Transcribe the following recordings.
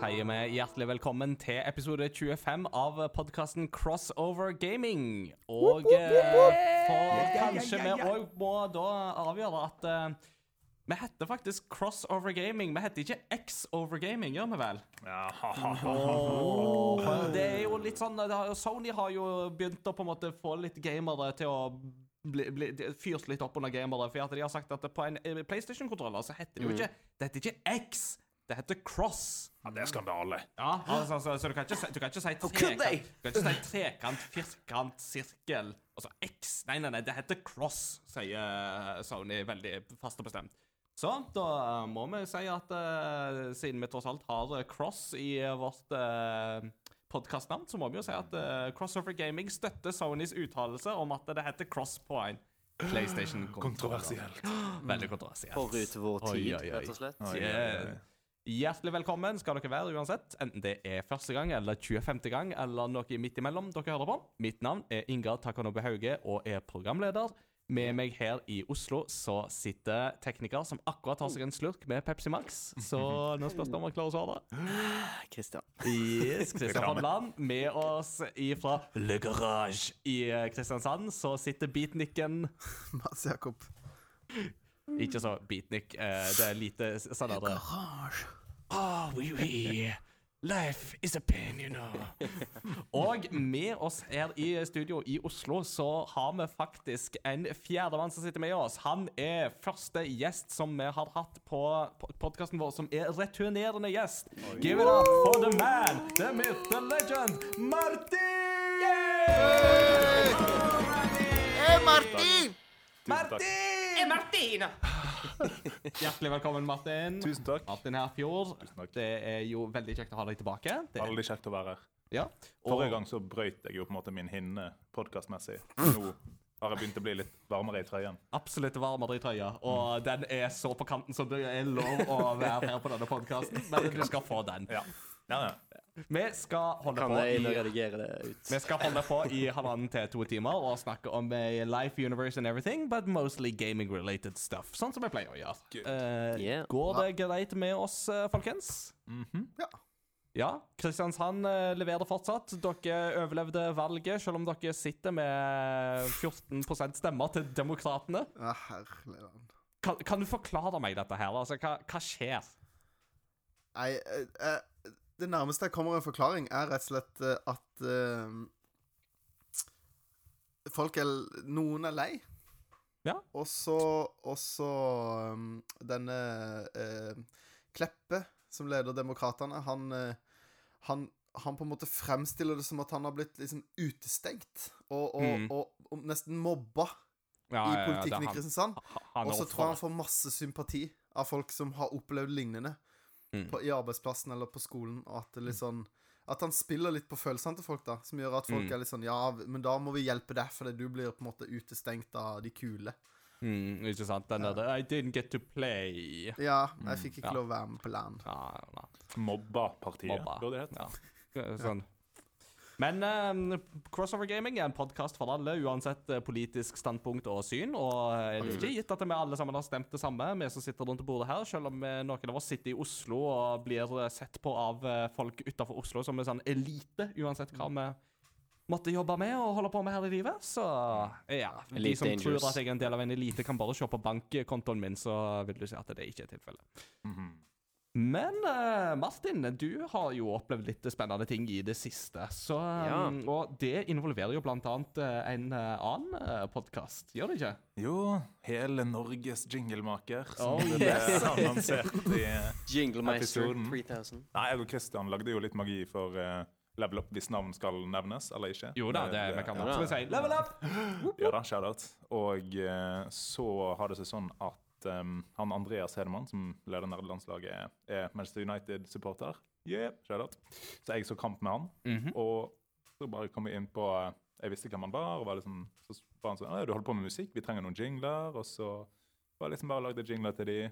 sier vi hjertelig velkommen til episode 25 av podkasten Crossover Gaming. Og for kanskje vi òg må da avgjøre at uh, vi heter faktisk Crossover Gaming. Vi heter ikke X-Over Gaming, gjør vi vel? Ja, Oh, det er jo litt sånn det har, Sony har jo begynt å på en måte få litt gamere til å bli, bli, fyrt litt opp under gamere. For at de har sagt at på en eh, PlayStation-kontroller så heter det jo ikke Det heter ikke X, det heter Cross. Ja, det er skandale. Ja, altså, altså, så du kan ikke, si- du kan ikke si trekant, du kan ikke si trekant, firkant, sirkel Altså X. Nei, nei, nei, det heter cross, sier Sony veldig fast og bestemt. Så da må vi si at uh, siden vi tross alt har eh, cross i eh, vårt uh, podkastnavn, så må vi jo si at uh, Crossover Gaming støtter Sonys uttalelse om at det heter cross på en PlayStation. Kontroversielt. Veldig kontroversielt. Forut vår tid, oi, oi. rett og slett. Oi, oi, oi. Hjertelig velkommen skal dere være uansett, enten det er første gang eller 25. gang eller noe midt imellom dere hører på. Mitt navn er Ingar Takanobe Hauge og er programleder. Med meg her i Oslo så sitter tekniker som akkurat tar seg en slurk med Pepsi Max. Så nå spørs det om han klarer å svare. Christian. Yes, Kristian Reklame. Hodland. Med oss ifra Le Garage i Kristiansand så sitter beatnicken Mats Jakob. Ikke så beatnik, eh, det er lite s- sånn der Garasje. Oh, oui, oui. Life is a pain, you know. Og med oss her i studio i Oslo så har vi faktisk en fjerdemann som sitter med oss. Han er første gjest som vi har hatt på podkasten vår, som er returnerende gjest. Give it up for the man, the myth, the legend, Martin! Hey, Martin! Martin! Hjertelig velkommen, Martin. Tusen takk. Martin Herfjord. takk. Det er jo veldig kjekt å ha deg tilbake. Det, Veldig kjekt å være her. ja. Og, Forrige gang så brøyt jeg jo på en måte min hinne podkastmessig. Nå har jeg begynt å bli litt varmere i trøyen. Absolutt varmere i trøya. Og den er så på kanten som det er lov å være her på denne podkasten. Men du skal få den. Ja. ja, ja. Vi skal holde Kan på jeg i redigere det ut? vi skal holde på i halvannen til to timer og snakke om eh, life, universe and everything, but mostly gaming-related stuff. Sånn som vi pleier å gjøre. Eh, Yeah. Går det greit med oss, eh, folkens? Ja. Ja, Kristiansand leverer fortsatt. Dere overlevde valget, selv om dere sitter med 14 stemmer til Demokratene. Ja, herlig land. Kan, kan du forklare meg dette her? Altså, hva, hva skjer? Nei, jeg, det nærmeste jeg kommer en forklaring, er rett og slett eh, at uh, Folk er Noen er lei. Ja. Og så um, denne uh, Kleppe, som leder Demokratene, han, uh, han han på en måte fremstiller det som at han har blitt liksom utestengt og, og, Mm. og, og nesten mobba Ja, i ja, ja, politikken i Kristiansand. Og så tror jeg han får masse sympati av folk som har opplevd lignende Mm. på, i arbeidsplassen eller på skolen. Og at det litt sånn At han spiller litt på følelsene til folk, da. Som gjør at folk Mm. er litt sånn Ja, men da må vi hjelpe deg, fordi du blir på en måte utestengt av de kule. Mm, ikke sant? Den der I didn't get to play. Ja, jeg fikk ikke ja. lov å være med på land. Ja, ja. Mobba-partiet, Mobba. burde det hett. Ja. Sånn. Men uh, Crossover Gaming er en podkast for alle, uansett eh, politisk standpunkt og syn. Og eh, det er ikke gitt at vi alle sammen har stemt det samme, vi som sitter rundt bordet her. Selv om noen av oss sitter i Oslo og blir sett på av folk utafor Oslo som en sånn elite, uansett hva vi måtte jobbe med og holde på med her i livet. Så ja. De som tror at jeg er en del av en elite, kan bare se på bankkontoen min, så vil du si at det ikke er tilfellet. Mhm. Men uh, Martin, du har jo opplevd litt spennende ting i det siste. Så, Ja. um, Og det involverer jo blant annet uh, en uh, annen podkast, gjør det ikke? Jo, hele Norges jinglemaker, som Oh, det ble yes. annonsert i Jinglemeister Episoden. 3000. Nei, jeg og Christian lagde jo litt magi for Level Up, hvis navn skal nevnes, eller ikke. Jo da, det, vi kan ja. absolutt si level up! Ja da, shout-out. Og så har det seg sånn at em, han Andreas Hedemann, som leder nederlandslaget, er Manchester United-supporter. Yeah, shout-out. Så jeg så kamp med han, Mhm. og så bare kom vi inn på eh, Jeg visste hvem han var, og var liksom, så var han sånn «Ja, Du holder på med musikk, vi trenger noen jingler. Og så var jeg liksom bare lagde jingler til de.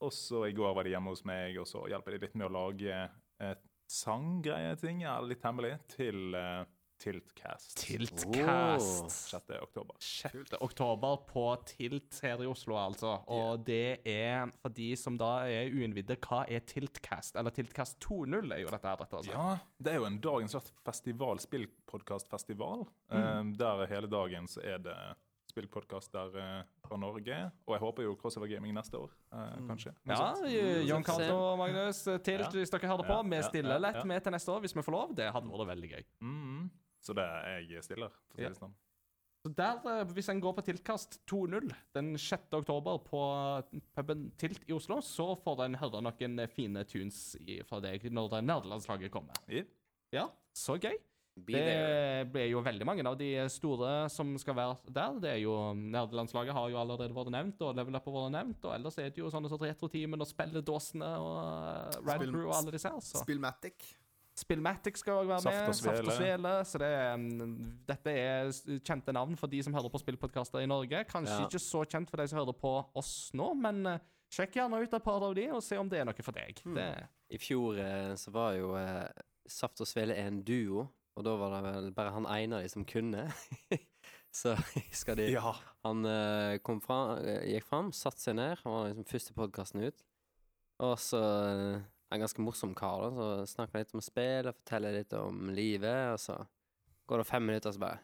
Og så i går var de hjemme hos meg, og så hjelper de litt med å lage et sanggreie-ting, ja, litt hemmelig, til eh, Tiltcast. Tiltcast. 6. oktober. 6. oktober på Tilt her i Oslo, altså. Og det er for de som da er uinnvidde, hva er Tiltcast? Eller Tiltcast 2.0 er jo dette her. Altså. Ja, det er jo en dagens festival, spillpodkastfestival. Mm. Eh, der hele dagen så er det spillpodkaster eh, fra Norge. Og jeg håper jo Crossover Gaming neste år, eh, kanskje. Noe Ja, se. Cato og Magnus, Tilt, Ja. hvis dere hører på. Ja, Vi stiller lett med til neste år, hvis vi får lov. Det hadde vært veldig gøy. Mhm. Så det er jeg stiller, for å si Ja. det sånn. Så der, eh, Hvis en går på Tiltkast 2.0 den 6. oktober på puben Tilt i Oslo, så får en høre noen fine tunes fra deg når det nerdelandslaget kommer. Ja. Ja, så gøy. Be. Det blir jo veldig mange av de store som skal være der. Det er jo Nerdelandslaget har jo allerede vært nevnt, og Level Up har vært nevnt. Og ellers er det jo sånne som Retroteamen og Spelledåsene og uh, Rad Crew og alle disse her. Så. Spillmatic. Spillmatic skal òg være Saft med. Saft og Svele. Så det er, mm, dette er kjente navn for de som hører på spillpodkaster i Norge. Kanskje Ja. ikke så kjent for de som hører på oss nå, men eh, sjekk gjerne ut et par av de, og se om det er noe for deg. Det, I fjor eh, så var jo eh, Saft og Svele en duo, og da var det vel bare han ene av de som kunne. så skal de ja. Han kom fra, gikk fram, satte seg ned. Han var liksom første podkasten ut. Og så er ganske morsom kar, da. Så snakker han litt om spill og forteller litt om livet. Og så går det fem minutter, og så bare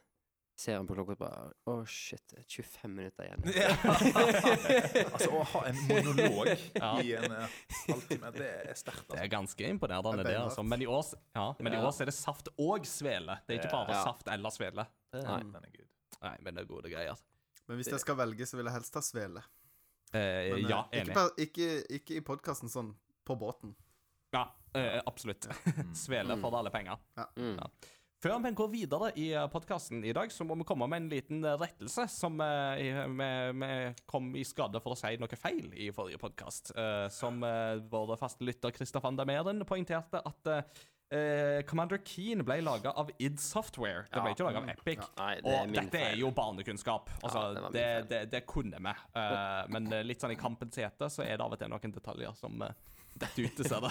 ser han på klokka og bare Å, shit, er 25 minutter igjen. altså, å ha en monolog Ja. i en eh, halvtime, det er sterkt. det Altså. er ganske imponerende, Det det. altså. Men, i år, ja, men i år så er det saft og svele. Det er ikke bare Ja. saft eller svele. Nei. Den er. Nei, men det er gode greier. Men hvis jeg skal velge, så vil jeg helst ha svele. Eh, Men, eh, ja, ikke, enig. per, ikke, ikke i podkasten sånn på båten. Ja, eh, absolutt. Svele for alle penger. Mm. Ja. Før vi går videre i podkasten i dag, så må vi komme med en liten eh, rettelse. Som eh, vi, vi kom i skade for å si noe feil i forrige podkast. som uh, vår faste lytter Kristoffer Andameren poengterte at uh, Commander Keen ble laga av id Software. Det ble Ja. ikke laga av Epic. Nei, det Og dette er jo barnekunnskap. Altså, Ja, det det, det, det kunne vi. Eh, men eh, litt sånn i kampens hete så er det av og til noen detaljer som detter ut, dessverre.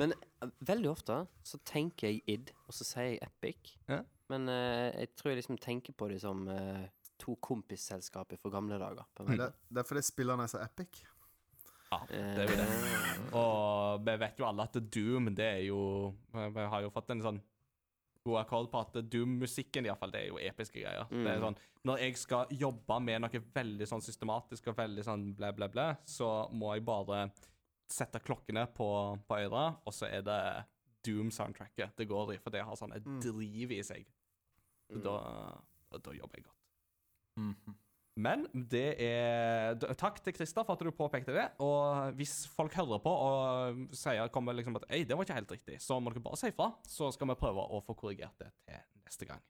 Men eh, veldig ofte så tenker jeg id, og så sier jeg epic. Ja. Men uh, jeg tror jeg liksom tenker på det som uh, to kompisselskaper fra gamle dager. På Det, det er fordi spillerne er så epic. Ja, det er jo det. Og vi vet jo alle at Doom, det er jo Vi har jo fått en sånn god akkord på at Doom-musikken, iallfall, det er jo episke greier. Det er Mm. sånn Når jeg skal jobbe med noe veldig sånn systematisk og veldig sånn blæ, blæ, blæ, så må jeg bare sette klokkene på, på øyra, og så er det Doom-soundtracket det går i, for det har sånn et Mm. driv i seg. Mm. da, da, da jobber jeg godt. Mhm. Men det er Takk til Christer for at du påpekte det. Og hvis folk hører på og sier kommer liksom at Ei, det var ikke helt riktig, så må dere bare si ifra. Så skal vi prøve å få korrigert det til neste gang.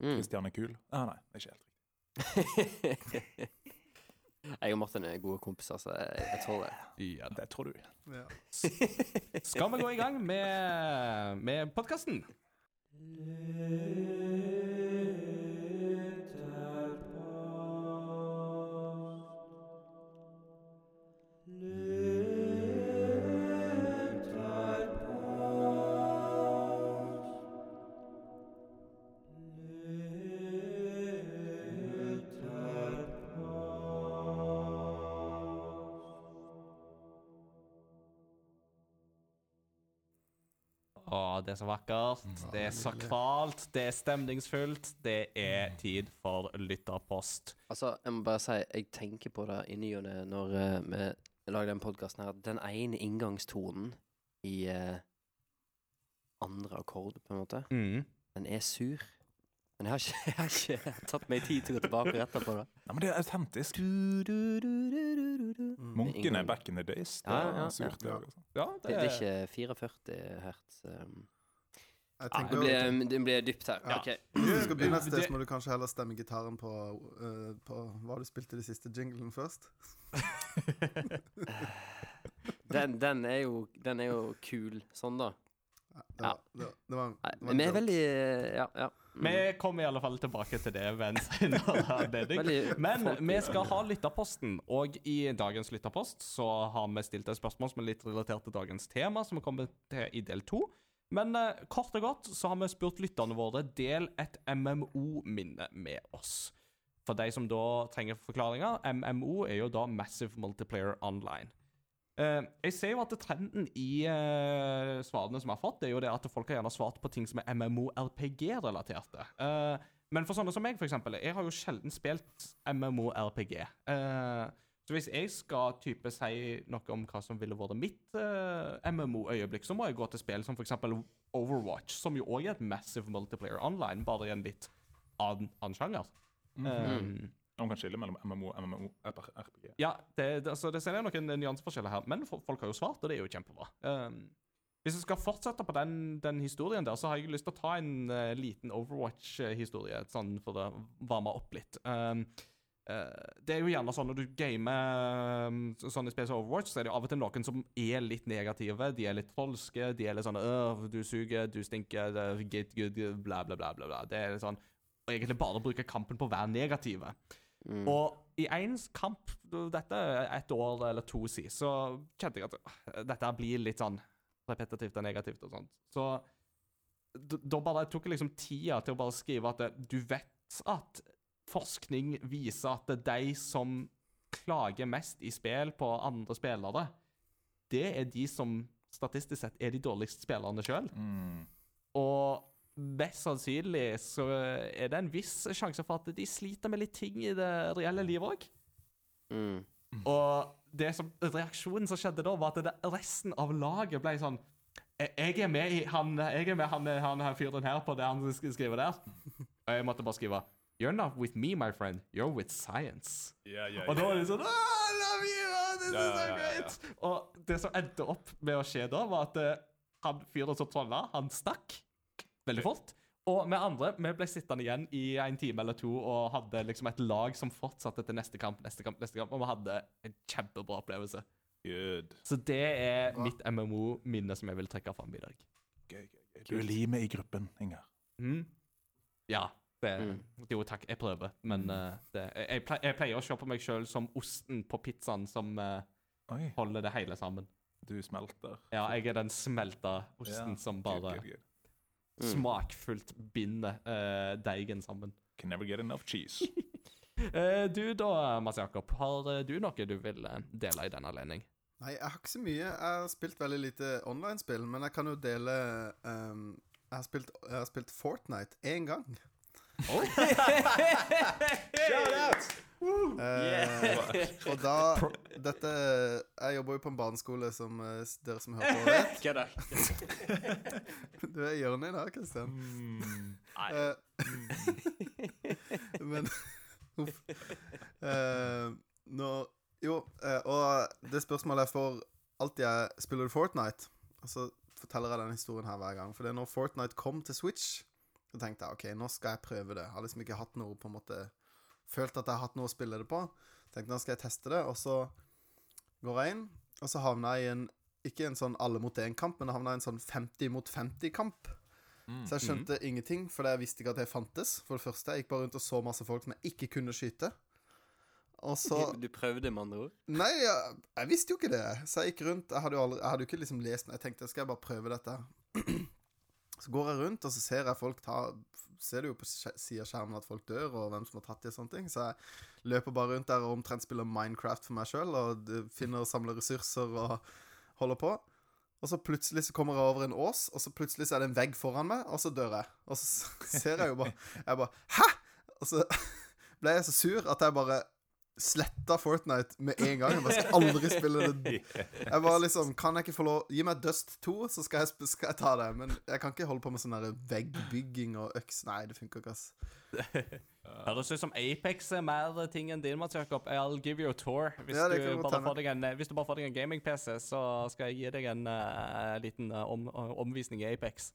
mm. Christian er kul. Ah, nei, ikke helt riktig. jeg og Martin er gode kompiser, så jeg, jeg tror det. Ja. Det tror du. Ja. Skal vi gå i gang med, med podkasten? Det er så vakkert. Det er sakralt. Det er stemningsfullt. Det er tid for lytterpost. Altså, jeg må bare si, jeg tenker på det i ny og ne når uh, vi lager den podkasten her. Den ene inngangstonen i uh, andre akkord, på en måte, Mm. den er sur. Men jeg har ikke, jeg har ikke tatt meg tid til å gå tilbake og rette på det. Nei, men det er autentisk. Mm. Munkene back in the days. Det Ja, ja, ja, surt. Ja, Det, det er ikke 44 hertz. Um. Jeg Det blir, det blir dypt her. Ja. Ok. Hvis du skal begynne et sted, så må du kanskje heller stemme gitaren på, uh, på hva du spilte de siste jinglen først. Den, den, er jo, den er jo kul sånn, da. Ja, det, var, vi er veldig Ja. ja. Mm. Vi kommer i alle fall tilbake til det ved en senere anledning. Men vi skal ha lytterposten, og i dagens lytterpost så har vi stilt et spørsmål som er litt relatert til dagens tema, som vi kommer til i del to. Men eh, kort og godt så har vi spurt lytterne våre del et MMO-minne med oss. For de som da trenger forklaringer, MMO er jo da Massive Multiplayer Online. Eh, jeg ser jo at trenden i eh, svarene som jeg har fått, er jo det at folk har gjerne svart på ting som er MMO-RPG-relaterte. Eh, men for sånne som meg, for eksempel, jeg har jo sjelden spilt MMO-RPG. Eh, så hvis jeg skal type si noe om hva som ville vært mitt uh, MMO-øyeblikk, så må jeg gå til spill som f.eks. Overwatch, som jo òg er et massive multiplayer online, bare i en litt annen, annen sjanger. Um, Man kan skille mellom MMO og MMO RPG. ja, det, det, altså, det ser jeg noen nyanseforskjeller her, men folk har jo svart, og det er jo kjempebra. Um, hvis jeg skal fortsette på den, den historien der, så har jeg lyst til å ta en uh, liten Overwatch-historie, sånn for å varme opp litt. Um, eh, det er jo gjerne sånn når du gamer um, sånn i Space Overwatch, så er det jo av og til noen som er litt negative. De er litt trolske, de er litt sånn du suger, du stinker, er get good, bla, bla, bla, bla. bla. Det er litt sånn Og egentlig bare bruke kampen på å være negative. Mm. Og i en kamp, dette et år eller to siden, så kjente jeg at dette blir litt sånn repetitivt og negativt og sånt. Så da bare tok jeg liksom tida til å bare skrive at du vet at forskning viser at det er de som klager mest i spill på andre spillere, det er de som statistisk sett er de dårligste spillerne sjøl. Mm. Og mest sannsynlig så er det en viss sjanse for at de sliter med litt ting i det reelle livet òg. Mm. Og det som, reaksjonen som skjedde da, var at det, resten av laget ble sånn «Jeg- er med i han, jeg er med han, han, han fyren her på det han sk- skriver der. Og jeg måtte bare skrive You're not with me, my friend. You're with science. Yeah, yeah, Og da var det sånn oh, I love you! oh, This is so great! Og det som endte opp med å skje da, var at uh, han fyren som trolla, han stakk veldig fort. Og vi andre vi ble sittende igjen i en time eller to og hadde liksom et lag som fortsatte til neste kamp, neste kamp, neste kamp, og vi hadde en kjempebra opplevelse. Good. Så det er Bra. mitt MMO-minne som jeg vil trekke fram i dag. Gøy, gøy, gøy. Du er limet i gruppen, Inger. Mm. Ja. Det, Mm. Jo, takk, jeg prøver, men uh, det, jeg, jeg, pleier å se på meg sjøl som osten på pizzaen som uh, holder det hele sammen. du smelter. Ja, jeg er den smelta osten Ja, som bare good, good. Mm. smakfullt binder uh, deigen sammen. Can never get enough cheese. Eh, du da, Mads Jakob, har du noe du vil dele i den anledning? Nei, jeg har ikke så mye. Jeg har spilt veldig lite online-spill, men jeg kan jo dele um, jeg, har spilt, jeg har spilt Fortnite én gang. Eh, og da Dette Jeg jobber jo på en barneskole, som uh, dere som hører på, vet. Kødda. Du er i hjørnet i dag, Kristian. Mm. Uh, men Uff. Eh, nå Jo, og det spørsmålet jeg får alltid er Spiller du Fortnite? Og så forteller jeg denne historien her hver gang. For det er når Fortnite kom til Switch, så tenkte jeg OK, nå skal jeg prøve det. Jeg har liksom ikke hatt noe på en måte Følt at jeg har hatt noe å spille det på. Tenkte nå skal jeg teste det, og så går jeg inn, og så havna jeg i en ikke en sånn alle mot én-kamp, men jeg havna i en sånn 50 mot 50-kamp. Så jeg skjønte ingenting, for jeg visste ikke at det fantes. For det første, jeg gikk bare rundt og så masse folk som jeg ikke kunne skyte. Og så Du prøvde, med andre ord? Nei, jeg, jeg visste jo ikke det. Så jeg gikk rundt. Jeg hadde jo, aldri, jeg hadde jo ikke liksom lest Jeg tenkte, skal jeg bare prøve dette? Så går jeg rundt, og så ser jeg folk ta Ser du jo på sida av skjermen at folk dør, og hvem som har tatt de og sånne ting. Så jeg løper bare rundt der og omtrent spiller Minecraft for meg sjøl, og finner og samler ressurser og holder på. Og så plutselig så kommer jeg over en ås, og så plutselig så er det en vegg foran meg, og så dør jeg. Og så ser jeg jo bare Jeg bare Hæ?! Og så ble jeg så sur at jeg bare sletta Fortnite med en gang. Jeg bare skal aldri spille det. Jeg bare liksom Kan jeg ikke få lov Gi meg Dust 2, så skal jeg, skal jeg ta det. Men jeg kan ikke holde på med sånn veggbygging og øks. Nei, det funker ikke, ass. Høres ut som Apex er mer ting enn din, Mats Jakob. I'll give you a tour. Hvis, Ja, du, bare får deg en, hvis du bare får deg en gaming-PC, så skal jeg gi deg en uh, liten uh, om, omvisning i Apex.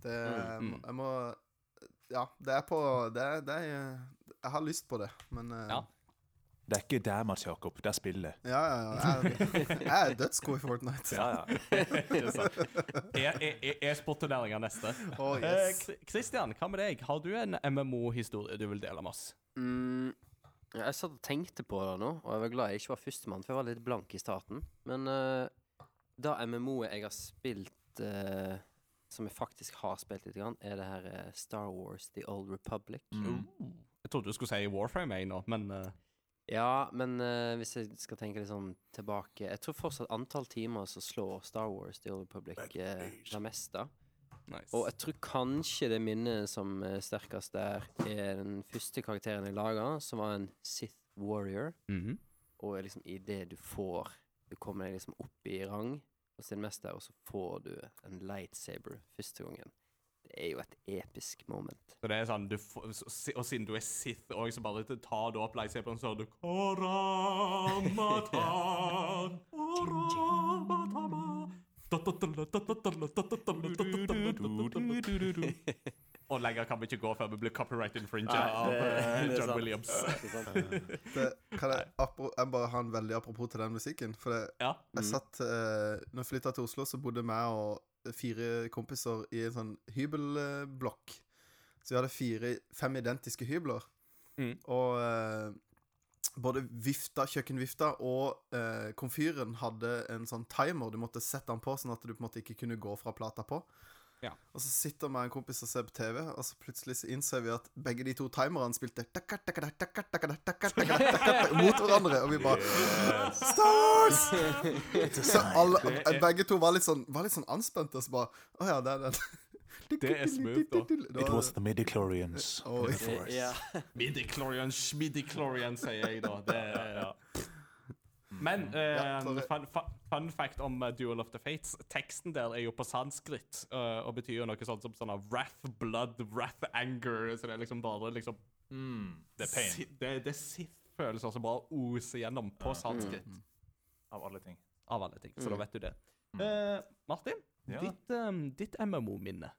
Det Mm, mm. Jeg må Ja, det er på Det det er Jeg har lyst på det, men uh, Ja. Det er ikke der, Mats Jakob. Det er spillet. Ja, ja, ja. Jeg, er dødsgod i Fortnite. Ja, ja. E-sportturneringer neste. Oh, Eh, yes. Kristian, Christian, hva med deg? Har du en MMO-historie du vil dele med oss? Mm, jeg satt og tenkte på det nå, og jeg var glad jeg ikke var førstemann, for jeg var litt blank i starten. Men uh, da MMO-et jeg har spilt uh, som jeg faktisk har spilt litt, grann, er det her eh, Star Wars The Old Republic. Mm. Uh, Jeg trodde du skulle si Warframe jeg nå, men eh, Ja, men eh, hvis jeg skal tenke litt sånn tilbake Jeg tror fortsatt antall timer som slår Star Wars The Old Republic eh, det meste. nice. Og jeg tror kanskje det minnet som er sterkest der, er den første karakteren jeg laga, som var en Sith Warrior. Mhm. Og er liksom i det du får Du kommer deg liksom opp i rang hos din mester, og så får du en lightsaber første gangen. Det er jo et episk moment. Så det er sånn, du Og siden du er Sith òg, så bare tar du opp lightsaberen, så hører du Koramatan. Og lenger kan vi ikke gå før vi blir copyright infringer av eh, John. Williams. Det, kan jeg, apro, jeg bare ha en veldig apropos til den musikken? For det, Ja. jeg satt eh, Når jeg flytta til Oslo, så bodde jeg og fire kompiser i en sånn hybelblokk. Så vi hadde fire, fem identiske hybler. Mm. Og eh, både vifta, kjøkkenvifta og eh, komfyren hadde en sånn timer. Du måtte sette den på, sånn at du på en måte ikke kunne gå fra plata på. Ja. Og så sitter vi med en kompis og ser på TV, og så plutselig så innser vi at begge de to timerne spilte mot hverandre, og vi bare yes. Stars! Så alle, begge to var litt sånn, sånn anspente, og så bare Å ja, det er den. Det er smooth, da. It was the midichlorians. Oh, yeah. Midichlorians, midichlorians, sier jeg da. Det er, ja. Men eh, Ja, sorry. fun, fun, fact om uh, Duel of the Fates. Teksten der er jo på sanskrit uh, og betyr jo noe sånt som sånn wrath, blood, wrath, anger. Så det er liksom bare liksom Mm, det er pain si- Det, det er Sith-følelser som bare oser gjennom på sanskrit. av alle ting. Av alle ting. Så da Mm. vet du det. Mm. Eh, Martin, Ja. ditt, um, ditt MMO-minne.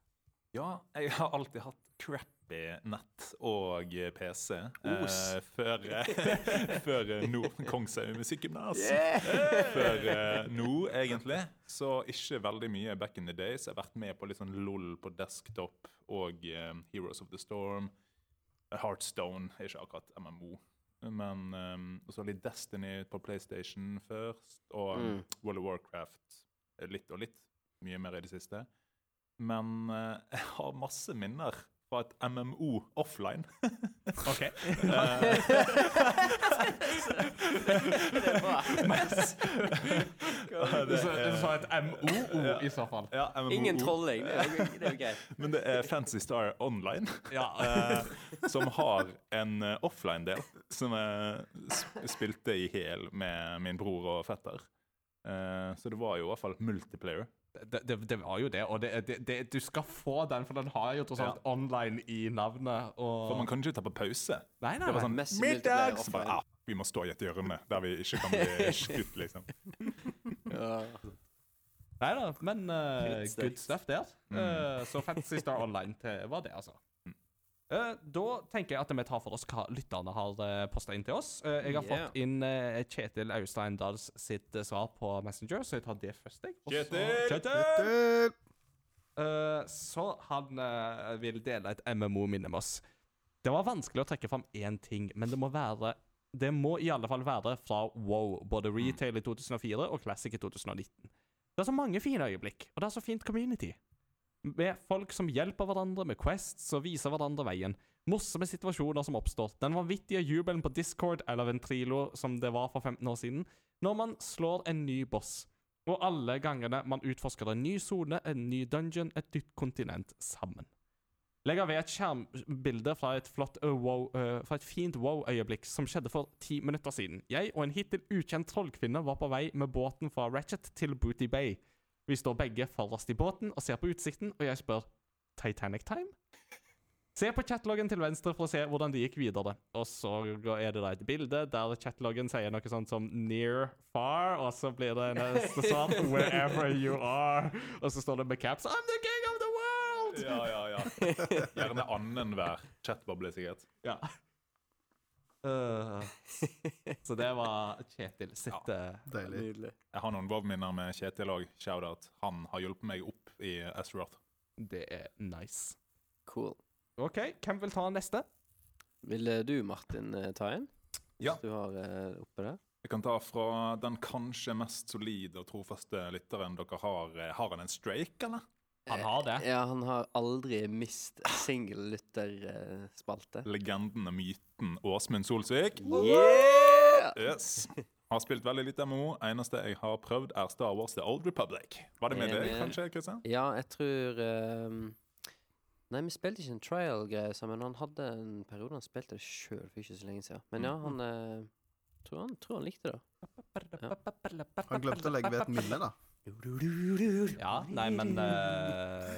Ja, jeg har alltid hatt crappy nett og PC. Eh, før før eh, nå. Kongshaug musikkgymnas. Før eh, nå, egentlig. Så ikke veldig mye back in the days. Jeg har vært med på litt sånn LOL på desktop og eh, Heroes of the Storm. Heartstone er ikke akkurat MMO. Men um, også litt Destiny på PlayStation først, og Mm. World of Warcraft eh, litt og litt. Mye mer i det siste. Men uh, jeg har masse minner fra et MMO offline. OK. Det er bra. Du sa et MOO i så fall. Ja, MMO. Ingen trolling. Det er jo, det greit. Men det er Fancy Star Online, Ja. eh, som har en eh, offline-del som jeg spilte i hel med min bror og fetter. Eh, så det var jo i hvert fall multiplayer. Det, det, det var jo det, og det, det, det, du skal få den, for den har jo tross alt online i navnet. Og... For man kan ikke ta på pause. Nei, nei, Det var sånn Middags! ah, vi må stå i et hjørne der vi ikke kan bli skutt, liksom. Ja. nei da, men uh, Good stuff. det. Mm. der. Eh, så Fantasy Star Online til, var det, altså. Mm. Eh, da tenker jeg at vi tar for oss hva lytterne har uh, posta inn til oss. Eh, jeg har Yeah. fått inn eh, Kjetil Austein Dahls sitt eh, svar på Messenger, så jeg tar det først. Jeg. Kjetil! Kjetil! Eh, så han eh, vil dele et MMO-minne med oss. Det var vanskelig å trekke fram én ting, men det må være Det må i alle fall være fra Wow, både retail i 2004 og Classic i 2019. Det er så mange fine øyeblikk, og det er så fint community. Med folk som hjelper hverandre med quests og viser hverandre veien. Morsomme situasjoner som oppstår. Den vanvittige jubelen på Discord eller Ventrilo som det var for 15 år siden, når man slår en ny boss. Og alle gangene man utforsker en ny sone, en ny dungeon, et nytt kontinent sammen. Legger ved et skjermbilde fra et, flott, uh, wow, uh, fra et fint wow-øyeblikk som skjedde for ti minutter siden. Jeg og en hittil ukjent trollkvinne var på vei med båten fra Ratchet til Booty Bay. Vi står begge forrest i båten og ser på utsikten, og jeg spør Titanic Time? Se på chatloggen til venstre for å se hvordan det gikk videre. Og så er det da et bilde der chatloggen sier noe sånt som 'near far', og så blir det neste sånn 'wherever you are', og så står det med caps 'I'm the king of the world'! Ja, ja, ja. Gjerne annenhver chatboble, sikkert. Ja. Øh, så det var Kjetil sitt ja, Deilig. Nydelig. Jeg har noen WoW-minner med Kjetil òg. Shout-out. Han har hjulpet meg opp i Astroth. Det er nice. Cool. OK, hvem vil ta neste? Vil eh, du, Martin, eh, ta en? Ja. Hvis du har eh, oppe der? Jeg kan ta fra den kanskje mest solide og trofaste lytteren dere har. Eh, Har han en strake, eller? Han har det. Ja, han har aldri mist single lytterspalte. Legenden og myten Åsmund Solsvik. Yeah! Yes. Har spilt veldig litt MMO. Eneste jeg har prøvd, er Star Wars The Old Republic. Var det med deg, kanskje, Kristian? Ja, jeg tror um, Nei, vi spilte ikke en trial-greie sammen. Han hadde en periode han spilte det sjøl for ikke så lenge siden. Men ja, han eh, tror, han, tror han likte det. Han glemte å legge ved et minne, da. Ja, nei, men eh,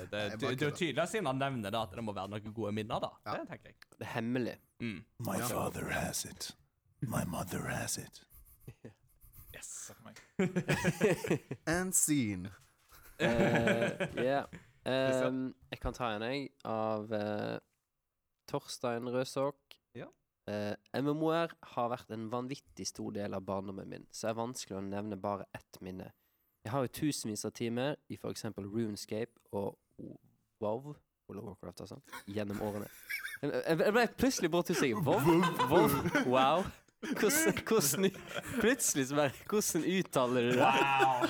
det, Nei, jeg det, bare det er jo kødder. tydelig siden han nevner det, at det må være noen gode minner, da. Ja. Det tenker jeg. Det er hemmelig. Mm. My father has it. My mother has it. Yes. And scene. Eh, ja. Ehm, jeg kan ta en, jeg, av eh, Torstein Røsåk. Ja. Eh, MMO-er har vært en vanvittig stor del av barndommen min, så det er vanskelig å nevne bare ett minne. Jeg har jo tusenvis av timer i f.eks. Runescape og WoW World of Warcraft, altså, gjennom årene. Jeg, ble plutselig brått usikker. WoW? WoW? Wow? Hvordan, hvordan Plutselig så bare Hvordan uttaler du det? Wow!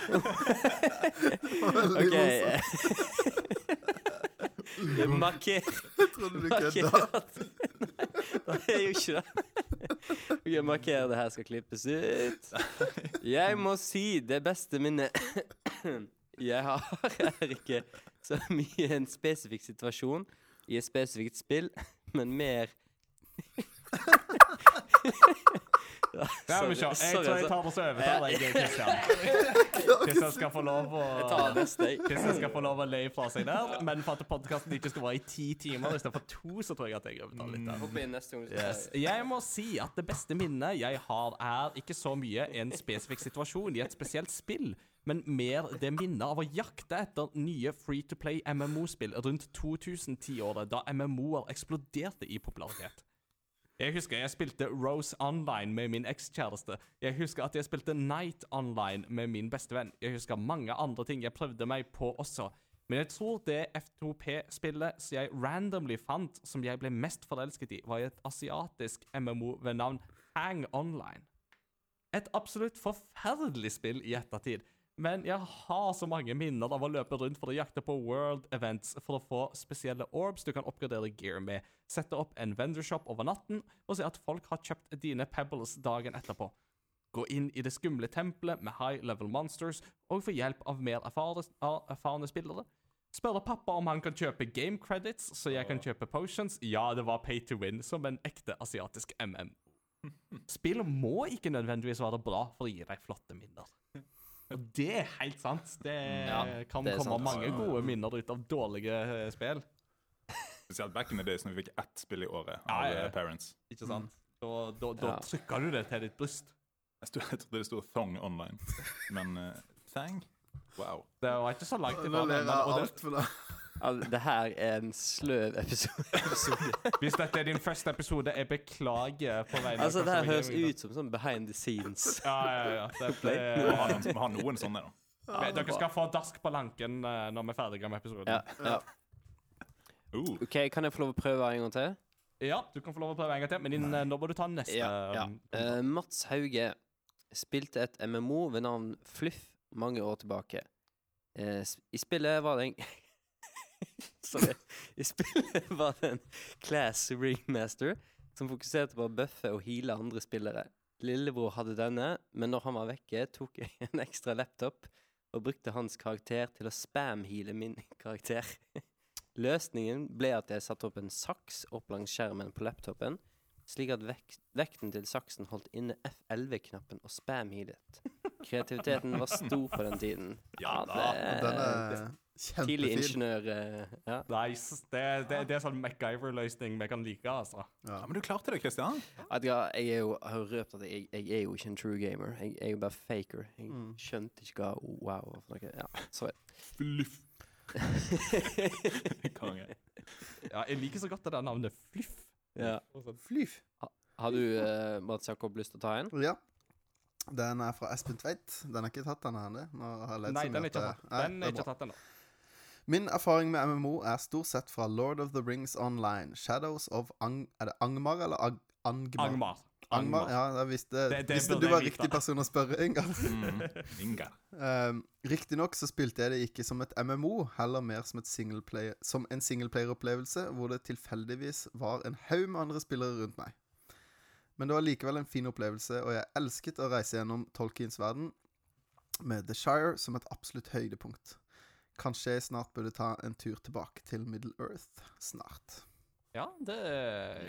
OK. morsomt. eh, Marker trodde du kødda. Nei, det er jo ikke det. Ok, Marker det her skal klippes ut. Jeg må si det beste minnet jeg har, er ikke så mye en spesifikk situasjon i et spesifikt spill, men mer Ja, Det har sorry. Jeg tror jeg tar på så over deg, Kristian. Kristian skal få lov å. Kristian skal få lov å løye fra seg der, men for at podkasten ikke skal vare i ti timer istedenfor to, så tror jeg at jeg overtar litt der. Så Yes. Jeg må si at det beste minnet jeg har, er ikke så mye en spesifikk situasjon i et spesielt spill, men mer det minnet av å jakte etter nye free to play MMO-spill rundt 2010-året, da MMO-er eksploderte i popularitet. Jeg husker jeg spilte Rose Online med min ekskjæreste. Jeg husker at jeg spilte Night Online med min bestevenn. Jeg husker mange andre ting jeg prøvde meg på også. Men jeg tror det F2P-spillet som jeg randomly fant, som jeg ble mest forelsket i, var et asiatisk MMO ved navn Hang Online. Et absolutt forferdelig spill i ettertid. Men jeg har så mange minner av å løpe rundt for å jakte på world events for å få spesielle orbs du kan oppgradere gear med, sette opp en vendorshop over natten og se at folk har kjøpt dine pebbles dagen etterpå. Gå inn i det skumle tempelet med high level monsters og få hjelp av mer erfare, erfarne spillere. Spørre pappa om han kan kjøpe game credits, så jeg kan kjøpe potions. Ja, det var pay to win, som en ekte asiatisk MM. Spill må ikke nødvendigvis være bra for å gi deg flotte minner. Det er helt sant. Det Ja, kan det komme sant. mange gode minner ut av dårlige eh, spill. Spesielt back in the days når vi fikk ett spill i året av ja, ja. eh, parents. Ikke sant? Da, da, da Ja. trykker du det til ditt bryst. Jeg, stod, jeg trodde det sto Thong online, men uh, Thang? Wow. Det var ikke så langt Nå ifra. ler jeg av alt. Al- Det her er en sløv episode. Hvis dette er din første episode, jeg beklager på vegne Altså, det her høres ut som sånn behind the scenes. Ja, ja, ja. Dette, Vi må ha noen, ha noen sånne, da. Ja, Dere skal få dask på lanken eh, når vi er ferdige med episoden. Ja, ja. Uh, OK, kan jeg få lov å prøve en gang til? Ja, du kan få lov å prøve en gang til, men din, eh, nå må du ta neste. Ja, ja. Eh, Mats Hauge spilte et MMO ved navn Fluff mange år tilbake. Uh, I spillet var det en Sorry. I spillet var det en class ringmaster som fokuserte på å bøffe og heale andre spillere. Lillebror hadde denne, men når han var vekke, tok jeg en ekstra laptop og brukte hans karakter til å spam-heale min karakter. Løsningen ble at jeg satte opp en saks opp langs skjermen på laptopen, slik at vek vekten til saksen holdt inne F11-knappen og spam-healet. Kreativiteten var stor på den tiden. Ja da. Den er Tidlig ingeniør Uh, ja. Nice. Det, det, det er sånn MacGyver-løsning vi kan like, altså. Ja, men du klarte det, Christian. Du jeg er jo, har røpt at jeg, jeg er jo ikke en true gamer. Jeg, jeg er jo bare faker. Jeg Mm. skjønte ikke hva wow var for noe. Ja, sorry. Fluff. Konge. Ja, jeg liker så godt det der navnet Fluff. ja. Flyf. Har du, uh, Mats Jakob, lyst til å ta en? Ja. Den er fra Espen Tveit. Den er ikke tatt, den ennå. Har Nei, den er ikke tatt. Den er ikke tatt ennå. Min erfaring med MMO er stort sett fra Lord of the Rings Online. Shadows of Ang... Er det Angmar eller Ag Angmar? Angmar. Angmar, ja, jeg visste Det- det Visste du var riktig person å spørre, Ingar. Mm. Ingar. Um, Riktignok så spilte jeg det ikke som et MMO, heller mer som, som en singleplayer-opplevelse, hvor det tilfeldigvis var en haug med andre spillere rundt meg. Men det var likevel en fin opplevelse, og jeg elsket å reise gjennom Tolkiens verden med The Shire som et absolutt høydepunkt. Kanskje jeg snart burde ta en tur tilbake til Middle Earth snart. Ja, det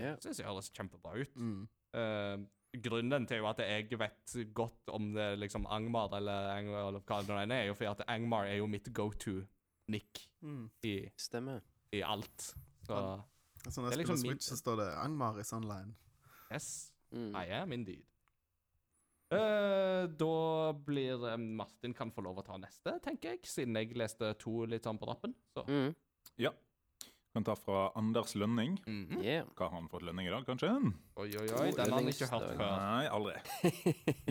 yeah. synes jeg høres kjempebra ut. Mm. Uh, grunnen til jo at jeg vet godt om det liksom Angmar eller, Angmar, eller hva det nå er, er jo fordi at Angmar er jo mitt go to-nick Mm. i, Stemmer. i alt. Så Så når jeg spiller jeg liksom Switch, min- så står det Angmar is online. yes, Mm. I am indeed. Eh, da blir eh, Martin kan få lov å ta neste, tenker jeg, siden jeg leste to litt sånn på rappen. Så. Mm. Ja. Kan ta fra Anders Lønning. Mhm. Yeah. Hva har han fått lønning i dag, kanskje? Oi, oi, oi, den har han ikke hørt før. Nei, aldri.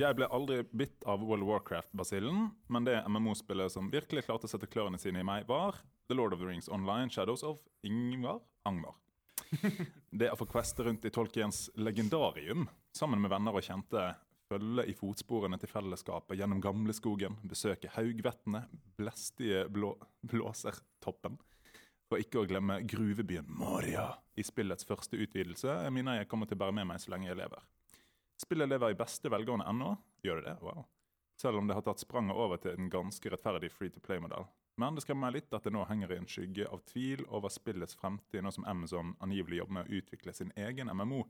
Jeg ble aldri bitt av World of Warcraft-basillen, men det MMO-spillet som virkelig klarte å sette klørne sine i meg, var The Lord of the Rings Online Shadows of Ingvar Angmar. Det å få queste rundt i Tolkiens legendarium sammen med venner og kjente, følge i fotsporene til fellesskapet gjennom gamleskogen, besøke haugvettene, blestige blå, blåsertoppen, og ikke å glemme gruvebyen Moria i spillets første utvidelse, jeg minner jeg kommer til å bære med meg så lenge jeg lever. Spillet lever i beste velgående ennå. Gjør det det? Wow. Selv om det har tatt spranget over til en ganske rettferdig free to play-modell. Men det skremmer meg litt at det nå henger i en skygge av tvil over spillets fremtid, nå som Amazon angivelig jobber med å utvikle sin egen MMO,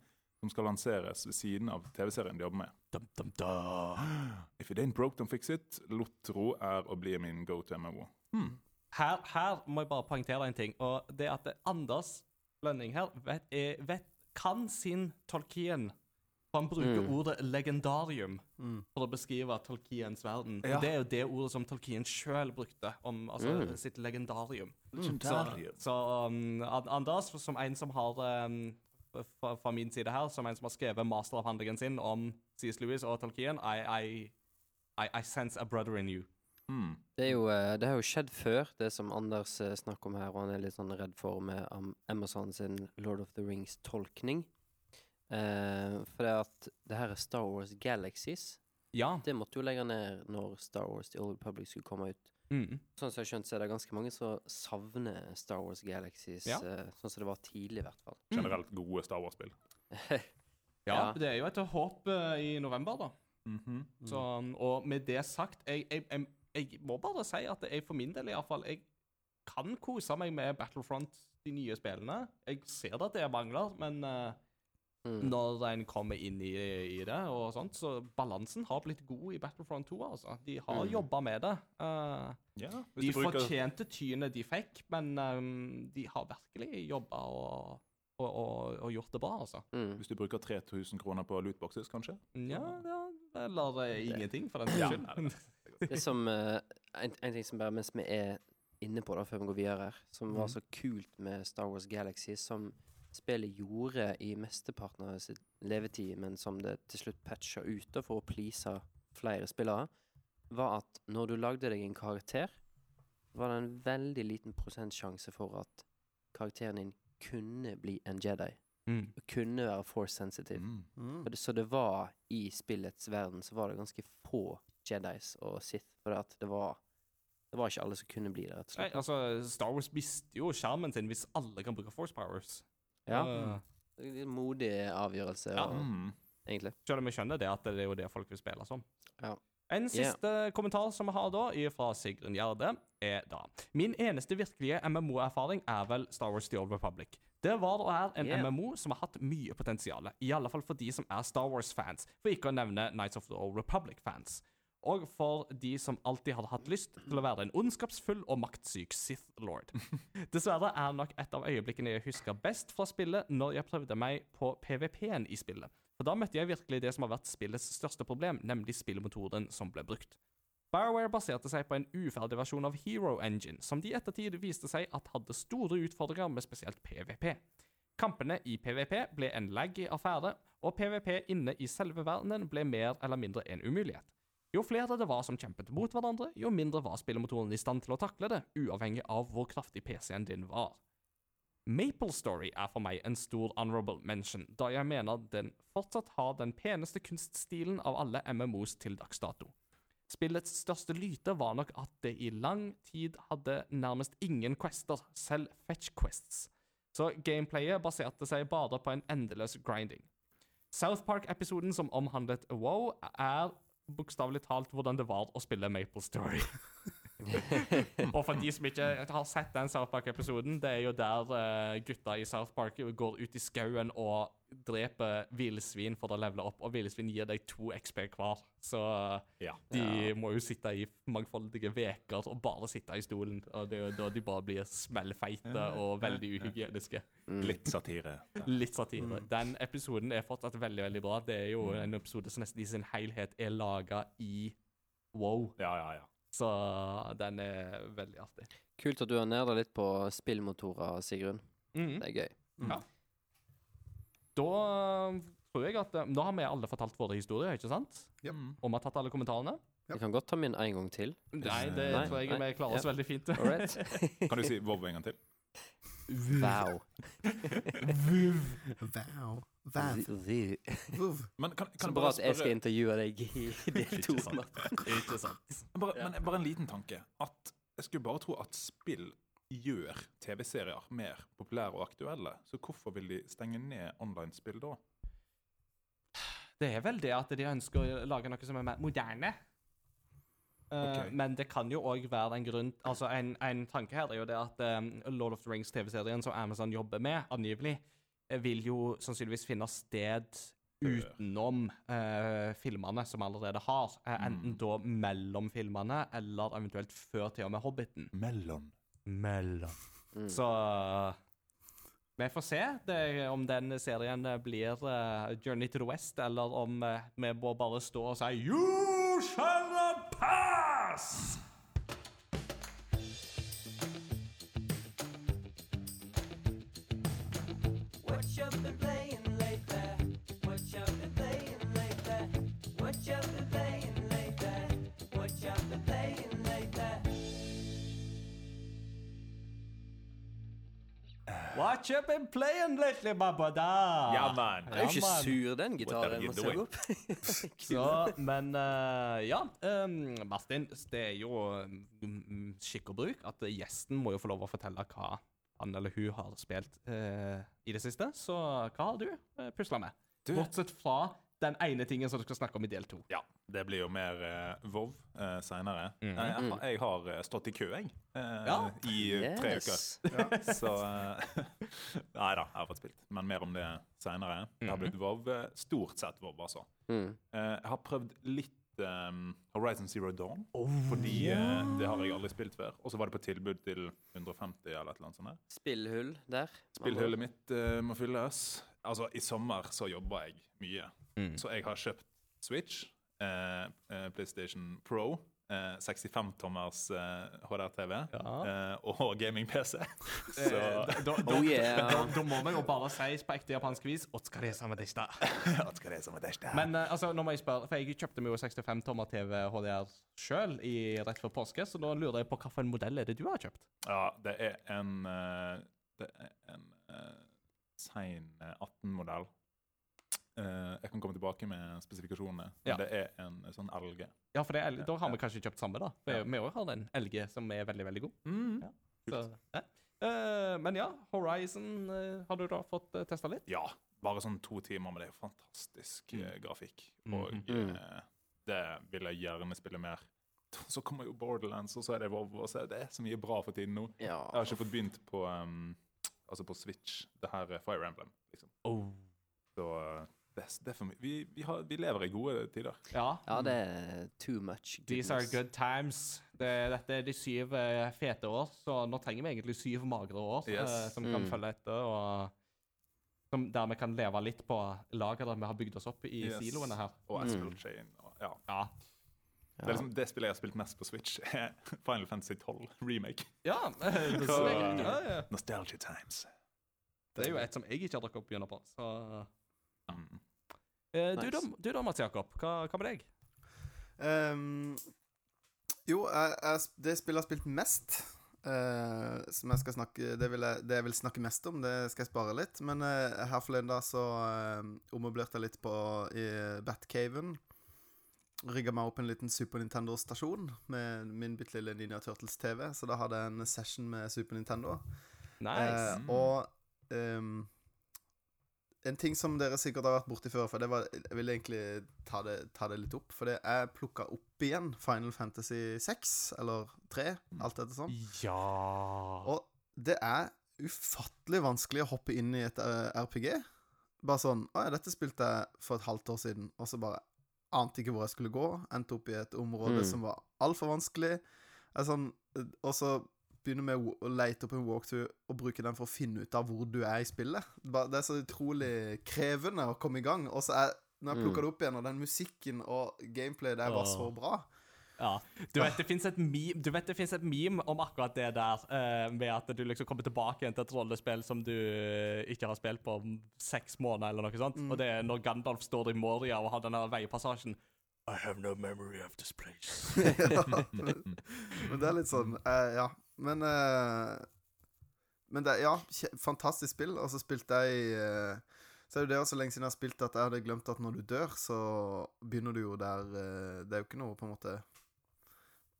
som skal lanseres ved siden av TV-serien de jobber med. Dum, dum, dum. If it ain't broke, don't fix it. Lotro er å bli min go to MMO. Hmm. Her, her må jeg bare poengtere en ting, og det at Anders Lønning her vet, er, vet, kan sin Tolkien. For han bruker Mm. ordet legendarium Mm. for å beskrive Tolkiens verden. Ja. Det er jo det ordet som Tolkien sjøl brukte om altså, Mm. sitt legendarium. Legendarium. Så, så um, Anders, som en som har um, fra, fra min side her, som en som har skrevet masteravhandlingen sin om C.S. Lewis og Tolkien, I, I, I, I sense a brother in you. Mm. Det, er jo, eh, det har jo skjedd før, det som Anders eh, snakker om her, og han er litt sånn redd for med Amazon sin Lord of the Rings-tolkning. Eh, for det at det her er Star Wars Galaxies. Ja. Det måtte jo legge ned når Star Wars The Old Republic skulle komme ut. Mm. Sånn som jeg har skjønt, så er det ganske mange som savner Star Wars Galaxies, Ja. eh, sånn som det var tidlig, i hvert fall. Generelt gode Star Wars-spill. Ja, Ja. det er jo et håp eh, i november, da. Mhm. Så, og med det sagt, jeg, jeg, jeg, jeg må bare si at jeg for min del iallfall Jeg kan kose meg med Battlefront, de nye spillene. Jeg ser at det er mangler, men eh, Mm. når en kommer inn i, i det og sånt, så balansen har blitt god i Battlefront 2, altså. De har Mm. jobba med det. Uh, Ja, de bruker fortjente tynet de fikk, men um, de har virkelig jobba og, og, og, og gjort det bra, altså. Mm. Hvis du bruker 3000 kroner på lootboxes, kanskje? Ja, ja eller eh, ingenting, for den saks skyld. Det som uh, en, en ting som bare mens vi er inne på det, før vi går videre her, som var Mhm. så kult med Star Wars Galaxy, som spillet gjorde i mesteparten av sitt levetid, men som det til slutt patcha ut for å please flere spillere, var at når du lagde deg en karakter, var det en veldig liten prosentsjanse for at karakteren din kunne bli en Jedi. Mm. Og kunne være force sensitive. Mm. Mm. Så det var i spillets verden så var det ganske få Jedis og Sith. For at det var Det var ikke alle som kunne bli det, rett og Nei, altså, Star Wars mister jo skjermen sin hvis alle kan bruke force powers. Ja. Eh, Det er en modig avgjørelse, Ja. og, Mm. egentlig. selv om jeg skjønner det at det er jo det folk vil spille som. Ja. En siste kommentar som vi har da, er fra Sigrun Gjerde, er da Min eneste virkelige MMO-erfaring er vel Star Wars The Old Republic. Det var og er en Yeah. MMO som har hatt mye potensial, i alle fall for de som er Star Wars-fans, for ikke å nevne Nights of the Old Republic-fans. Og for de som alltid hadde hatt lyst til å være en ondskapsfull og maktsyk Sith Lord. Dessverre er nok et av øyeblikkene jeg husker best fra spillet, når jeg prøvde meg på PVP-en i spillet. For da møtte jeg virkelig det som har vært spillets største problem, nemlig spillmotoren som ble brukt. Bioware baserte seg på en uferdig versjon av Hero Engine, som de i ettertid viste seg at hadde store utfordringer med spesielt PVP. Kampene i PVP ble en laggy affære, og PVP inne i selve verdenen ble mer eller mindre en umulighet. Jo flere det var som kjempet mot hverandre, jo mindre var spillemotoren i stand til å takle det, uavhengig av hvor kraftig PC-en din var. Maple Story er for meg en stor honorable mention, da jeg mener den fortsatt har den peneste kunststilen av alle MMOs til dags dato. Spillets største lyte var nok at det i lang tid hadde nærmest ingen quester, selv fetch quests. Så gameplayet baserte seg bare på en endeløs grinding. South Park-episoden som omhandlet WoW, er bokstavelig talt hvordan det var å spille Maple Story. og for de som ikke har sett den South Park-episoden, det er jo der uh, gutta i South Park går ut i skauen og dreper villsvin for å levele opp, og villsvin gir deg to XP hver. Så Ja. de må jo sitte i mangfoldige veker og bare sitte i stolen, og det er jo da de bare blir smellfeite og veldig uhygieniske. Litt satire. Litt satire. Den episoden er fortsatt veldig, veldig bra. Det er jo en episode som nesten i sin helhet er laga i wow. Ja, ja, ja. Så den er veldig artig. Kult at du har nerda litt på spillmotorer, Sigrun. Mhm. Det er gøy. Ja. Da øh, tror jeg at øh, Nå har vi alle fortalt våre historier, ikke sant? Yep. Mm. Og vi har tatt alle kommentarene. Jeg kan godt ta min en gang til. Nei, det Nei, tror jeg nei, vi klarer oss ja. veldig fint. All right. Kan du si Vov en gang til? Wow. Wow. Wow. Så Vuv. Men kan, kan jeg bra at jeg skal intervjue deg i del to. Ikke sant. Martin. Ikke sant. bare, men bare en liten tanke. At Jeg skulle bare tro at spill gjør TV-serier mer populære og aktuelle. Så hvorfor vil de stenge ned online-spill da? Det er vel det at de ønsker å lage noe som er mer moderne. Okay. Ok. Men det kan jo òg være en grunn Altså, en, en tanke her er jo det at um, Lord of the Rings-TV-serien som Amazon jobber med, angivelig, eh, vil jo sannsynligvis finne sted utenom uh, filmene som allerede har. Eh, enten da mellom filmene, eller eventuelt før til og med Hobbiten. Mellom. Mellom. Mm. Så vi får se det, om den serien eh, blir uh, Journey to the West, eller om uh, vi må bare stå og si You shall not pass! What and been playing lately, babada? Ja, man! Han er jo ikke man. sur, den gitaren. må se opp. Så, men uh, ja, um, Martin, det er jo um, skikk og bruk at gjesten må jo få lov å fortelle hva han eller hun har spilt uh, i det siste. Så hva har du uh, pusla med? Bortsett fra den ene tingen som du skal snakke om i del to. Ja, det blir jo mer uh, WoW uh, seinere. Mm. jeg, har- jeg har eh, stått i kø, jeg. uh, Ja. I yes. tre uker. Ja. Så uh, Nei da, jeg har fått spilt. Men mer om det seinere. Det har Mhm. blitt WoW. eh, Stort sett WoW, altså. Mm. Eh, jeg har prøvd litt um, Horizon Zero Dawn. Oh, Fordi eh, det har jeg aldri spilt før. Og så var det på tilbud til 150 eller et eller annet sånt. Spillhull der. Spillhullet mitt eh, må fylles. Altså, i sommer så jobber jeg mye. Mm. Så jeg har kjøpt Switch, eh, eh, PlayStation Pro, eh, 65-tommers eh, HDR-TV Ja. eh, og gaming-PC. Så da, da, da, Oh yeah. da, da må vi jo bare si på ekte japansk vis? Men eh, altså, nå må jeg spørre, for jeg kjøpte meg jo 65-tommer TV HDR sjøl rett før påske, så da lurer jeg på hvilken modell er det du har kjøpt? Ja, det er en eh, Det er en uh, sein eh, 18-modell. Eh, jeg kan komme tilbake med spesifikasjonene. Men Ja. det er en eh, sånn LG. Ja, for det er, da har vi kanskje kjøpt samme, da. For Ja. Vi òg har en LG som er veldig, veldig god. Mm. Ja. Så, ja. Eh, men ja, Horizon eh, har du da fått uh, testa litt? Ja, bare sånn to timer, men det er fantastisk Mm. eh, grafikk. Og Mhm. eh, det vil jeg gjerne spille mer. Så kommer jo Borderlands, og så er det WoW, og så er det så mye bra for tiden nå. Ja. Jeg har ikke fått begynt på um, Altså på Switch, det her er Fire Emblem, liksom. Så eh, det, det er for mye. Vi, vi, har, vi lever i gode tider. Ja. ja, det er too much. Goodness. These are good times. Det, dette er de syv eh, fete år, så nå trenger vi egentlig syv magre år Yes. eh, som kan Mm. følge etter. og som, Der vi kan leve litt på lageret vi har bygd oss opp i Yes. siloene her. Og Mm. Chain. Og, ja. Ja. Det, er liksom, det spillet jeg har spilt mest på Switch, er Final Fantasy 12 remake. Ja, det, Så- ja, ja. Nostalgia Times. det er jo et som jeg ikke har drukket opp gjennom på. Så. Mm. Eh, du, da, du da, Mats Jakob. Hva, hva med deg? Um, jo, jeg, jeg, det spillet jeg har spilt mest, uh, som jeg skal snakke det, vil jeg, det jeg vil snakke mest om, det skal jeg spare litt. Men uh, her forleden da så uh, ommøblerte jeg litt på i Batcaven. Rigga meg opp en liten Super Nintendo-stasjon med min bitte lille Ninja Turtles-TV. Så da hadde jeg en session med Super Nintendo. Nice. Eh, og um, en ting som dere sikkert har vært borti før, for det var, jeg vil egentlig ta det, ta det litt opp. For det jeg plukka opp igjen Final Fantasy 6, eller 3, alt etter sånn. Ja Og det er ufattelig vanskelig å hoppe inn i et eh, RPG. Bare sånn Å ja, dette spilte jeg for et halvt år siden, og så bare ante ikke hvor jeg skulle gå. Endte opp i et område Mm. som var altfor vanskelig. Sånn, eh, og så begynne med å- leite lete opp en walkthrough og bruke den for å finne ut av hvor du er i spillet. Det er så utrolig krevende å komme i gang. Og så er når jeg Mm. plukker det opp igjen, og den musikken og gameplayet det er bare så bra. Ja. Du vet det fins et, meme- du vet det finnes et meme om akkurat det der, uh, med at du liksom kommer tilbake igjen til et rollespill som du eh, ikke har spilt på om seks måneder, eller noe sånt. Mm. Og det er når Gandalf står i Moria og har den der veipassasjen. I have no memory of this place. Men det er litt sånn uh, Ja. Men uh, Men det Ja, fantastisk spill. Og så spilte jeg i Så er det jo det så lenge siden jeg har spilt at jeg hadde glemt at når du dør, så begynner du jo der Det er jo ikke noe på en måte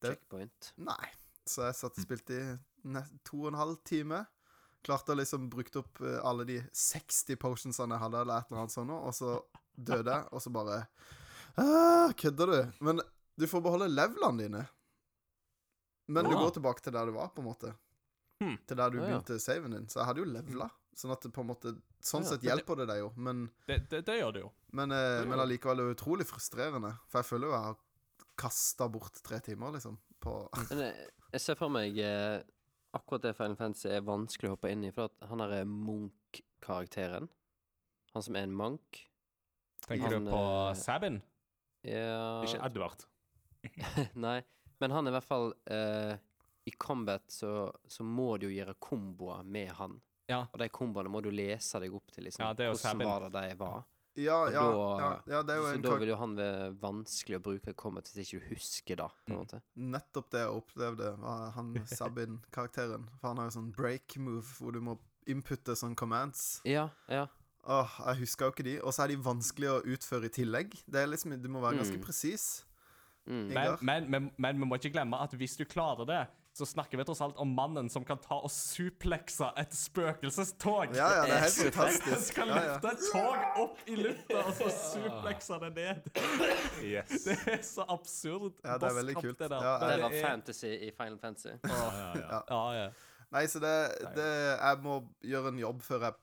Det- Checkpoint. Nei. Så jeg satt og spilte i to og en halv time. Klarte å liksom brukt opp eh, alle de 60 potionsene jeg hadde, eller et eller annet sånt, og så døde jeg, og så bare ah, Kødder du? Men du får beholde levelene dine. Men du går tilbake til der du var, på en måte. Hmm. Til der du ja. begynte saven din. Så jeg hadde jo levela. Sånn at det på en måte Sånn Ja, sett hjelper det deg jo, men Det, det, det gjør det jo. men, eh, men allikevel er det utrolig frustrerende. For jeg føler jo jeg har kasta bort tre timer, liksom, på Men jeg, jeg ser for meg eh, akkurat det Final Fantasy er vanskelig å hoppe inn i, for at han er Munch-karakteren. Han som er en monk. Tenker Han, du på eh, Sabin? Ja Ikke Edvard. Nei, men han er i hvert fall eh, I combat så, så må du jo gjøre komboer med han. Ja. Og de komboene må du lese deg opp til, liksom. Ja, det er jo Hvordan Sabin. var det de var? Ja, ja, da- ja, ja, det er jo så da vil jo han være vanskelig å bruke kommet hvis ikke du husker det, på en Mm. måte. Nettopp det jeg opplevde, var han Sabin-karakteren. For han har jo sånn break move, hvor du må inputte sånne commands. Ja, ja. Åh, jeg husker jo ikke de. Og så er de vanskelig å utføre i tillegg. Det er liksom, Du må være ganske Mm. presis. Mm. Men, men, men, men vi må ikke glemme at hvis du klarer det, så snakker vi tross alt om mannen som kan ta og suplekse et spøkelsestog. Ja, ja, det er helt fantastisk. Han Skal løfte et tog opp i lufta og så suplekse det ned. Yes. Det er så absurd. Ja, det er veldig kult. Det der. Ja, Det det var er- fantasy i Final Fantasy. Ja, ja, ja. Ja, ja. Nei, så det, det Jeg må gjøre en jobb før jeg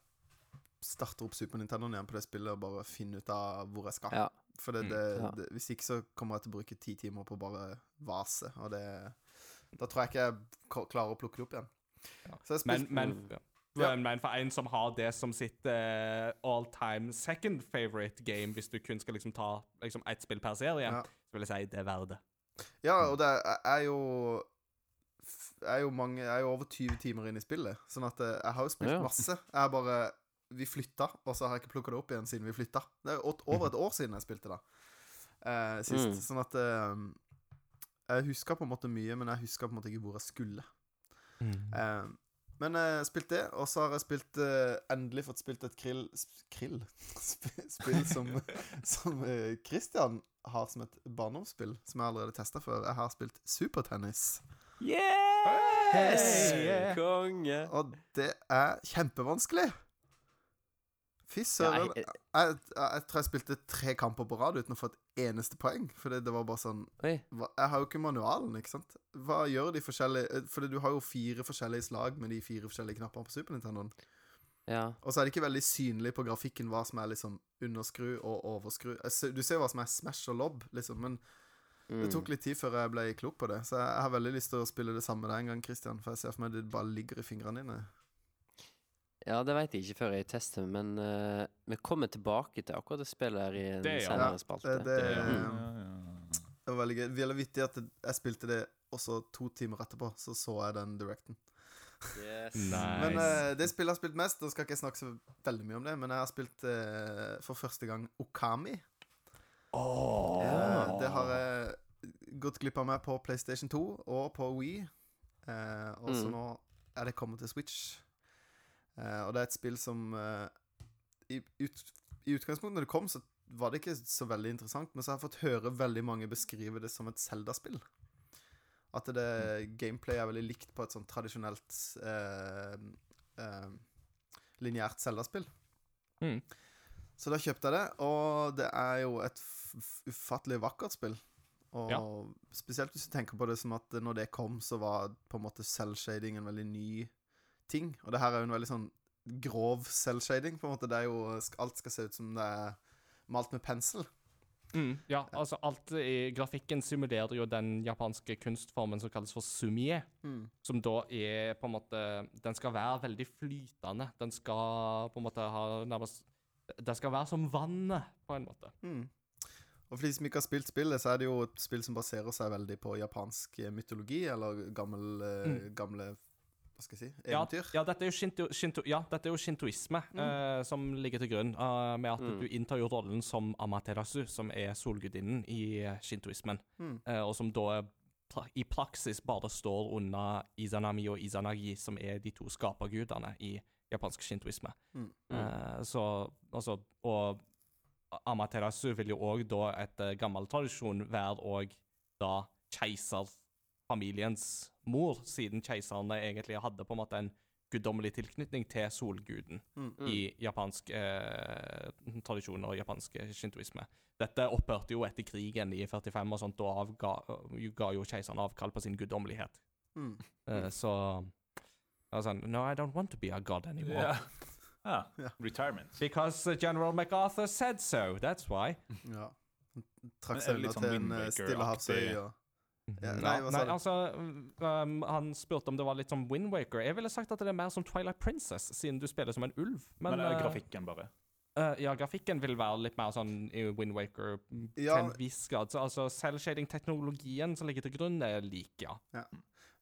starter opp Super Nintendo igjen på det spillet, og bare finne ut av hvor jeg skal. Ja. For det, Mm. det, det, hvis ikke så kommer jeg til å bruke ti timer på bare vase, og det Da tror jeg ikke jeg klarer å plukke det opp igjen. Ja. Så jeg Men, men, ja. Ja. men for en som har det som sitt uh, all time second favorite game, hvis du kun skal liksom ta liksom ett spill per serie, Ja. så vil jeg si det er verdt det. Ja, og det er- jo er jo mange Jeg er jo over 20 timer inn i spillet, sånn at eh, jeg har jo spilt Ja. masse. Jeg er bare Vi flytta, og så har jeg ikke plukka det opp igjen siden vi flytta. Det er over et år siden jeg spilte da. uh, sist. Mm. Sånn at eh, Jeg huska på en måte mye, men jeg huska på en måte ikke hvor jeg skulle. Eh, men jeg spilte det, og så har jeg spilt uh, endelig fått spilt et krill sp- Krill? Sp- Spill som, som uh, Christian har som et barndomsspill, som jeg allerede testa før. Jeg har spilt supertennis. Hei! Konge! Og det er kjempevanskelig. Fy søren. jeg- jeg, jeg, jeg tror jeg spilte tre kamper på rad uten å få et eneste poeng. Fordi det var bare sånn Oi. Jeg har jo ikke manualen, ikke sant? Hva gjør de forskjellige Fordi du har jo fire forskjellige slag med de fire forskjellige knappene på Super Nintendoen. Ja. Og så er det ikke veldig synlig på grafikken hva som er liksom underskru og overskru. Ser- Du ser hva som er smash og lob, liksom, men Mm. det tok litt tid før jeg ble klok på det. Så jeg har veldig lyst til å spille det samme med deg en gang, Christian. For jeg ser for meg det bare ligger i fingrene dine. Ja, det vet jeg ikke før jeg tester, men uh, vi kommer tilbake til akkurat det spillet her i en Det, ja. senere Ja, spalte. Det, det, Det- Mm. det var veldig gøy. Veldig vittig at jeg spilte det også to timer etterpå, så så jeg den directen. Yes. Nice. Men uh, det spillet jeg har spilt mest, nå skal ikke jeg snakke så veldig mye om det, men jeg har spilt uh, for første gang Okami. Åh. Ja. Eh, det har jeg gått glipp av meg på PlayStation 2 og på Wii. Eh, og så Mm. nå er det kommet til Switch. Eh, og det er et spill som eh, i, ut, I utgangspunktet når det kom, så var det ikke så veldig interessant, men så har jeg fått høre veldig mange beskrive det som et Zelda-spill. At det gameplay er veldig likt på et sånn tradisjonelt eh, eh, lineært Zelda-spill. Mm. Så da kjøpte jeg det, og det er jo et ufattelig vakkert spill. Og Ja. spesielt hvis du tenker på det som at når det kom, så var på en måte cell-shading en veldig ny ting. Og det her er jo en veldig sånn grov cell-shading, på en måte. Det er jo Alt skal se ut som det er malt med pensel. Mm, ja, altså alt i grafikken simulerer jo den japanske kunstformen som kalles for sumie. Som da er på en måte Den skal være veldig flytende. Den skal på en måte ha nærmest Den skal være som vannet, på en måte. Mm. Og for de som ikke har spilt spillet, så er det jo et spill som baserer seg veldig på japansk eh, mytologi, eller gammel, eh, gamle Hva skal jeg si? Ja, Eventyr. ja, dette er jo, shinto, shinto, ja, dette er jo shintoisme eh, som ligger til grunn, eh, med at du inntar jo rollen som Amaterasu, som er solgudinnen i eh, shintoismen, Mm. eh, og som da pra i praksis bare står under Izanami og Izanagi, som er de to skapergudene i japansk shintoisme. Mm. Eh, så altså Og Amaterasu vil jo òg da, etter gammel tradisjon, være òg da keiserfamiliens mor, siden keiserne egentlig hadde på en måte en guddommelig tilknytning til solguden Mm. i japansk eh, tradisjon og japansk shintoisme. Dette opphørte jo etter krigen i 45 og sånt, da avga, ga jo keiseren avkall på sin guddommelighet. Mm. Eh, så jeg var sånn No, I don't want to be a god anymore. Yeah. Ah. Retirement. Because General MacArthur said so, that's why. Ja. Trakk seg unna sånn til en eh, stillehavsøy og Ja, nei, nei, hva sa nei altså um, Han spurte om det var litt som Windwaker. Jeg ville sagt at det er mer som Twilight Princess, siden du spiller som en ulv. Men, Men, er eh, grafikken bare? Uh, ja, grafikken vil være litt mer sånn i Wind Waker til en viss grad. Så, altså, Cell-shading-teknologien som ligger til grunn, er lik, ja.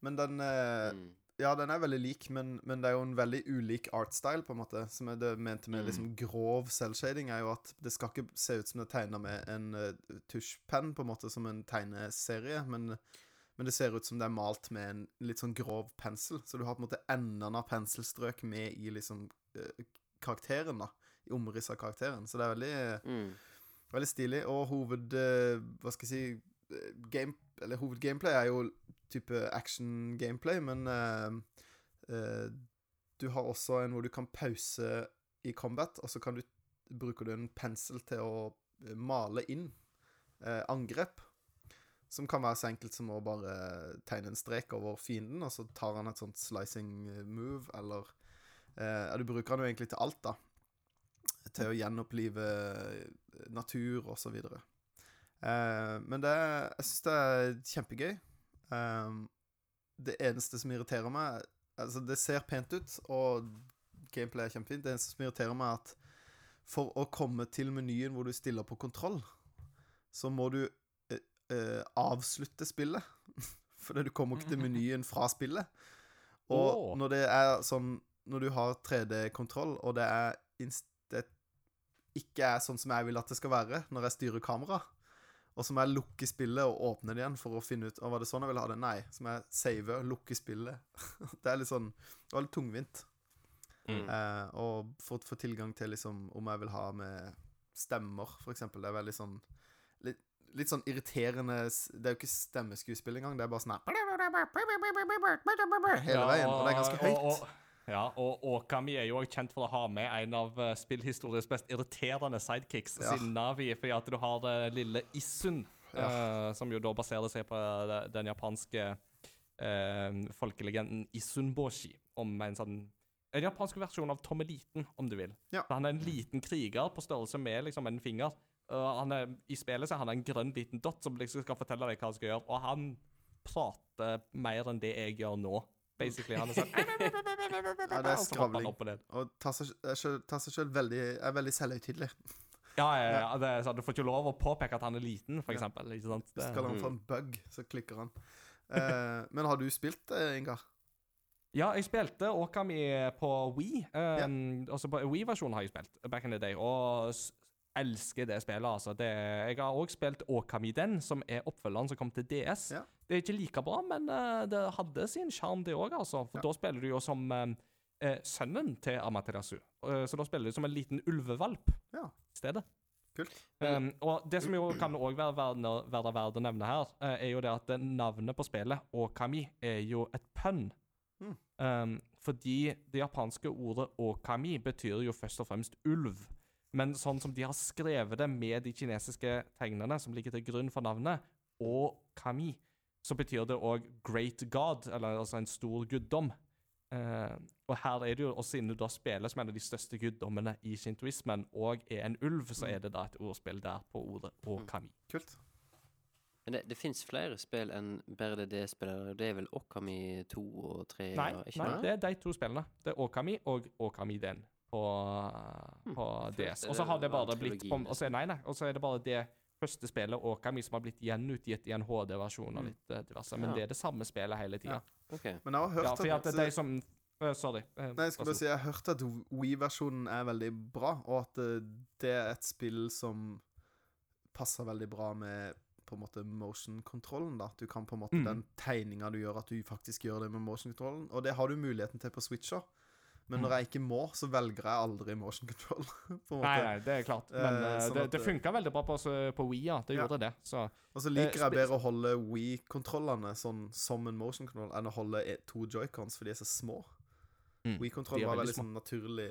Men den uh, Mm. Ja, den er veldig lik, men, men det er jo en veldig ulik artstyle, på en måte. Som er det mente med Mm. liksom grov selvshading, er jo at det skal ikke se ut som det er tegna med en uh, tusjpenn, på en måte, som en tegneserie, men, men det ser ut som det er malt med en litt sånn grov pensel. Så du har på en måte endene av penselstrøk med i liksom uh, karakteren, da. I omrisset av karakteren. Så det er veldig Mm. Veldig stilig. Og hoved... Uh, hva skal jeg si eh, game, Eller hovedgameplay er jo type action-gameplay, men uh, uh, du har også en hvor du kan pause i combat, og så kan du bruker du en pensel til å eh, male inn uh, angrep. Som kan være så enkelt som å bare tegne en strek over fienden, og så tar han et sånt slicing move, eller du bruker han jo egentlig til alt, da. Til å gjenopplive natur og så videre. Eh, men det Jeg syns det er kjempegøy. Um, det eneste som irriterer meg Altså, det ser pent ut, og gameplay er kjempefint. Det eneste som irriterer meg, er at for å komme til menyen hvor du stiller på kontroll, så må du uh, uh, avslutte spillet. Fordi du kommer ikke til menyen fra spillet. Og når det er sånn Når du har 3D-kontroll, og det er det ikke er sånn som jeg vil at det skal være når jeg styrer kamera, og så må jeg lukke spillet og åpne det igjen for å finne ut om var det sånn jeg ville ha det? Nei. Så må jeg save og lukke spillet. det er litt sånn Det var litt tungvint. Mm. Eh, og for å få tilgang til liksom om jeg vil ha med stemmer, for eksempel. Det er veldig sånn Litt, litt sånn irriterende Det er jo ikke stemmeskuespill engang. Det er bare sånn her Hele veien. Og det er ganske høyt. Ja, og Okami er jo også kjent for å ha med en av uh, spillhistoriens mest irriterende sidekicks, Ja. sin Navi, fordi at du har det lille Issun, uh, som jo da baserer seg på den japanske uh, folkelegenden Isunboshi, om en sånn en japansk versjon av Tommeliten, om du vil. Ja. Han er en liten kriger på størrelse med liksom en finger. Uh, han er, I spillet så er han en grønn liten dott som liksom skal fortelle deg hva han skal gjøre, og han prater mer enn det jeg gjør nå. Basically. Han er sånn Ja, det er skravling. og. Og tar seg, tar seg selv veldig Er veldig selvhøytidelig. Ja, ja, ja, det er sånn, Du får ikke lov å påpeke at han er liten, for eksempel. Ikke sant? Det, Skal han få en bug, så klikker han. Eh, men har du spilt det, Ingar? ja, jeg spilte Okami på Wii. Um, Også på Wii-versjonen har jeg spilt back in the day, og elsker det spillet, altså. Det, jeg har òg spilt Okami Den, som er oppfølgeren som kom til DS. Ja. Det er ikke like bra, men eh, det hadde sin sjarm, det òg, altså. For Ja. da spiller du jo som eh, eh, sønnen til Amaterasu. Eh, så da spiller du som en liten ulvevalp Ja. i stedet. Kult. Um, og det som jo kan òg være verd verd verd å nevne her, er jo det at navnet på spillet, Okami, er jo et pønn. Mm. Um, fordi det japanske ordet okami betyr jo først og fremst ulv. Men sånn som de har skrevet det med de kinesiske tegnene som ligger til grunn for navnet, okami, så betyr det òg great god, eller altså en stor guddom. Eh, og her er det jo, og siden du da spiller som en av de største guddommene i shintoismen, og er en ulv, så er det da et ordspill der på ordet okami. Kult. Men det, det fins flere spill enn bare det D-spillet. Det er vel Okami 2 og 3? Nei, og, nei, det? er de to spillene. Det er okami og okami den på, på DS. Og så har det bare blitt på, og så, Nei, nei, og så er det bare det første spillet, Okami, som har blitt gjenutgitt i en HD-versjon og litt uh, diverse. Men Ja. det er det samme spillet hele tida. Ok. Men jeg har hørt Ja, at at, de som eh, Sorry. Uh, Nei, jeg skulle bare si Jeg har hørt at Wii-versjonen er veldig bra, og at eh, det er et spill som passer veldig bra med på en måte motion-kontrollen. da At du kan på en måte Mm. Den tegninga du gjør, at du faktisk gjør det med motion-kontrollen. Og det har du muligheten til på Switcher. Men når Mm. jeg ikke må, så velger jeg aldri motion control. på en måte. Nei, nei, det er klart. Men Eh, eh, sånn det, det eh, funka veldig bra på, på Wii, ja. Det Ja. gjorde det. Så Og så liker Eh, jeg bedre å holde Wii-kontrollene sånn som en motion control enn å holde to joycons, for de er så små. Mm, Wii-kontroll var veldig sånn naturlig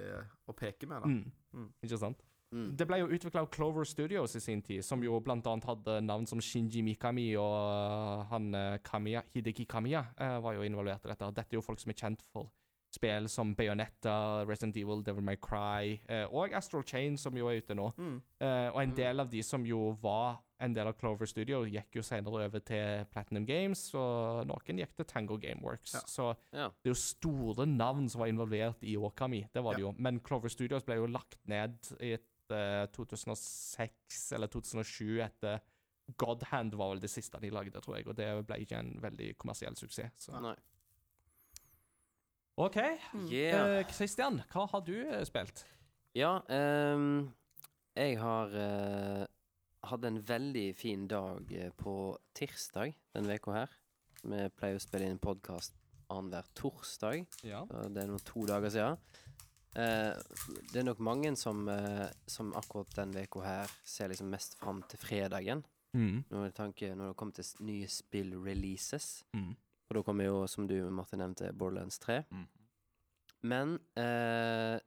å peke med. da mm. Mm. Ikke sant? Mm. Det ble jo utvikla av Clover Studios i sin tid, som jo blant annet hadde navn som Shinji Mikami og han Kamiya, Hideki Kamiya var jo involvert i dette. Dette er jo folk som er kjent for spill som Bayonetta, Resident Evil, Devil May Cry uh, og Astral Chain, som jo er ute nå. Mm. Uh, og en Mm. del av de som jo var en del av Clover Studio, gikk jo senere over til Platinum Games, og noen gikk til Tango Gameworks. Ja. Så Ja. det er jo store navn som var involvert i Okami. Det var det jo. Men Clover Studios ble jo lagt ned i et, uh, 2006 eller 2007 etter God Hand var vel det siste de lagde, tror jeg. Og det ble ikke en veldig kommersiell suksess. Så. Nei. OK. Yeah. Eh, Christian, hva har du eh, spilt? Ja, ehm, jeg har eh, hatt en veldig fin dag eh, på tirsdag denne uka her. Vi pleier å spille inn podkast annenhver torsdag. Ja. og Det er nå to dager siden. Eh, det er nok mange som, eh, som akkurat den uka her ser liksom mest fram til fredagen. Mm. Når det, tanke, når det kommer til s- nye spill-releases. Mm. Og da kommer jo, som du Martin nevnte, Borderlands 3. Mm. Men eh,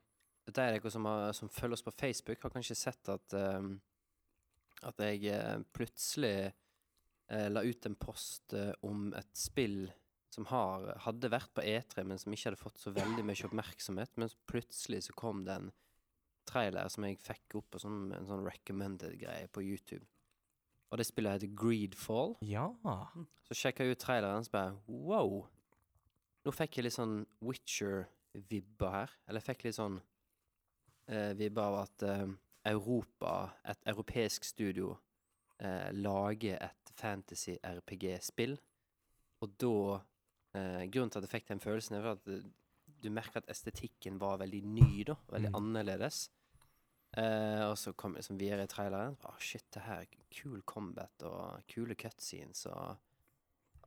de av dere som, har, som følger oss på Facebook, har kanskje sett at eh, At jeg eh, plutselig eh, la ut en post eh, om et spill som har, hadde vært på E3, men som ikke hadde fått så veldig mye oppmerksomhet. Men plutselig så kom det en trailer som jeg fikk opp på sånn, en sånn recommended-greie på YouTube. Og det spillet heter Greedfall. ja. Så sjekka jeg ut traileren, så bare wow! Nå fikk jeg litt sånn Witcher-vibber her. Eller jeg fikk litt sånn eh, vibber av at eh, Europa, et europeisk studio, eh, lager et fantasy-RPG-spill. Og da eh, Grunnen til at jeg fikk den følelsen, er at eh, du merker at estetikken var veldig ny, da. Veldig Mm. annerledes. Eh, og så kom liksom videre i traileren. Å, shit, det her er kul combat og kule cutscenes og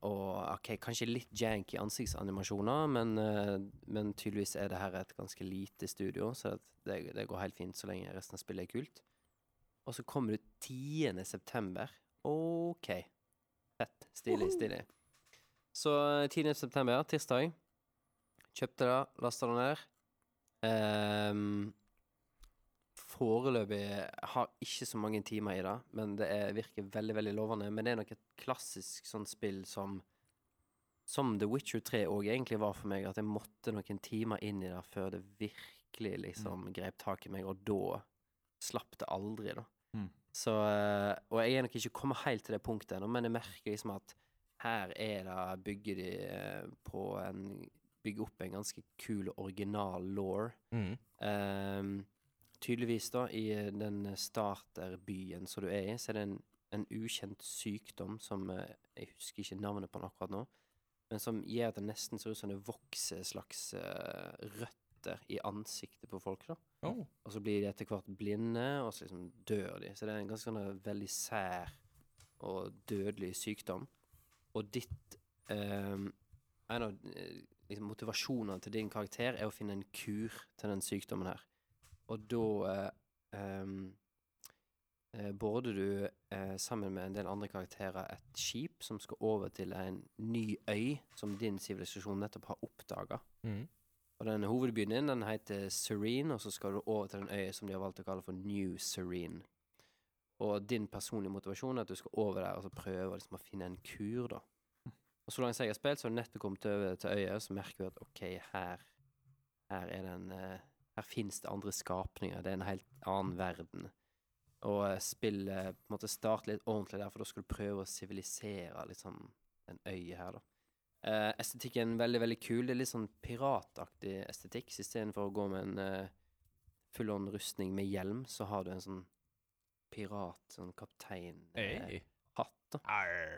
Og OK, kanskje litt janky ansiktsanimasjoner, men, eh, men tydeligvis er det her et ganske lite studio, så det, det går helt fint så lenge resten av spillet er kult. Og så kommer du 10. september. OK. Fett. Stilig, stilig. Så eh, 10. september, tirsdag. Kjøpte det, lasta det ned. Ehm, Foreløpig har ikke så mange timer i det, men det er, virker veldig veldig lovende. Men det er nok et klassisk sånn spill som Som The Witcher 3 òg egentlig var for meg, at jeg måtte noen timer inn i det før det virkelig liksom grep tak i meg, og da slapp det aldri, da. Mm. Så eh, Og jeg er nok ikke kommet helt til det punktet ennå, men jeg merker liksom at her er det Bygger de eh, på en Bygger opp en ganske kul original law. Mm. Ehm, tydeligvis, da, i den starterbyen som du er i, så er det en, en ukjent sykdom som eh, Jeg husker ikke navnet på den akkurat nå, men som gjør at det nesten ser ut som det vokser slags eh, røtter i ansiktet på folk. da. Oh. Og så blir de etter hvert blinde, og så liksom dør de. Så det er en ganske sånn veldig sær og dødelig sykdom. og ditt ehm, En av eh, liksom, motivasjonene til din karakter er å finne en kur til den sykdommen her. Og da eh, eh, border du eh, sammen med en del andre karakterer et skip som skal over til en ny øy som din sivilisasjon nettopp har oppdaga. Mm. Og den hovedbyen din den heter Serene, og så skal du over til den øya som de har valgt å kalle for New Serene. Og din personlige motivasjon er at du skal over der og så prøve liksom, å finne en kur, da. Og så langt jeg har spilt, så har du nettopp kommet over til øya, så merker du at OK, her Her er det en eh, Her fins det andre skapninger. Det er en helt annen verden. Og eh, spillet på en måte starter litt ordentlig der, for da skal du prøve å sivilisere liksom den øya her, da. Uh, estetikken veldig, veldig kul. Det er litt sånn pirataktig estetikk. Så istedenfor å gå med en uh, full-on rustning med hjelm, så har du en sånn pirat, sånn kaptein-hatt. Hey. Da.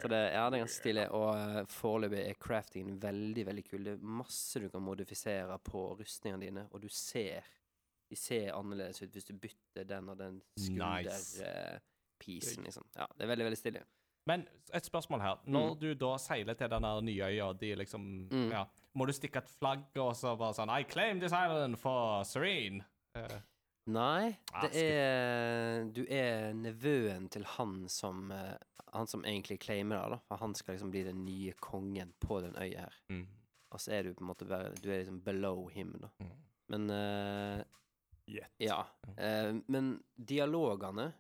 Så det, ja, det er ganske stilig. Og uh, foreløpig er craftingen veldig, veldig kul. Det er masse du kan modifisere på rustningene dine, og du ser De ser annerledes ut hvis du bytter den og den Nice. skulderpisen, liksom. Ja, det er veldig, veldig stilig. Men et spørsmål her. Når du da seiler til den nye øya, de liksom Mm. Ja. Må du stikke et flagg og så bare sånn I claim this island for Serene. Eh, Nei, det er Du er nevøen til han som eh, Han som egentlig claimer det, da. For han skal liksom bli den nye kongen på den øya her. mm. Og så er du på en måte bare Du er liksom below him, da. Mm. Men uh. Ja. Uh, men dialogene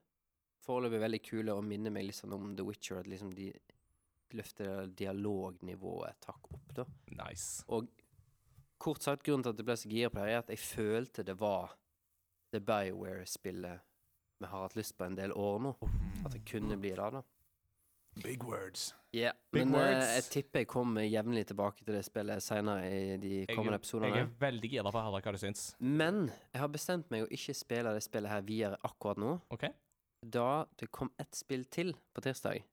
foreløpig veldig kule og minner meg sånn om The Witcher. At liksom de løfter dialognivået et hakk opp, da. Nice. Og kort sagt, grunnen til at jeg ble så gira på det, er at jeg følte det var det BioWare-spillet vi har hatt lyst på en del år nå. At det kunne bli det, da. Big words. Ja, Big men eh, words. jeg tipper jeg kommer jevnlig tilbake til det spillet senere i de kommende episodene. jeg er veldig gira på å høre hva du syns. Men jeg har bestemt meg å ikke spille det spillet her videre akkurat nå. OK? Da det kom ett spill til på tirsdag,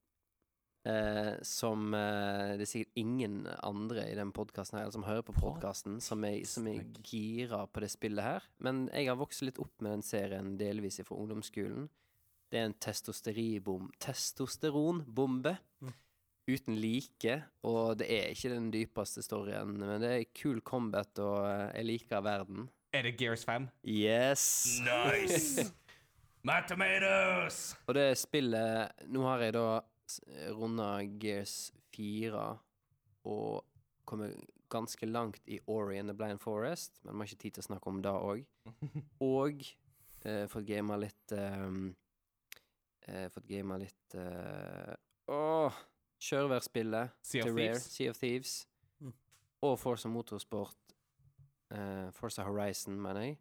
eh, som eh, det er sikkert ingen andre i den podkasten her, eller som hører på podkasten, som, er- som er gira på det spillet her. Men jeg har vokst litt opp med den serien delvis fra ungdomsskolen. Det er en testosteribom, testosteronbombe uten like, og det er ikke den dypeste storyen, men det er kul combat, og eh, jeg liker verden. Er det Gears 5? Yes! Nice! My tomatoes! Og det spillet Nå har jeg da runda Gears 4 og kommet ganske langt i Ori and the Blind Forest, men vi har ikke tid til å snakke om det òg. Og eh, fått gama litt ehm, eh, Fått gama litt eh, Åh! Of til Rare. Thieves. Sea of Thieves. Mm. Og Forza Motorsport. Uh, Forza Horizon, mener jeg.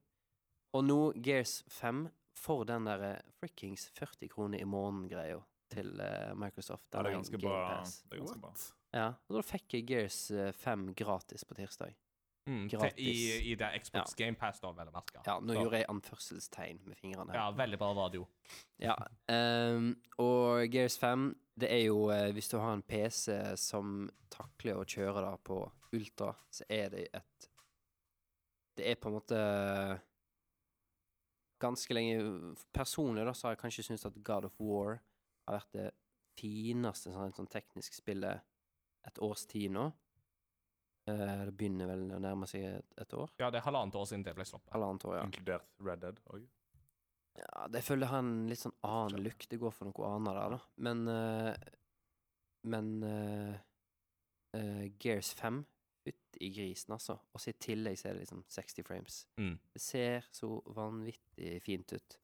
Og nå Gears 5 for den derre frikkings 40 kroner i måneden-greia til eh, Microsoft. Ja, det er ganske bra. Det er ganske bra. Ja, og da fikk jeg Gears eh, 5 gratis på tirsdag. Mm, til, Gratis. I, I det Xbox Game Pass, da, vel å merke. Ja, nå Så- gjorde jeg anførselstegn med fingrene. Ja, veldig bra radio. Ja. um, og Gears 5, det er jo eh, Hvis du har en PC som takler å kjøre det på ultra, så er det et Det er på en måte Ganske lenge Personlig da, så har jeg kanskje syntes at God of War har vært det fineste sånn, sånn teknisk spillet et års tid nå. Eh, det begynner vel å nærme seg et, et år. Ja, det er halvannet år siden det ble sluppet. Halvannet år, ja. Inkludert Red Dead òg. Ja, det føler jeg har en litt sånn annen look. Det går for noe annet der, da. Men uh, Men uh, eh, Gears 5 Fytti grisen, altså. Og så i tillegg så er det liksom 60 frames. Mm. Det ser så vanvittig fint ut.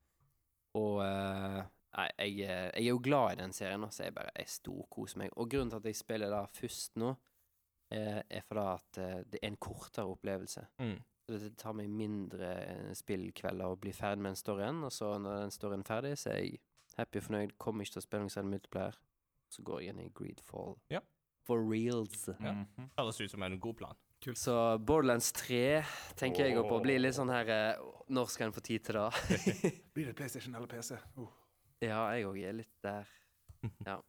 Og eh, Nei, jeg, eh, jeg er jo glad i den serien, så jeg bare jeg storkoser meg. Og grunnen til at jeg spiller da først nå, er, er fordi at eh, det er en kortere opplevelse. Mm. Det tar meg mindre eh, spillkvelder å bli ferdig med en storyen, og så når den storyen er ferdig, så er jeg happy og fornøyd. Kommer ikke til å spille noen særlig multiplayer. Så går jeg inn i Greedfall. Ja. For reals. Ja. Mhm. Høres ut som en god plan. Så Borderlands 3 tenker jeg å på. Blir litt sånn her eh, Når skal en få tid til det? Blir det PlayStation eller PC? Oh. Ja, jeg òg er litt der.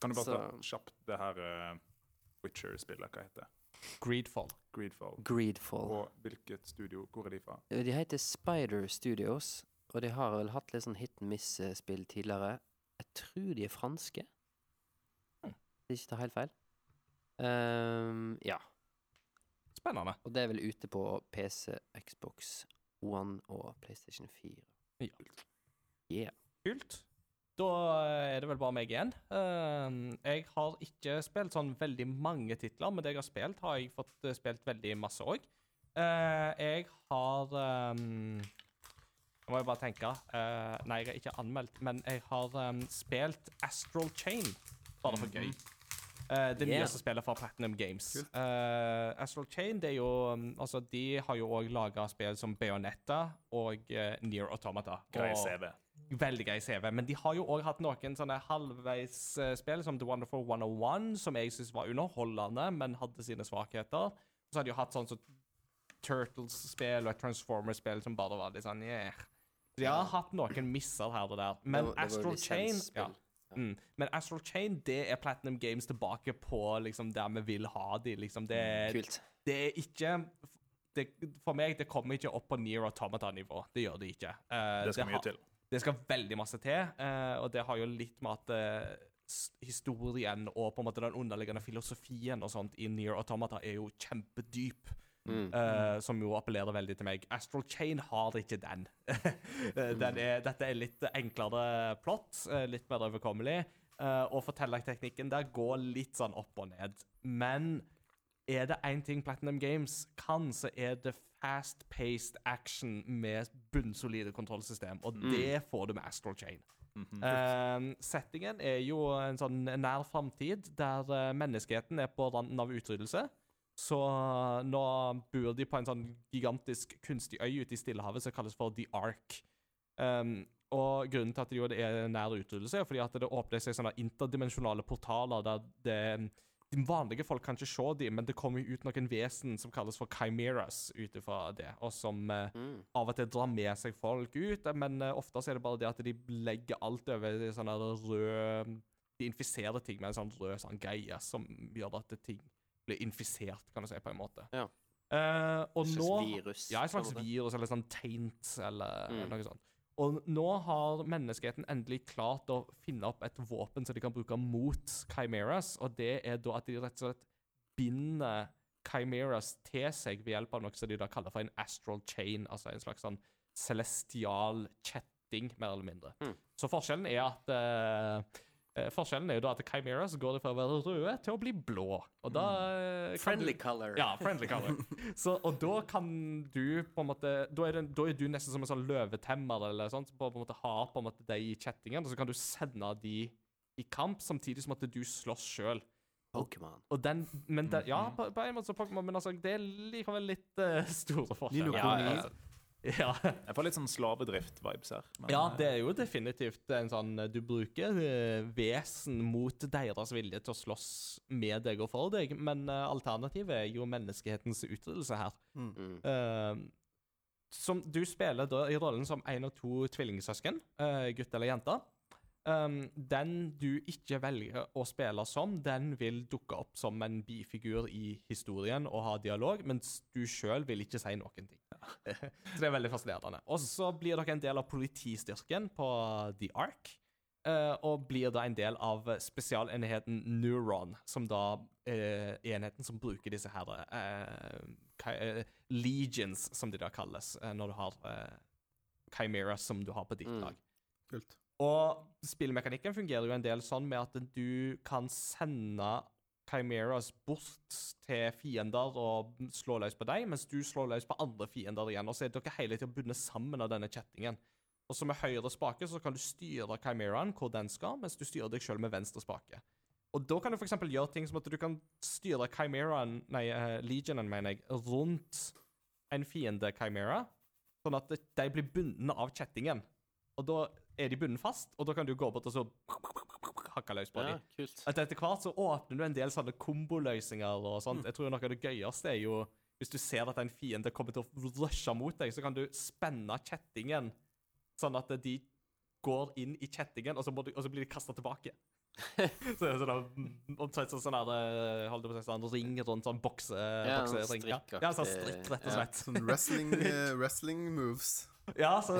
Kan du bare ta kjapt det her uh, Witcher-spillet? Hva heter det? Greedfall. Greedfall. Greedfall. Og hvilket studio? Hvor er de fra? De heter Spider Studios, og de har vel hatt litt sånn hit and miss-spill tidligere. Jeg tror de er franske. Hmm. Hvis jeg ikke tar helt feil. Um, ja. Spennende. Og det er vel ute på PC, Xbox One og PlayStation 4. Ja. Yeah. Kult. Da er det vel bare meg igjen. Ehm, jeg har ikke spilt sånn veldig mange titler, men det jeg har spilt, har jeg fått eh, spilt veldig masse òg. jeg har Jeg Nå må jeg bare tenke. Eh, nei, jeg har ikke anmeldt, men jeg har ehm, spilt Astral Chain, bare for gøy. Eh, det Yeah. nyeste spillet fra Platinum Games. Eh, Astral Chain, det er jo Altså, de har jo òg laga spill som Bayonetta og uh, Near Automata. Grei CV. Veldig grei CV. Men de har jo òg hatt noen sånne halvveisspill, som The Wonderful 101, som jeg syns var underholdende, men hadde sine svakheter. Så har de jo hatt sånn som Turtles-spill og et Transformers-spill som bare var litt sånn yeah. De har hatt noen misser her og der. Men Det var- det var Astral Chain ja. Mm. Men Astral Chain, det er Platinum Games tilbake på liksom der vi vil ha de. Liksom. Det, er- Kult. det er ikke det, For meg, det kommer ikke opp på Near Automata-nivå. Det gjør det ikke. Uh, Det skal mye til. Det skal veldig masse til, eh, og det har jo litt med at eh, historien og på en måte den underliggende filosofien og sånt i Near Automata er jo kjempedyp. Mm. Uh, som jo appellerer veldig til meg. Astral Chain har ikke den. Den er, dette er litt enklere plott, litt mer overkommelig, Uh, og fortellerteknikken der går litt sånn opp og ned. Men er det én ting Platinum Games kan, så er det fast-paced action med bunnsolide kontrollsystem, og det får du med Astral Chain. Eh, settingen er jo en sånn nær framtid der eh, menneskeheten er på randen av utryddelse. Så nå bor de på en sånn gigantisk kunstig øy ute i Stillehavet som kalles for The Ark. Um, og grunnen til at det er nær utryddelse, er fordi at det åpner seg sånne interdimensjonale portaler der det, de vanlige folk kan ikke se dem, men det kommer ut noen vesen som kalles for chimeras ut ifra det, og som eh, Mm. av og til drar med seg folk ut, men eh, ofte er det bare det at de legger alt over i sånne rød De infiserer ting med en sånn rød sånn greie som gjør at ting blir infisert, kan du si, på en måte. Ja. Eh, og nå virus. Ja, et slags virus eller sånn taint eller Mm. noe sånt. Og nå har menneskeheten endelig klart å finne opp et våpen som de kan bruke mot chimeras, og det er da at de rett og slett binder chimeras til seg ved hjelp av noe som de da kaller for en astral chain, altså en slags sånn celestial kjetting, mer eller mindre. Mm. Så forskjellen er at eh, Forskjellen er jo da at så går det fra å være røde til å bli blå. Og da mm. Friendly du, color. ja, friendly color. Så, og da kan du på en måte Da er, det, da er du nesten som en sånn løvetemmer eller sånt, som på en måte har på en måte de i kjettingen, og så kan du sende de i kamp, samtidig som at du slåss sjøl. Pokémon. Og den Men den, ja, på, på en måte så Pokémon, men altså, det er likevel litt uh, store forskjeller. Ja, ja, ja. Ja. Jeg får litt sånn slavedrift-vibes her. men, ja, eh, det er jo definitivt en sånn eh, Du bruker eh, vesen mot deres vilje til å slåss med deg og for deg, men alternativet er jo menneskehetens utryddelse her. Mm. Uh, som du spiller da i rollen som en av to tvillingsøsken, uh, gutt eller jente. Um, den du ikke velger å spille som, den vil dukke opp som en bifigur i historien og ha dialog, mens du sjøl vil ikke si noen ting. så det er veldig fascinerende. Og så blir dere en del av politistyrken på The Ark. eh, og blir da en del av spesialenheten Neuron, som da er enheten som bruker disse her uh, eh, Legions, som de da kalles, eh, når du har uh, Chimera som du har på ditt Mm. lag. Kult. Og spillmekanikken fungerer jo en del sånn med at du kan sende Chimeras bort til fiender og slår løs på dem, mens du slår løs på andre fiender igjen. Og så er dere hele tida bundet sammen av denne kjettingen. Og så med høyre spake så kan du styre Chimeraen hvor den skal, mens du styrer deg sjøl med venstre spake. Og da kan du f.eks. gjøre ting som at du kan styre Chimeraen, nei, uh, Legionen, mener jeg, rundt en fiende Chimera, sånn at de blir bundet av kjettingen. Og da er de bundet fast, og da kan du gå bort og så hakke løs på Ja, dem. kult. At etter hvert så åpner du en del sånne komboløsninger og sånt. Jeg tror noe av det gøyeste er jo hvis du ser at en fiende kommer til å rushe mot deg, så kan du spenne kjettingen sånn at de går inn i kjettingen, og så, må du, og så blir de kasta tilbake. så det er sånn, omtrent sånn, sånn eh, holdt på å si, sånn ring rundt sånn bokse, Ja, boksering. Ja, sånn strikk, rett og ja. slett. Sånn wrestling, uh, wrestling moves. Ja, så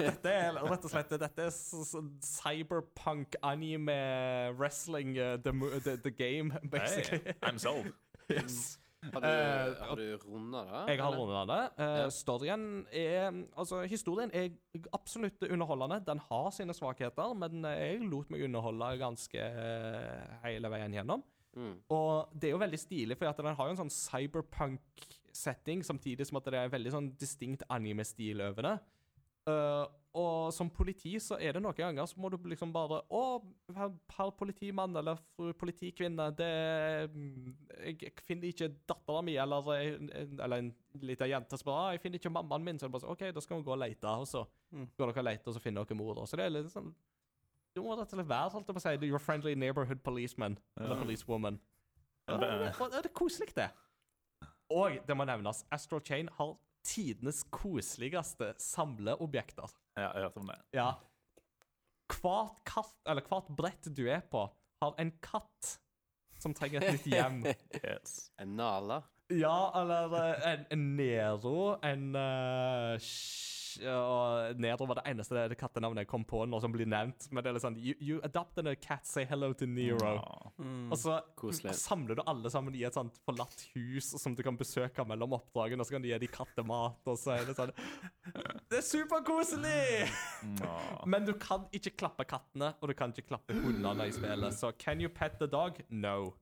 dette er rett og slett Dette er s- s- cyberpunk anime wrestling uh, the, the, the game, basically. Hey, I'm sold. yes. Har du, Eh, har du runda det? Jeg har runda det. Uh, Storyen er Altså, historien er absolutt underholdende. Den har sine svakheter, men jeg lot meg underholde ganske eh, hele veien gjennom. Mm. Og det er jo veldig stilig, for at den har jo en sånn cyberpunk-setting, samtidig som at det er veldig sånn distinkt anime-stil over det. Uh, og som politi så er det noen ganger så må du liksom bare Å, herr politimann eller fru politikvinne, det Jeg, finner ikke dattera mi, eller, eller en lita jente som bare «Ah, 'Jeg finner ikke mammaen min', så er det bare sånn OK, da skal vi gå og lete, og så Mm. går dere og leter, og så finner dere mor. Så det er litt sånn Du må rett og slett være, holdt jeg på å si, your friendly neighborhood policeman. Eller policewoman. Ja, Og det- det, det er koselig, det. Og det må nevnes, Astral Chain har tidenes koseligste samleobjekter. Ja, jeg hørte om det. Ja. Hvert, katt, eller hvert brett du er på, har en katt som trenger et nytt hjem. Yes. En Nala? Ja, eller eh, en, en Nero, en uh, og Nero var det eneste kattenavnet jeg kom på når som blir nevnt. Men det er litt sånn You, you adopted a cat, say hello to Nero. Mm, Og så Koselig. samler du alle sammen i et sånt forlatt hus som du kan besøke mellom oppdragene, og så kan du gi dem kattemat, og så er det sånn Det er superkoselig! Men du kan ikke klappe kattene, og du kan ikke klappe hundene i spillet. Så can you pet the dog? No.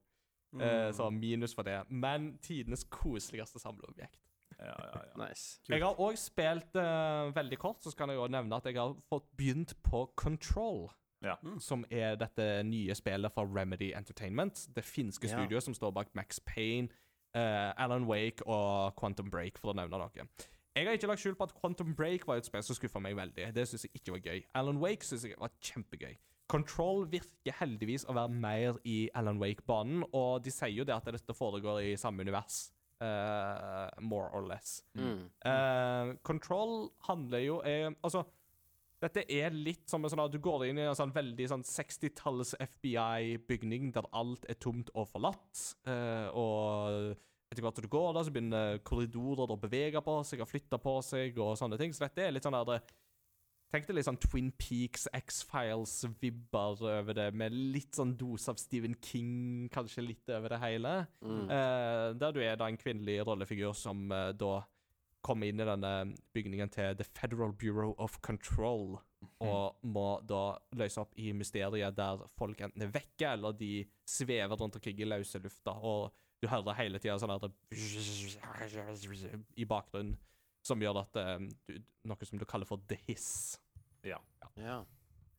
Mm. så minus for det. Men tidenes koseligste samleobjekt. Ja, ja, ja. Nice. Jeg har òg spilt uh, veldig kort, så skal jeg òg nevne at jeg har fått begynt på Control. Ja. Som er dette nye spillet fra Remedy Entertainment. Det finske Ja. studioet som står bak Max Payne, uh, Alan Wake og Quantum Break, for å nevne noe. Jeg har ikke lagt skjul på at Quantum Break var et spill som skuffa meg veldig. Det syns jeg ikke var gøy. Alan Wake syns jeg var kjempegøy. Control virker heldigvis å være mer i Alan Wake-banen, og de sier jo det at dette foregår i samme univers. Eh, more or less. Mm. Uh, Control handler jo er, Altså, dette er litt som en sånn at du går inn i en sånn veldig sånn 60-talls FBI-bygning der alt er tomt og forlatt. Uh, og etter hvert som du går der, så begynner korridorer å bevege på seg og flytte på seg og sånne ting. Så dette er litt sånn der det- Tenk deg litt sånn Twin Peaks, X-Files-vibber over det, med litt sånn dose av Stephen King, kanskje litt over det hele. Mm. Eh, der du er da en kvinnelig rollefigur som eh, da kommer inn i denne bygningen til The Federal Bureau of Control, og må da løse opp i mysteriet der folk enten er vekke, eller de svever rundt omkring i løse lufta, og du hører hele tida sånn her i bakgrunnen, som gjør at eh, du, Noe som du kaller for the hiss. Ja. Ja.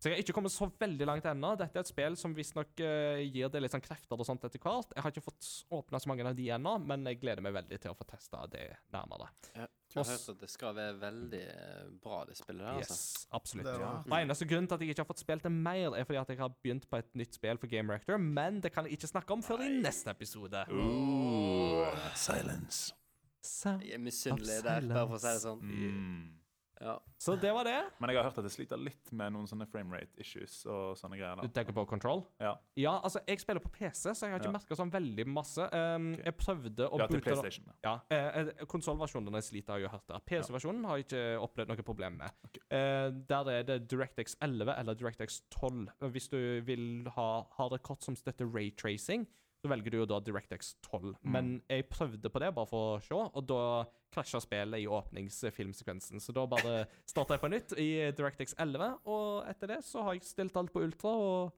Så jeg har ikke kommet så veldig langt ennå. Dette er et spill som visstnok uh, gir det litt sånn krefter og sånt etter hvert. Jeg har ikke fått åpna så mange av de ennå, men jeg gleder meg veldig til å få testa det nærmere. Jeg har hørt at det skal være veldig eh, bra, det spillet der, altså. Yes, absolutt. Det var- Og Eneste grunn til at jeg ikke har fått spilt det mer, er fordi at jeg har begynt på et nytt spill for Game Rector, men det kan jeg ikke snakke om før i neste episode. Ooh, silence. Så, Jeg er misunnelig der, bare for å si det sånn. Mm. Ja. så det var det. Men jeg har hørt at det sliter litt med noen sånne framerate issues og sånne greier. Du tenker på Control? Ja, Ja, altså, jeg spiller på PC, så jeg har ikke Ja. merka sånn veldig masse. Um, Jeg prøvde å ja til PlayStation. da. Ja, eh, eh, Konsollversjonene sliter jeg jo hørt der. PC-versjonen har jeg ikke opplevd noe problem med. Eh, der er det DirectX 11 eller DirectX 12. Hvis du vil ha, ha det kort som støtter raytracing, så velger du jo da DirectX 12. Men jeg prøvde på det bare for å se, og da krasja spillet i åpningsfilmsekvensen. Så da bare starta jeg på nytt i DirectX 11, og etter det så har jeg stilt alt på ultra, og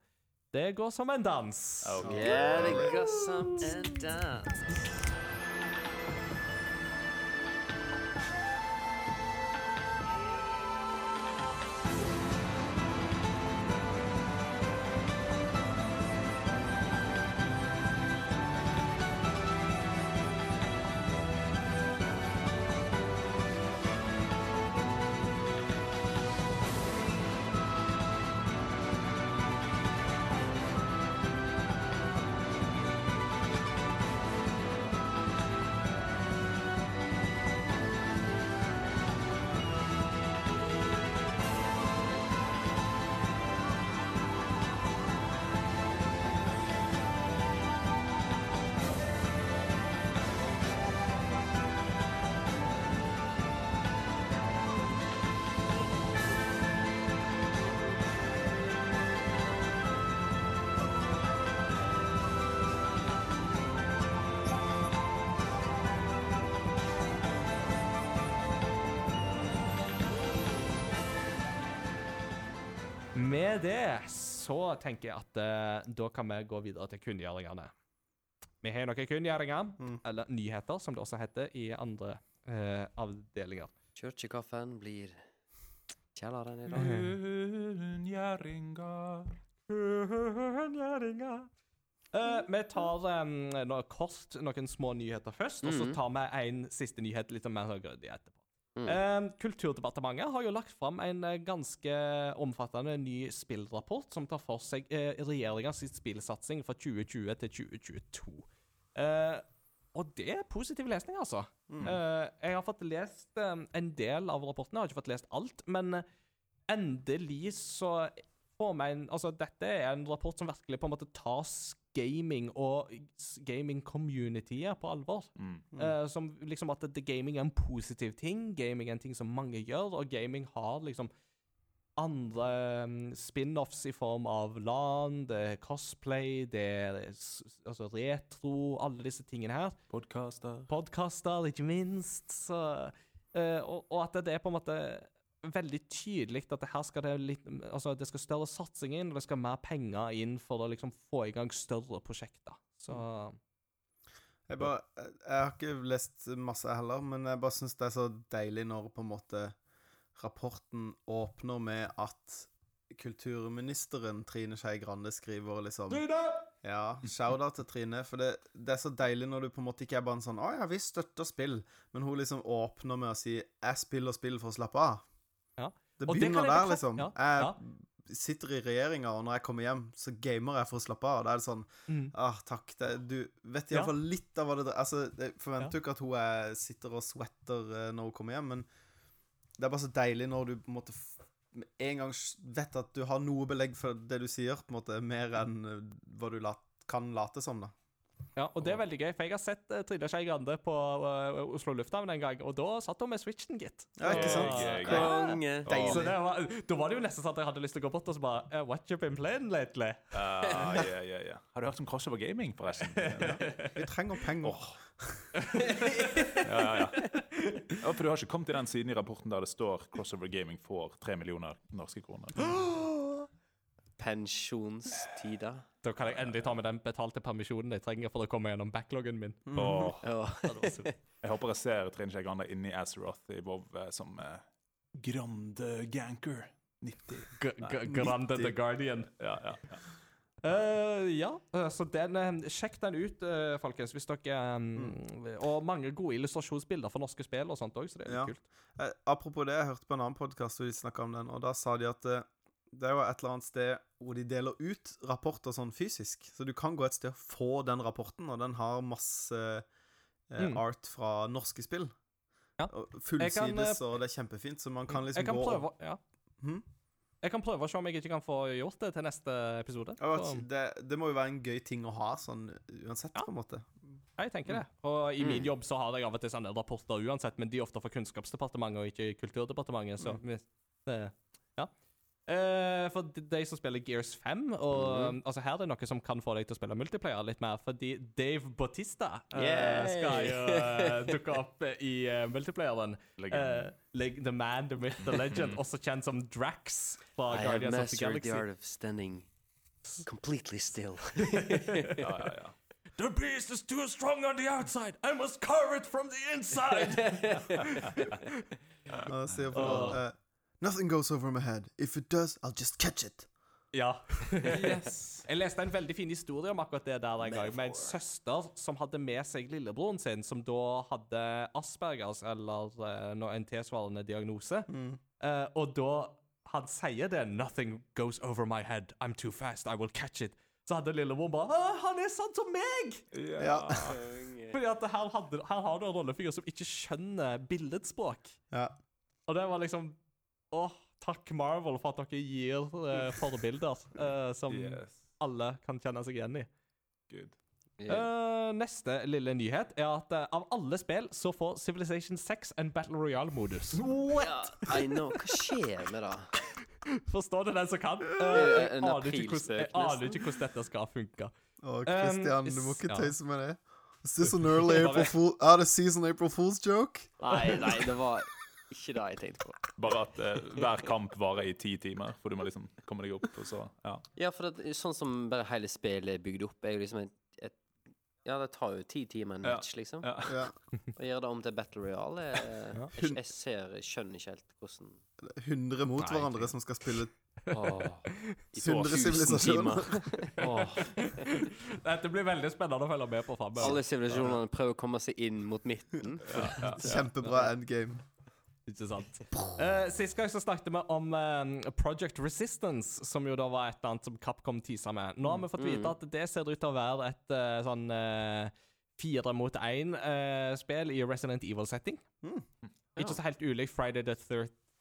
det går som en dans. Okay. Yeah, det går som en dans. Så tenker jeg at eh, da kan vi gå videre til kunngjøringene. Vi har noen kunngjøringer, Mm. eller nyheter, som det også heter i andre eh, avdelinger. Kirkekaffen blir kjelleren i dag. Kunngjøringer. Kunngjøringer. Eh, vi tar um, noe kort noen små nyheter først, og så Mhm. tar vi en siste nyhet litt mer grundig etterpå. Mm. Eh, Kulturdepartementet har jo lagt fram en eh, ganske omfattende ny spillrapport som tar for seg regjeringens regjeringas spillsatsing fra 2020 til 2022. Eh, og det er positiv lesning, altså. Mm. Eh, jeg har fått lest eh, en del av rapporten, jeg har ikke fått lest alt, men eh, endelig så får vi en Altså, dette er en rapport som virkelig på en måte tar gaming og gaming-communityet på alvor. Mm. Eh, som liksom at det, gaming er en positiv ting, gaming er en ting som mange gjør, og gaming har liksom andre um, spin-offs i form av LAN, det er cosplay, det er altså retro, alle disse tingene her. Podkaster. Podkaster, ikke minst. Så, uh, og, og at det er på en måte veldig tydelig at det her skal det litt Altså, det skal større satsing inn, og det skal mer penger inn for å liksom få i gang større prosjekter. Så Jeg, bare, jeg, har ikke lest masse heller, men jeg bare syns det er så deilig når på en måte rapporten åpner med at kulturministeren Trine Skei Grande skriver liksom Ja, shout-out til Trine. For det, det er så deilig når du på en måte ikke er bare en sånn 'Å ja, vi støtter spill', men hun liksom åpner med å si 'Jeg spiller spill for å slappe av'. Ja. Det begynner det der, liksom. ja, Jeg ja. sitter i regjeringa, og når jeg kommer hjem, så gamer jeg for å slappe av. Da er det sånn mm. Ah, takk. Det, du vet Ja. iallfall litt av hva det Altså, jeg forventer Ja. jo ikke at hun er, sitter og sweater eh, når hun kommer hjem, men det er bare så deilig når du på en måte en gang vet at du har noe belegg for det du sier, på en måte, mer enn eh, hva du lat, kan late som, da. Ja, og det er veldig gøy, for jeg har sett uh, Trine Skei Grande på uh, Oslo lufthavn en gang, og da satt hun med switchen, gitt. Ja, ikke sant? Konge. Deilig. Så det var, da var det jo nesten sånn at jeg hadde lyst til å gå bort og så bare uh, What you been playing lately? Uh, ja, ja, ja. Har du hørt om crossover gaming, forresten? Vi trenger penger. Ja, ja, ja. ja, for du har ikke kommet til den siden i rapporten der det står crossover gaming får tre millioner norske kroner. Pensjonstida. Da kan jeg endelig ta med den betalte permisjonen jeg trenger for å komme gjennom backloggen min. Åh, Oh. jeg håper jeg ser Trine Skei Grande inni Azeroth i WoW eh, som eh, Grande Ganker 90. G G Grande the Guardian. Ja, ja, ja. Uh, ja, eh, så den, sjekk den ut, uh, folkens, hvis dere um, Og mange gode illustrasjonsbilder for norske spill og sånt òg, så det er Ja. kult. Eh, apropos det, jeg hørte på en annen podkast hvor de snakka om den, og da sa de at det er jo et eller annet sted hvor de deler ut rapporter sånn fysisk. Så du kan gå et sted og få den rapporten, og den har masse eh, Mm. art fra norske spill. Ja. Fullsides, kan, og det er kjempefint, så man kan liksom Jeg kan gå prøve, ja. hmm? Jeg kan prøve å se om jeg ikke kan få gjort det til neste episode. Ja, Så, det, det må jo være en gøy ting å ha, sånn uansett, Ja. på en måte. jeg tenker det. Og i min Mm. jobb så har jeg av og til sånne rapporter uansett, men de er ofte fra Kunnskapsdepartementet og ikke Kulturdepartementet, så hvis det, Ja. Eh, for de, de som spiller Gears 5, og Mhm. altså her er det noe som kan få deg til å spille multiplayer litt mer, fordi Dave Bautista uh, skal jo uh, dukke opp i multiplayeren. Like the man, the myth, the legend, også kjent som Drax fra I have Guardians of the mastered Galaxy. the art of standing completely still. ja, ja, ja. The beast is too strong on the outside. I must carve it from the inside. Og jeg på, eh, Nothing goes over my head. If it does, I'll just catch it. ja. Jeg leste en veldig fin historie om akkurat det der en gang, med en søster som hadde med seg lillebroren sin, som da hadde Aspergers, eller uh, en tilsvarende diagnose. Eh, og da han sier det 'Nothing goes over my head. I'm too fast. I will catch it'. Så hadde lillebroren bare han er sånn som meg!' Ja. Fordi at her, hadde, her har du en rollefigur som ikke skjønner billedspråk. ja. Og det var liksom Åh, takk Marvel for at dere gir uh, forbilder uh, som Yes. alle kan kjenne seg igjen i. Good. Eh, neste lille nyhet er at uh, av alle spill så får Civilization 6 en Battle Royale-modus. What? I know. Hva skjer med det? Forstår du den som kan? Uh, jeg, aner ikke hvordan, jeg aner ikke hvordan dette skal funke. Å, Christian, du må ikke tøyse med det. Is this an early April Fool Out of season April Fool's joke? Nei, nei, det var Ikke det jeg tenkte på. Bare at eh, hver kamp varer i ti timer, for du må liksom komme deg opp, og så Ja. Ja, for det, sånn som bare hele spillet er bygd opp, er jo liksom et, et Ja, det tar jo ti timer en Ja. match, liksom. Ja. Ja. Å gjøre det om til Battle Royale er, jeg, jeg ser Jeg skjønner ikke helt hvordan 100 mot Nei, hverandre ikke. som skal spille Åh, i 100 1000 sivilisasjoner. Dette blir veldig spennende å følge med på framover. Alle sivilisasjonene prøver å komme seg inn mot midten. Kjempebra endgame. Ikke sant. Uh, sist gang så snakket vi om uh, Project Resistance, som jo da var et eller annet som Capcom tisa med. Nå har vi fått vite at det ser ut til å være et uh, sånn fire mot én-spill i Resident Evil-setting. Ikke så helt ulikt Friday the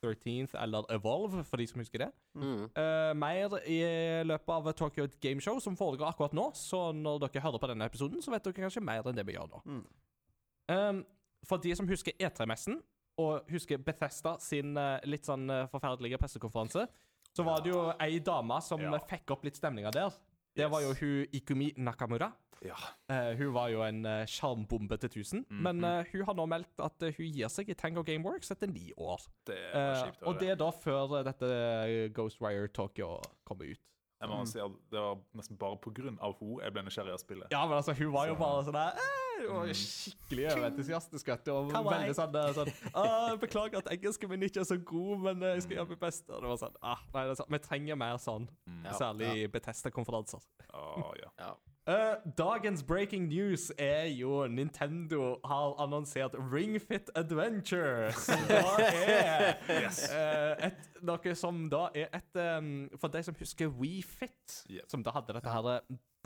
13th eller Evolve, for de som husker det. Mm. Eh, mer i løpet av Tokyo Game Show, som foregår akkurat nå. Så når dere hører på denne episoden, så vet dere kanskje mer enn det vi gjør nå. Mm. Um, for de som husker E3-messen, og husker Bethesda sin eh, litt sånn eh, forferdelige pressekonferanse, så var det jo ei dame som Ja. fikk opp litt stemninga der. Det var jo hun Ikumi Nakamura. ja. Uh, hun var jo en uh, til 1000. Men uh, hun har nå meldt at eh, hun gir seg i Tango Gameworks etter ni år. Det Eh, kjipt. og det er da før eh, dette Ghost Ghostwire Tokyo kommer ut. Jeg må si at det var nesten bare av henne jeg ble nysgjerrig av spillet. Ja, men altså, hun var jo Så- bare sånn der eh, Hun var jo skikkelig entusiastisk. vet du, Og veldig sånn, eh, sånn ah, 'Beklager at engelsken min ikke er så god, men eh, jeg skal gjøre mitt beste.' Og det var sånn ah, nei, det sånn, Vi trenger mer sånn, Mm. Særlig ja. Betesta-konferanser. Å, ja. Ja. Eh, dagens breaking news er jo Nintendo har annonsert Ring Fit Adventure. Som da er eh, et, noe som da er et um, For de som husker Wii Fit, Yep. som da hadde dette her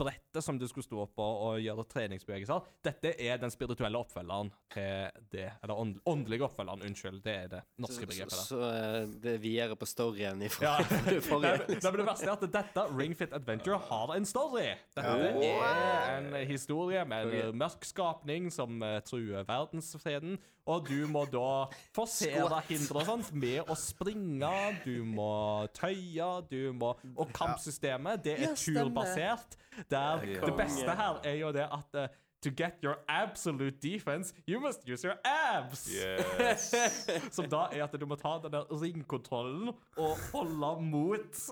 brettet som du skulle stå på og gjøre treningsbevegelser. Dette er den spirituelle oppfølgeren til det. Eller ånd, åndelige oppfølgeren, unnskyld. Det er det norske begrepet. så, så, så eh, det videre på storyen ifra Ja. forrige. Men- nei, det verste er at dette Ring Fit Adventure har en story. Dette er en historie med en mørk skapning som eh, truer verdensfreden. Og du må da forsere hindre og sånt med å springe, du må tøye, du må Og kampsystemet, det er turbasert. Der det beste her er jo det at eh, To get your absolute defense, you must use your abs. Yes. Som da er at du må ta den der ringkontrollen og holde mot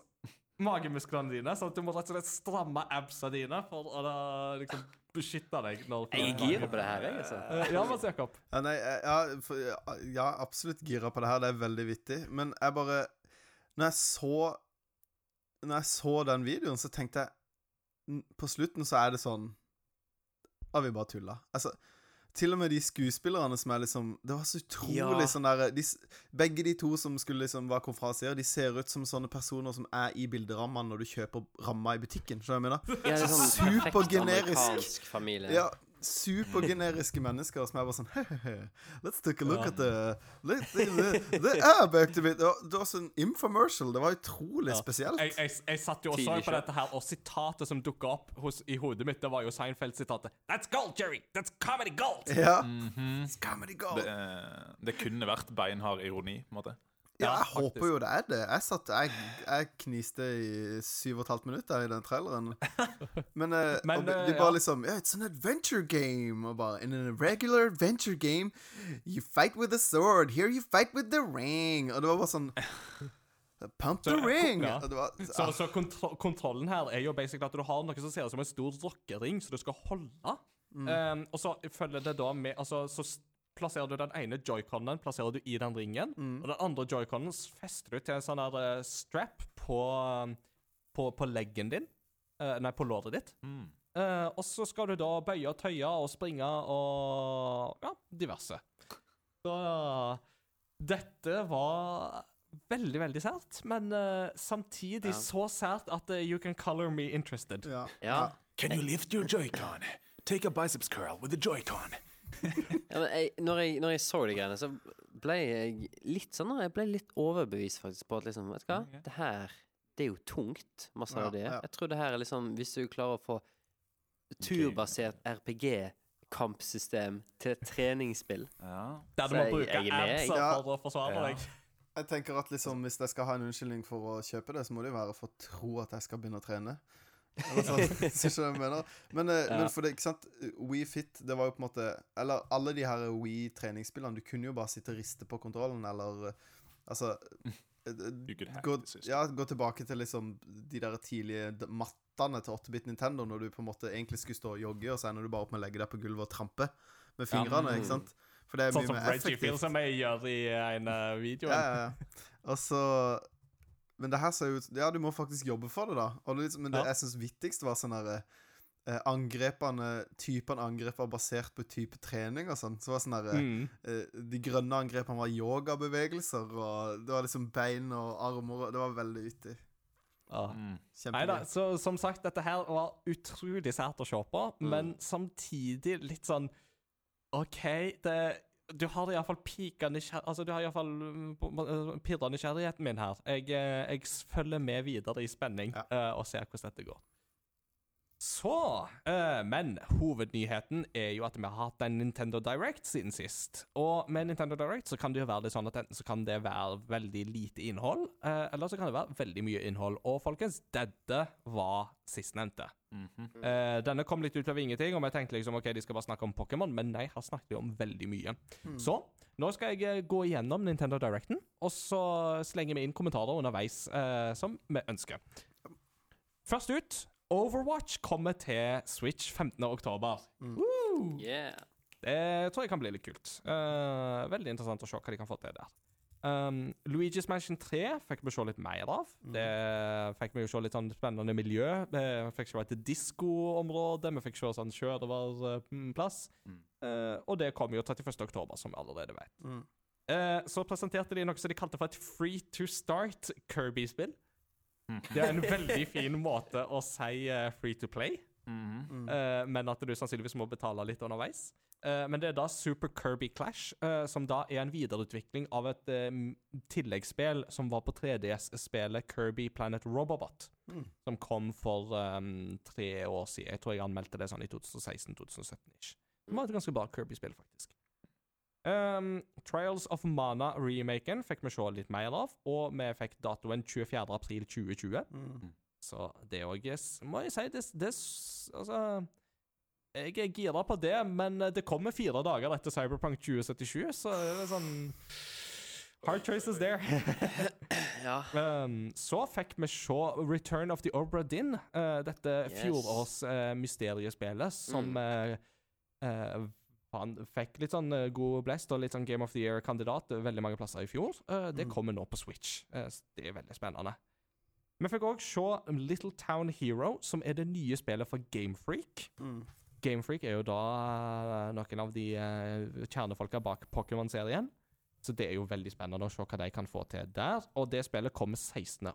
magemusklene dine. Sånn at du må rett og slett stramme absa dine for å liksom beskytte deg. Når Jeg er gira på det her, jeg, altså. Eh, Ja, Mads Jakob. Ja, nei, ja, for, ja, ja, absolutt gira på det her. Det er veldig vittig. Men jeg bare Når jeg så Når jeg så den videoen, så tenkte jeg På slutten så er det sånn Har vi bare tulla? Altså til og med de skuespillerne som er liksom Det var så utrolig Ja. sånn der de, Begge de to som skulle liksom være konferansier, de ser ut som sånne personer som er i bilderammene når du kjøper ramma i butikken. Skjønner du hva jeg mener? Ja, det er sånn Supergenerisk. amerikansk familie. Ja, supergeneriske mennesker som er bare sånn Hehehe, Let's take a look at the the, the, the ab activate. Det var- Det var sånn infomercial. Det var utrolig spesielt. Jeg, jeg, jeg satt jo og så på dette her, og sitatet som dukka opp hos, i hodet mitt, det var jo Seinfeld-sitatet. That's gold, Jerry! That's comedy gold! Ja. It's comedy gold. Det, eh, det kunne vært beinhard ironi, på en måte. Ja, jeg faktisk. håper jo det er det. Jeg satt Jeg, jeg kniste i syv og et halvt minutt der i den traileren. Men, eh, Men, de eh, bare ja. liksom Yeah, it's an adventure game. Og bare In a regular adventure game, you fight with a sword. Here you fight with the ring. Og det var bare sånn Pump the Så, ring! ja. Var, Så, så kontro kontrollen her er jo basically at du har noe som ser ut som en stor rockering så du skal holde. Um, og så følger det da med Altså, så plasserer du den ene joyconen plasserer du i den ringen, og den andre joyconen fester du til en sånn der eh, strap på, um, på, på leggen din. Uh, nei, på låret ditt. Eh, og så skal du da bøye og tøye og springe og ja, diverse. Så dette var veldig, veldig sært, men samtidig Ja. så sært at you can color me interested. ja. Ja. Can you lift your joycon? Take a biceps curl with a joycon. Ja, men jeg, når, jeg, når jeg så de greiene, så ble jeg litt sånn Jeg ble litt overbevist faktisk på at liksom Vet du hva, det her Det er jo tungt, masse Ja, av det. ja. Jeg tror det her er liksom Hvis du klarer å få turbasert RPG-kampsystem til treningsspill Ja. Der du må bruke er. Ja. for å forsvare Ja. deg. Jeg tenker at liksom hvis jeg skal ha en unnskyldning for å kjøpe det, så må det jo være for å tro at jeg skal begynne å trene. Eller sånn, mener. Men, eh, Ja. men for det, ikke sant Wii Fit, det var jo på en måte Eller alle de her Wii-treningsspillene. Du kunne jo bare sitte og riste på kontrollen, eller eh, Altså eh, gå, ja, gå tilbake til liksom de der tidlige mattene til 8-bit Nintendo, når du på en måte egentlig skulle stå og jogge, og så ender du bare opp med å legge deg på gulvet og trampe med fingrene, ikke sant? For det er Sånn mye som mer Reggie Feel effektivt. som jeg gjør i en video. Ja, ja, ja. Og så Men det her ser jo ut Ja, du må faktisk jobbe for det, da. Og det, liksom- men det Ja. jeg syns viktigst var sånn herre eh, Angrepene Typene angrep var basert på type trening og sånn. Så var sånn derre Mm. eh, De grønne angrepene var yogabevegelser, og det var liksom bein og armer og Det var veldig vittig. Ja. Mm. Nei da, så som sagt, dette her var utrolig sært å se på, Mm. men samtidig litt sånn OK, det Du har iallfall pika nysgjerrig... Altså, du har iallfall pirra nysgjerrigheten min her. Jeg, eh, jeg følger med videre i spenning Ja. uh, og ser hvordan dette går. Så eh, Men hovednyheten er jo at vi har hatt en Nintendo Direct siden sist. Og med Nintendo Direct så kan det jo være litt sånn at enten så kan det være veldig lite innhold, eh, eller så kan det være veldig mye innhold. Og folkens, dette var sistnevnte. Mm -hmm. uh, denne kom litt ut av ingenting, og vi tenkte liksom ok, de skal bare snakke om Pokémon, men nei, her snakket vi om veldig mye. Så nå skal jeg gå igjennom Nintendo Directen, og så slenger vi inn kommentarer underveis uh, som vi ønsker. Først ut Overwatch kommer til Switch 15. oktober. Woo! Yeah. Det tror jeg kan bli litt kult. Uh, veldig interessant å se hva de kan få til der. Um, Luigi's Mansion 3 fikk vi se litt mer av. Det fikk vi jo se litt sånn spennende miljø. Vi fikk se et diskoområde, vi fikk se sånn sjørøverplass. Mm. Uh, og det kom jo 31. oktober, som vi allerede vet. Mm. Uh, så presenterte de noe som de kalte for et free to start Kirby-spill. Mm. Det er en veldig fin måte å si eh, free to play. mm -hmm. uh, men at du sannsynligvis må betale litt underveis. Uh, men det er da Super Kirby Clash, uh, som da er en videreutvikling av et tilleggsspill som var på 3DS-spelet Kirby Planet Robobot, Mm. som kom for um, tre år siden. Jeg tror jeg anmeldte det sånn i 2016-2017-ish. Det var et ganske bra Kirby-spill, faktisk. Um, Trials of Mana-remaken fikk vi se litt mer av, og vi fikk datoen 24. april 2020. Mm. Så det òg Må jeg si det, det Altså Jeg er gira på det, men det kommer fire dager etter Cyberpunk 2077, så det er sånn Hard choices there. Ja. Um, så fikk vi se Return of the Obra Dinn. uh, dette Yes. fjorårs uh, mysteriespillet som Mm. eh, eh, han fikk litt sånn eh, god blest og litt sånn Game of the Year-kandidat eh, veldig mange plasser i fjor. Eh, det Mm. kommer nå på Switch. Det er veldig spennende. Vi fikk òg se Little Town Hero, som er det nye spillet for Gamefreak. Mm. Gamefreak er jo da noen av de kjernefolka bak Pokémon-serien. Så det er jo veldig spennende å se hva de kan få til der. Og det spillet kommer 16.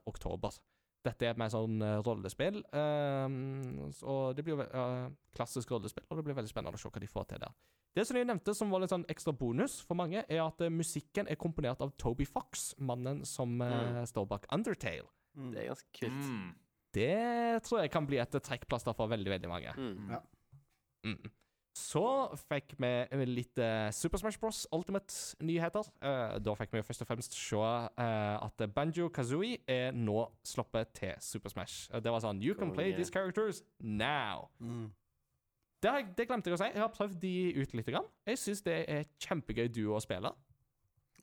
Dette er et mer sånn eh, rollespill. ehm, og det blir jo eh, klassisk rollespill, og det blir veldig spennende å se hva de får til der. Det som jeg nevnte som var litt sånn ekstra bonus for mange, er at eh, musikken er komponert av Toby Fox, mannen som mm. står bak Undertale. Mm. Det er ganske kult. Mm. Det tror jeg kan bli et trekkplaster for veldig, veldig mange. Mm. Ja. Mm. Så fikk vi litt eh, Super Smash Bros. Ultimate-nyheter. Eh, da fikk vi først og fremst se eh, at Banjo Kazooie er nå sluppet til Super Smash. Eh, det var sånn You can play these characters now. Mm. Det, har det glemte jeg å si. Jeg har prøvd de ut litt. Grann. Jeg syns det er kjempegøy duo å spille.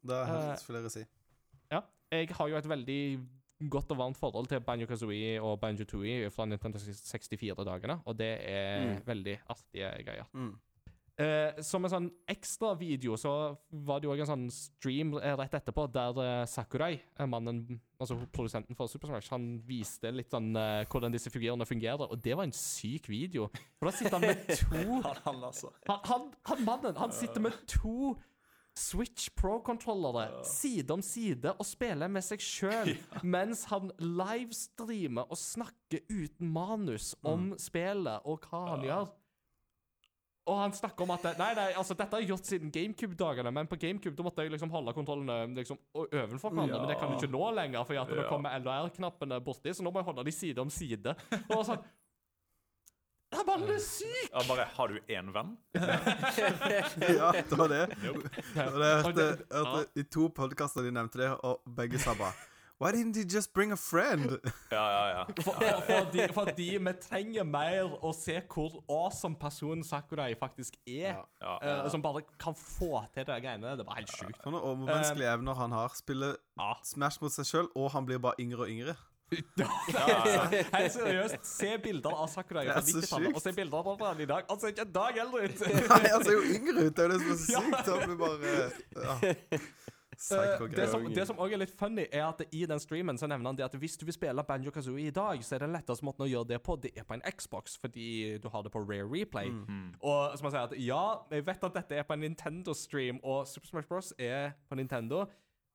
Det har jeg Eh, hørt flere si. Ja. Jeg har jo et veldig godt og varmt forhold til Banjo Kazooie og Banjo Tooie fra Nintendo 64-dagene, og det er Mm. veldig artige greier. Mm. Eh, som en sånn ekstra video så var det jo òg en sånn stream eh, rett etterpå der eh, Sakurai, eh, mannen, altså produsenten for Super Smash, han viste litt sånn eh, hvordan disse figurene fungerer, og det var en syk video. For da sitter han med to Han, han, altså. han, han, han mannen, han sitter med to Switch Pro-kontrollere side om side og spiller med seg sjøl, mens han livestreamer og snakker uten manus om spillet og hva han gjør. Og han snakker om at det, Nei, nei, altså dette har jeg gjort siden GameCube-dagene, men på GameCube da måtte jeg liksom holde kontrollene liksom overfor ovenfor hverandre, men det kan du ikke nå lenger, for at Ja. kommer LR-knappene borti, så nå må jeg holde de side om side. Og sånn Han mannen er syk! Ja, bare Har du én venn? Ja, det var det. Og det jeg hørte, Og det- I to podkaster de nevnte det, og begge sa bare Why didn't he just bring a friend? Ja, ja, ja. For, for, fordi, fordi vi trenger mer å se hvor awesome personen Sakurai faktisk er. Ja. eh, som bare kan få til de greiene. Det bare helt sjukt. Han har overmenneskelige evner han har. Spiller Ja. Smash mot seg sjøl, og han blir bare yngre og yngre. Helt seriøst, se bilder av Sakurai fra er 90-tallet, og se bilder av han i dag. Han ser ikke en dag eldre ut! Nei, han ser jo yngre ut. Det er jo det som er så sykt. Han blir bare ja. Eh, det, som, det som også er litt funny, er at i den streamen så nevner han det at hvis du vil spille Banjo Kazooie i dag, så er den letteste måten å gjøre det på, det er på en Xbox, fordi du har det på Rare Replay. Og som han sier at ja, jeg vet at dette er på en Nintendo-stream, og Super Smash Bros. er på Nintendo.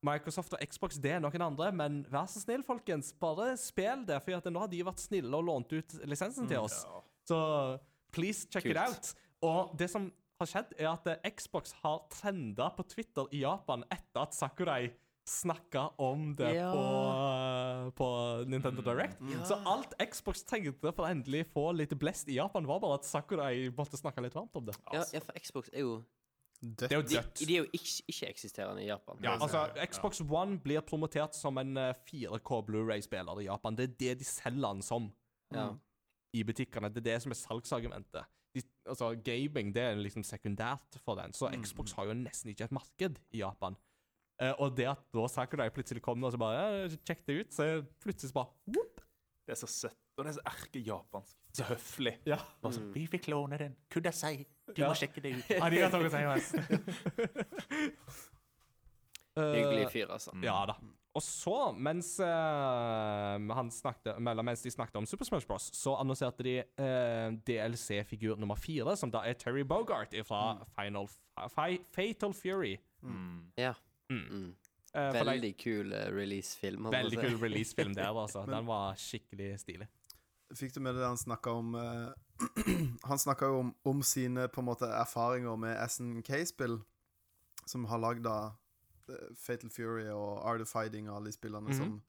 Microsoft og Xbox det er noen andre, men vær så snill, folkens. Bare spill det, for nå har de vært snille og lånt ut lisensen til oss. Så please check it out. Og det som har skjedd, er at eh, Xbox har trenda på Twitter i Japan etter at Sakurai snakka om det Ja. på, eh, på Nintendo Direct. Så alt Xbox trengte for å endelig få litt blest i Japan, var bare at Sakurai måtte snakke litt varmt om det. Ja, ja, for Xbox er jo Det er jo De, dødt. de er jo ikke- ikke-eksisterende i Japan. Ja, altså, Xbox One blir promotert som en eh, 4K Blu-ray-spiller i Japan. Det er det de selger den som Ja. i butikkene. Det er det som er salgsargumentet. De, altså, Gaming det er liksom sekundært for den, så Xbox har jo nesten ikke et marked i Japan. Eh, og det at da Sakurai plutselig kommer og så bare ja, Sjekk det ut, så plutselig så bare whoop. Det er så søtt, og det er så erkejapansk. Så høflig. Ja. Bare sånn, Vi fikk låne den. Kudasai. Du Ja. må sjekke det ut. Arigato gozaimasu. Hyggelig fyr, altså. Mm. Ja da. Og så, mens, uh, han snakket, eller mens de snakket om Super Smash Bros., så annonserte de uh, DLC-figur nummer fire, som da er Terry Bogart fra Final Fi Fatal Fury. Mm. Ja. Mm. Mm. Eh, de- Veldig kul eh, release-film. Veldig kul release-film der, altså. Den var skikkelig stilig. Fikk du med deg det han snakka om uh, Han snakka jo om, om sine på en måte erfaringer med SNK-spill, som har lagd eh, Fatal Fury og Art of Fighting og alle de spillene Mhm. som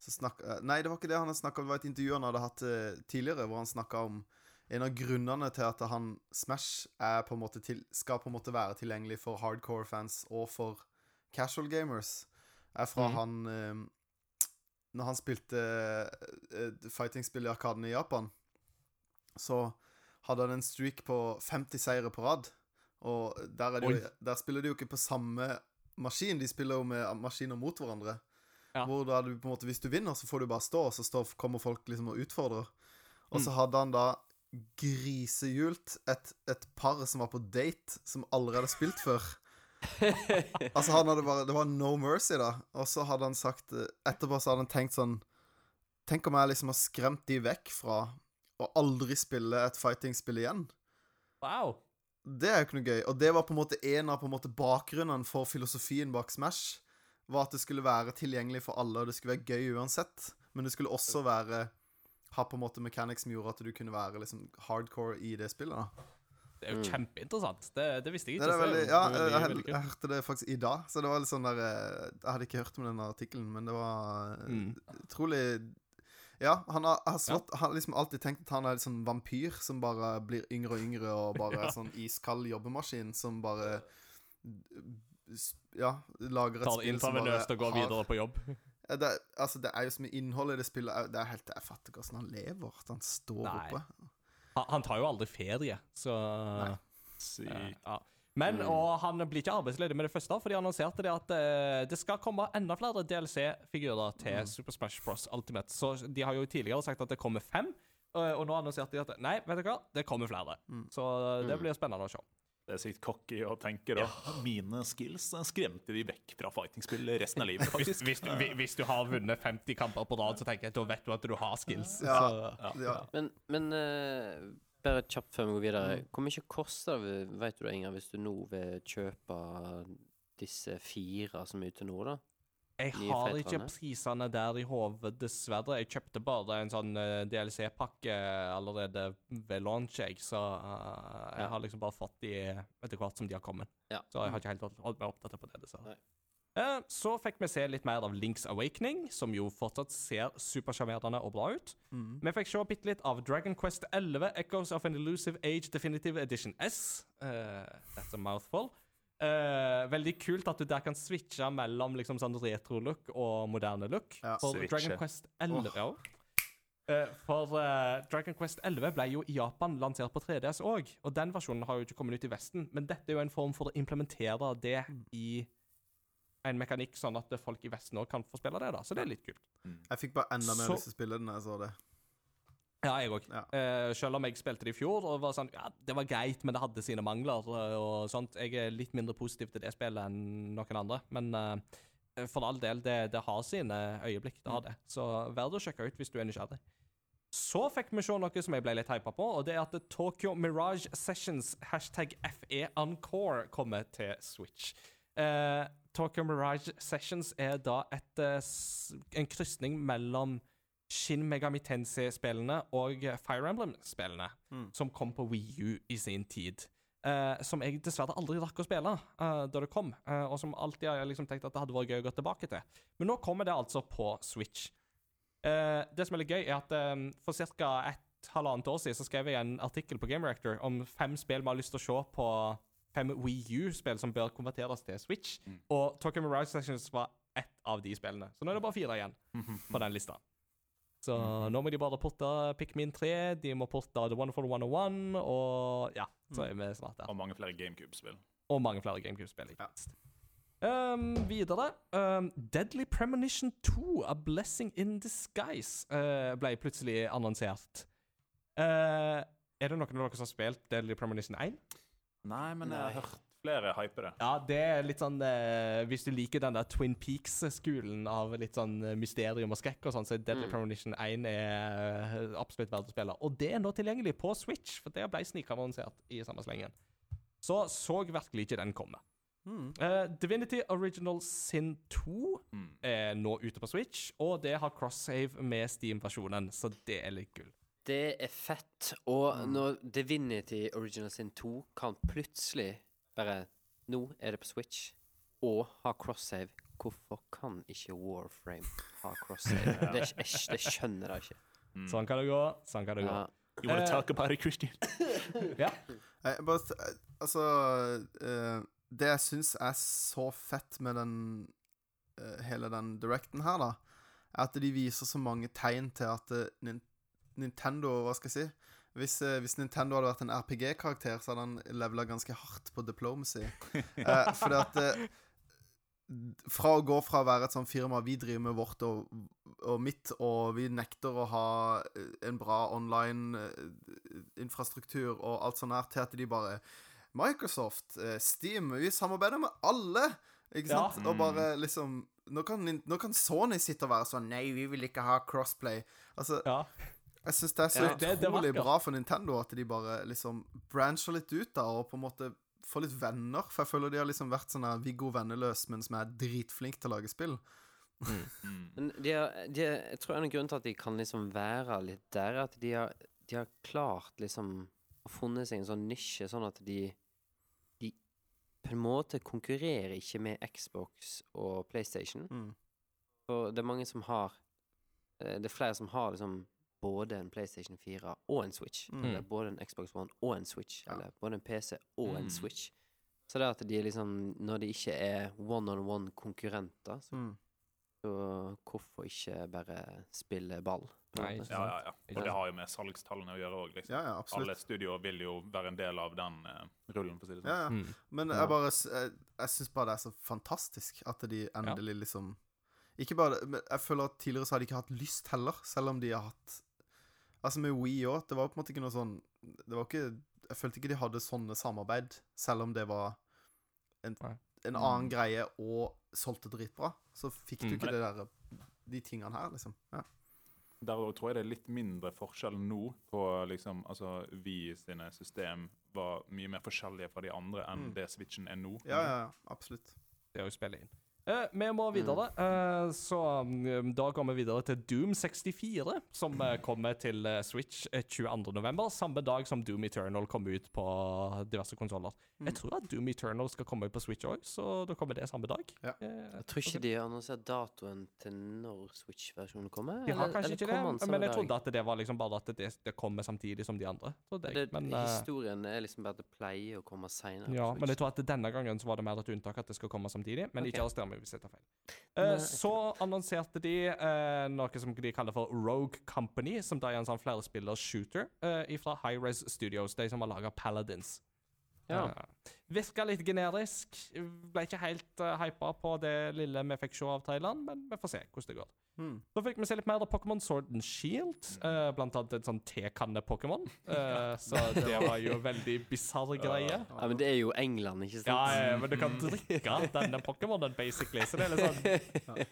så snakk, eh, Nei, det var ikke det han snakka om. Det var et intervju han hadde hatt uh, tidligere, hvor han snakka om en av grunnene til at han Smash på til, skal på en måte være tilgjengelig for hardcore fans og for casual gamers, er fra Mhm. han eh, Når han spilte eh, fighting-spill i Arkaden i Japan, så hadde han en streak på 50 seire på rad. Og der, er det jo, der spiller de jo ikke på samme maskin, de spiller jo med maskiner mot hverandre. Ja. Hvor da du på en måte Hvis du vinner, så får du bare stå, og så står, kommer folk liksom og utfordrer. Og Mm. så hadde han da grisehjult et, et par som var på date, som aldri hadde spilt før. Altså han hadde bare Det var no mercy, da. Og så hadde han sagt Etterpå så hadde han tenkt sånn Tenk om jeg liksom har skremt de vekk fra å aldri spille et fighting-spill igjen. Wow. Det er jo ikke noe gøy. Og det var på en måte en av på en måte bakgrunnen for filosofien bak Smash. Var at det skulle være tilgjengelig for alle, og det skulle være gøy uansett. Men det skulle også være ha på en måte mechanics som gjorde at du kunne være liksom hardcore i det spillet. da Det er jo kjempeinteressant. Det, det visste jeg Det ikke. veldig, ja, veldig, jeg, veldig jeg, hørte det faktisk i dag, så det var litt sånn der eh, Jeg hadde ikke hørt om den artikkelen, men det var eh, Mm. utrolig Ja, han har, har slått ja. liksom alltid tenkt at han er en sånn vampyr som bare blir yngre og yngre, og bare er sånn iskald jobbemaskin som bare Ja, lager et Tar spill som bare intravenøst og går har- videre på jobb. Det, altså, det er jo så mye innhold i det spillet. Det er helt, Jeg fatter ikke hvordan han lever. At han står Nei. oppe. Han, han tar jo aldri ferie, så Nei. Sykt. Eh, ja. Men og han blir ikke arbeidsledig med det første, for de annonserte det at eh, det skal komme enda flere DLC-figurer til Super Smash Bros. Ultimate. Så de har jo tidligere sagt at det kommer fem, eh, og nå annonserte de at nei, vet du hva, det kommer flere. Så eh, det blir spennende å se. Det er sikkert cocky å tenke, da. Mine skills skremte de vekk fra fightingspill resten av livet, faktisk. hvis, du, hvis- hvis du har vunnet 50 kamper på rad, så tenker jeg at da vet du at du har skills. Ja. Så, Ja. Men, men uh, bare kjapt før vi går videre. Mm. Hvor mye koster det, vet du det, Inger, hvis du nå vil kjøpe disse fire som er ute nå, da? Jeg har ikke prisene der i hodet, dessverre. Jeg kjøpte bare en sånn eh, DLC-pakke allerede ved launch, jeg, så eh, jeg har liksom bare fått de etter hvert som de har kommet. Ja. Så jeg har ikke helt holdt- meg oppdatert på det, dessverre. Eh, så fikk vi se litt mer av Links Awakening, som jo fortsatt ser supersjarmerende og bra ut. Vi fikk se bitte litt av Dragon Quest 11, Echoes of an Illusive Age Definitive Edition S. Uh, that's a mouthful. Eh, veldig kult at du der kan switche mellom liksom sånn retro-look og moderne look. Ja. For Switche. Dragon Quest 11 oh. uh, For uh, Dragon Quest 11 ble jo i Japan lansert på 3DS òg, og den versjonen har jo ikke kommet ut i Vesten. Men dette er jo en form for å implementere det i en mekanikk, sånn at folk i Vesten òg kan få spille det. da Så det er litt kult. Jeg fikk bare enda mer Så- lyst til å spille den da jeg så det. Ja, jeg òg. Ja. Uh, selv om jeg spilte det i fjor, og var sånn, ja, det var greit, men det hadde sine mangler. eh, og sånt. Jeg er litt mindre positiv til det spillet enn noen andre. Men uh, for all del, det, det har sine øyeblikk. Det har det. Så verd å sjekke ut hvis du er nysgjerrig. Så fikk vi se noe som jeg ble litt hypa på, og det er at Tokyo Mirage Sessions hashtag FE Encore kommer til Switch. Uh, Tokyo Mirage Sessions er da et, en krysning mellom Shin Megami Tensei-spillene og Fire Emblem-spillene, Mm. som kom på Wii U i sin tid. Uh, som jeg dessverre aldri rakk å spille uh, da det kom, uh, og som alltid har jeg liksom tenkt at det hadde vært gøy å gå tilbake til. Men nå kommer det altså på Switch. Det som er litt gøy, er at eh, for ca. et halvannet år siden så skrev jeg en artikkel på Game Reactor om fem spill vi har lyst til å se på fem Wii U-spill som bør konverteres til Switch. Og Tokyo Mirage Sessions var ett av de spillene. Så nå er det bare fire igjen på den lista. Så nå må de bare porte Pikmin 3, de må porte The Wonderful 101, og ja, så er vi snart der. Og mange flere GameCube-spill. Og mange flere GameCube-spill. ikke Ja. Um, videre um, Deadly Premonition 2, A Blessing in Disguise, uh, ble plutselig annonsert. Uh, er det noen av dere som har spilt Deadly Premonition 1? Nei, men jeg Nei. har hørt flere hypere. Ja, det er litt sånn eh, Hvis du liker den der Twin Peaks-skolen av litt sånn eh, mysterium og skrekk og sånn, så er Deadly Mm. Premonition 1 er eh, absolutt verdt å spille. Og det er nå tilgjengelig på Switch, for det ble snikannonsert i samme slengen. Så så virkelig ikke den komme. Mm. Uh, Divinity Original Sin 2 Mm. er nå ute på Switch, og det har cross-save med Steam-versjonen, så det er litt gull. Det er fett. Og når Divinity Original Sin 2 kan plutselig bare Nå er det på Switch, og har cross-save. Hvorfor kan ikke Warframe ha cross-save? det, jeg, det skjønner jeg ikke. Sånn kan det gå. Sånn kan det gå. Ja. You wanna Eh, talk about it, Christian? Ja. S- eh, altså uh, Det jeg syns er så fett med den uh, hele den directen her, da, er at de viser så mange tegn til at eh, Nintendo Hva skal jeg si? Hvis, eh, hvis Nintendo hadde vært en RPG-karakter, så hadde han levela ganske hardt på diplomacy. Eh, fordi at eh, Fra å gå fra å være et sånt firma Vi driver med vårt og, og mitt, og vi nekter å ha eh, en bra online-infrastruktur og alt sånt her, til at de bare Microsoft, eh, Steam Vi samarbeider med alle! Ikke Ja. sant? Og bare liksom nå kan, nå kan Sony sitte og være sånn Nei, vi vil ikke ha crossplay. Altså, ja. Jeg syns det er så Ja, det- det utrolig bra for Nintendo at de bare liksom brancher litt ut da, og på en måte får litt venner. For jeg føler de har liksom vært sånn Viggo Venneløs, men som er dritflink til å lage spill. Mm. Men de har, de, jeg tror en av grunnen til at de kan liksom være litt der, er at de har, de har klart liksom å funnet seg en sånn nisje, sånn at de De på en måte konkurrerer ikke med Xbox og PlayStation. Mm. For det er mange som har eh, Det er flere som har liksom både en PlayStation 4 og en Switch. Mm. Eller både en Xbox One og en Switch. Ja. Eller både en PC og en Mm. Switch. Så det at de liksom Når de ikke er one-on-one-konkurrenter, så, Mm. så hvorfor ikke bare spille ball? Nei, Ja, ja, ja. Og det har jo med salgstallene å gjøre òg, liksom. Ja, ja. Alle studioer vil jo være en del av den uh, rullen, for å si det sånn. Ja, ja. Mm. Men jeg bare Jeg, jeg syns bare det er så fantastisk at de endelig liksom Ikke bare det, men jeg føler at tidligere så har de ikke hatt lyst heller, selv om de har hatt Altså med Wii òg, det var på en måte ikke noe sånn Det var ikke Jeg følte ikke de hadde sånne samarbeid, selv om det var en, en annen greie og solgte dritbra. Så fikk du Mm. ikke det der de tingene her, liksom. Ja. Der òg tror jeg det er litt mindre forskjell nå på liksom Altså, vi sine system var mye mer forskjellige fra de andre enn Mm. det Switchen er nå. ja, ja, ja, absolutt. Det er jo spillet inn. Eh, vi må videre. Eh, så mm, da går vi videre til Doom 64, som eh, kommer til Switch eh, 22.11. Samme dag som Doom Eternal kommer ut på diverse konsoller. Jeg tror at Doom Eternal skal komme ut på Switch òg, så da kommer det samme dag. Ja. Jeg tror ikke de har annonsert datoen til når Switch-versjonen kommer. de har eller- kanskje eller ikke det, men jeg trodde at det var liksom bare at det, det kommer samtidig som de andre. Så det, det, men, Historien er liksom bare at det pleier å komme seinere. ja, men jeg tror at denne gangen så var det mer et unntak at det skal komme samtidig. Men okay. ikke arrester meg hvis jeg tar feil. Eh, så annonserte de uh, noe som de kaller for Rogue Company, som da er en sånn flerspillers shooter uh, fra High-Res Studios, de som har laga Paladins. Ja. Uh, Virka litt generisk. Ble ikke helt uh, hypa på det lille vi fikk se av Thailand, men vi får se hvordan det går. Hmm. Så fikk vi se litt mer av Pokémon Sword and Shield, uh, blant annet en sånn tekanne-Pokémon. Uh, så det var jo veldig bisarr greie. Ja, men det er jo England, ikke sant? Ja, ja, men du kan drikke denne Pokémonen, basically. Så det er litt sånn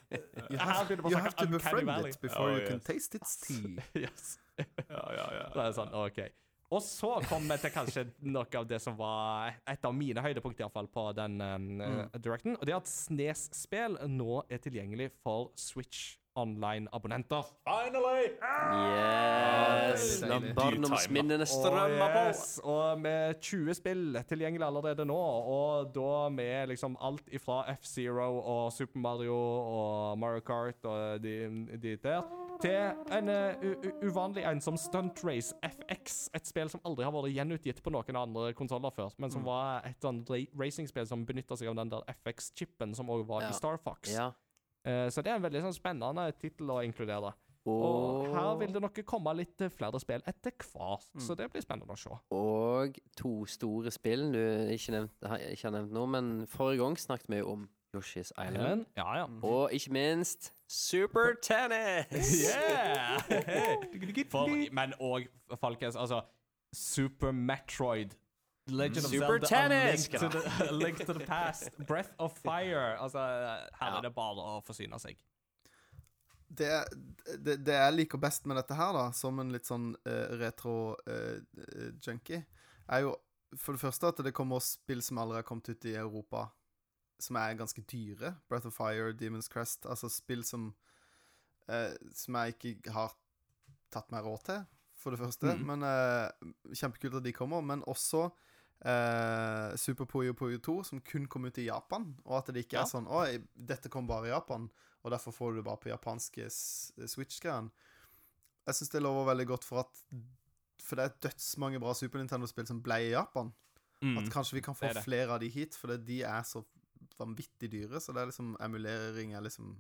You have, you have to befriend it before Oh, you can taste its tea. yes. Ja, ja, ja. Det er sånn, OK. Og så kom vi til kanskje noe av det som var et av mine høydepunkter i hvert fall på den um, mm. directen. Og det er at Snes-spill nå er tilgjengelig for Switch Online-abonnenter. Finally! Yes! La barndomsminnene strømme Og på! yes, Og med 20 spill tilgjengelig allerede nå, og da med liksom alt ifra F-Zero og Super Mario og Mario Kart og de, de der, til en uh, uvanlig ensom Stunt Race FX, et spill som aldri har vært gjenutgitt på noen andre konsoller før, men som var et sånn ra racingspill som benytta seg av den der FX-chipen som òg var Ja. i Star Fox. Ja. Eh, så det er en veldig sånn spennende tittel å inkludere. Og her vil det nok komme litt eh, flere spill etter hvert, så det blir spennende å se. Og to store spill du ikke, nevnt, har- ikke har nevnt nå, men forrige gang snakket vi om Yoshi's Island. Ja, ja. Og ikke minst Super Tennis! Yeah! For, men òg, folkens, altså Super Metroid. Legend of Super Zelda, A Link to, the, A Link to the Past, Breath of Fire. Altså, her er det bare å forsyne seg. Det, det, det jeg liker best med dette her, da, som en litt sånn uh, retro-junkie, er jo for det første at det kommer spill som aldri har kommet ut i Europa, som er ganske dyre. Breath of Fire, Demon's Crest. Altså spill som uh, Som jeg ikke har tatt meg råd til, for det første. Mm. Men eh, Kjempekult at de kommer. Men også eh, Super Puyo Puyo 2, som kun kom ut i Japan. Og at det ikke Ja. er sånn Oi, dette kom bare i Japan, og derfor får du det bare på japanske Switch-greiene. Jeg syns det lover veldig godt for at For det er dødsmange bra Super Nintendo-spill som ble i Japan. At kanskje vi kan få Mm. det det. flere av de hit, for de er så vanvittig dyre. Så det er liksom emulering er liksom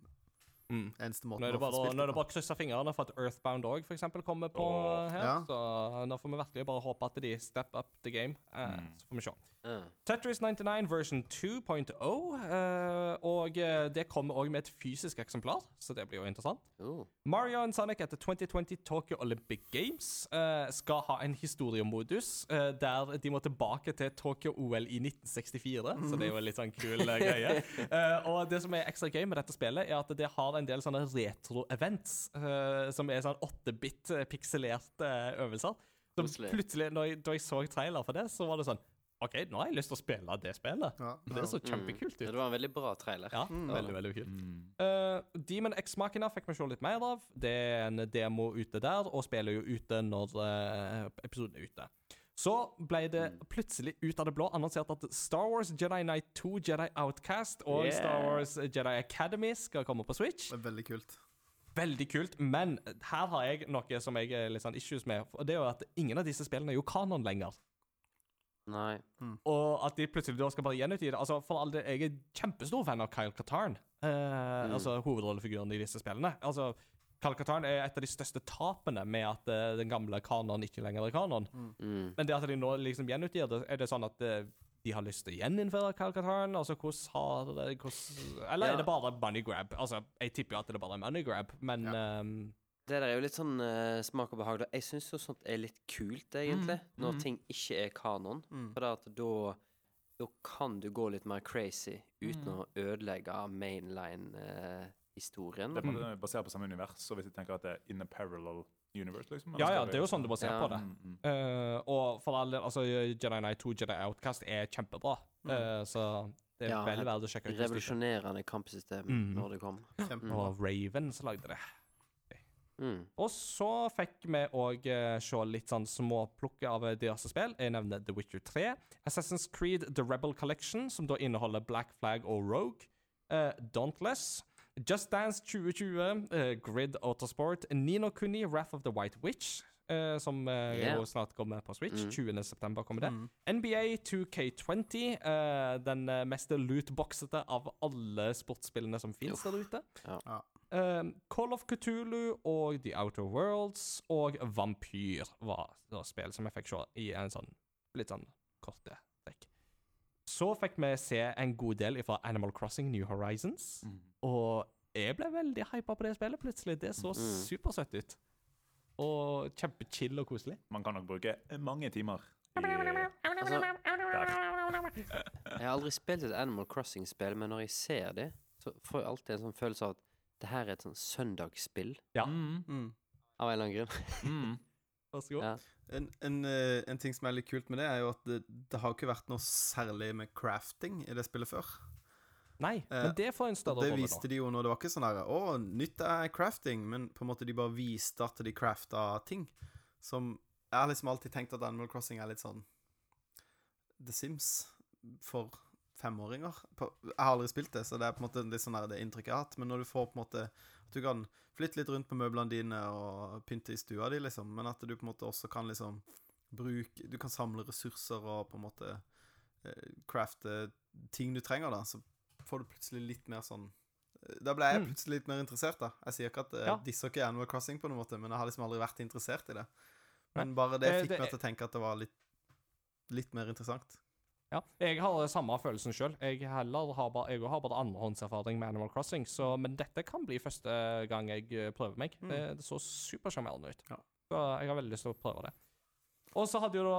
Mm. eneste måten Nå er det å få bare, nå er det bare å krysse fingrene for at Earthbound òg kommer på oh. her. Ja. Så nå får vi virkelig bare håpe at de step up the game. Uh, Mm. Så får vi se. Uh. Tetris 99 version 2.0. Uh, og eh, det kommer òg med et fysisk eksemplar, så det blir jo interessant. Oh. Mario and Sonic etter 2020 Tokyo Olympic Games eh, skal ha en historiemodus eh, der de må tilbake til Tokyo-OL i 1964. Så det er jo en litt sånn kul eh, greie. Eh, og det som er ekstra gøy med dette spillet, er at det har en del sånne retro-events, uh, som er sånn 8-bit eh, pikselerte øvelser. Så plutselig, når jeg, da jeg så trailer for det, så var det sånn OK, nå har jeg lyst til å spille det spillet. Ja, Det så Mm. kjempekult Ja, ut. det var en veldig bra trailer. Ja, veldig, veldig kult. Eh, Demon X Machina fikk vi se litt mer av. Det er en demo ute der, og spiller jo ute når uh, episoden er ute. Så ble det plutselig ut av det blå annonsert at Star Wars Jedi Knight 2, Jedi Outcast og Yeah. Star Wars Jedi Academy skal komme på Switch. Det er veldig kult. Veldig kult, men her har jeg noe som jeg er litt sånn issues med. Og det er jo at ingen av disse spillene er jo kanon lenger. Nei. Og at de plutselig da skal bare gjenutgi det. Altså, for all del, Jeg er kjempestor fan av Kyle Katarn, eh, altså hovedrollefiguren i disse spillene. Altså, Kyle Katarn er et av de største tapene med at uh, den gamle kanonen ikke lenger er kanon. Mm. Men det at de nå liksom gjenutgir det, er det sånn at uh, de har lyst til å gjeninnføre Calcatarn? Altså, hvordan har det hvordan, Eller Ja. er det bare money grab? Altså, jeg tipper jo at det er bare money grab, men ehm, Det der er jo litt sånn uh, smak og behag. da. Jeg syns jo sånt er litt kult, egentlig. Når ting ikke er kanon. Mm. For at da Da kan du gå litt mer crazy uten å ødelegge mainline-historien. Det er basert på samme univers, så hvis jeg tenker at det er in a parallel universe, liksom. Ja, ja, det er jo sånn du må se Ja. på det. Mm, mm. Uh, og for all del, altså Jedi Knight 2, Jedi Outcast er kjempebra. Mm. Eh, så Det er Ja, vel helt verdt å sjekke Revolusjonerende kampsystem Mm. når det kom. Kjempebra. Og Raven som lagde det. Mm. Og så fikk vi òg uh, se litt sånn småplukke av eh, diverse spill. Jeg nevner The Witcher 3. Assassin's Creed The Rebel Collection, som da inneholder Black Flag og Rogue. Uh, Dauntless. Just Dance 2020. uh, Grid Autosport. Nino Kuni, Wrath of the White Witch. uh, som uh, Yeah. jo snart kommer på Switch. Mm. 20. september kommer det. Mm. NBA 2K20. eh, den eh, mest lootboxete av alle sportsspillene som fins der ute. Ja. Eh, Call of Cthulhu og The Outer Worlds og Vampyr var da spill som jeg fikk se i en sånn litt sånn korte trekk. Så fikk vi se en god del fra Animal Crossing New Horizons, Mm. Og jeg ble veldig hypa på det spillet plutselig. Det så Mm. supersøtt ut. Og kjempechill og koselig. Man kan nok bruke mange timer. I, Altså, jeg har aldri spilt et Animal Crossing-spill, men når jeg ser det, så får jeg alltid en sånn følelse av at det her er et sånn søndagsspill, Ja. Mm. Mm. av en eller annen grunn. Mm. Vær så god. Ja. En, en, eh, en ting som er litt kult med det, er jo at det, det har ikke vært noe særlig med crafting i det spillet før. Nei, Eh, men det får en større Og det viste de jo når det var ikke sånn her Å, nytt er crafting, men på en måte de bare viste at de crafta ting. Som Jeg har liksom alltid tenkt at Animal Crossing er litt sånn The Sims for femåringer. Jeg har aldri spilt det, så det er på en måte litt sånn der det inntrykket jeg har hatt. Men når du får på en måte At du kan flytte litt rundt på møblene dine og pynte i stua di, liksom, men at du på en måte også kan liksom bruke Du kan samle ressurser og på en måte eh, crafte ting du trenger, da, så får du plutselig litt mer sånn Da ble jeg Mm. plutselig litt mer interessert, da. Jeg sier ikke at uh, Ja. disser ikke Animal Crossing på noen måte, men jeg har liksom aldri vært interessert i det. Men bare det Eh, fikk det- meg til å tenke at det var litt, litt mer interessant. Ja, jeg har samme følelsen sjøl. Jeg, heller har bare- jeg har bare andrehåndserfaring med Animal Crossing, så, men dette kan bli første gang jeg eh, prøver meg. Mm. Det, det så supersjarmerende ut. Ja. Så jeg har veldig lyst til å prøve det. Og så hadde jo da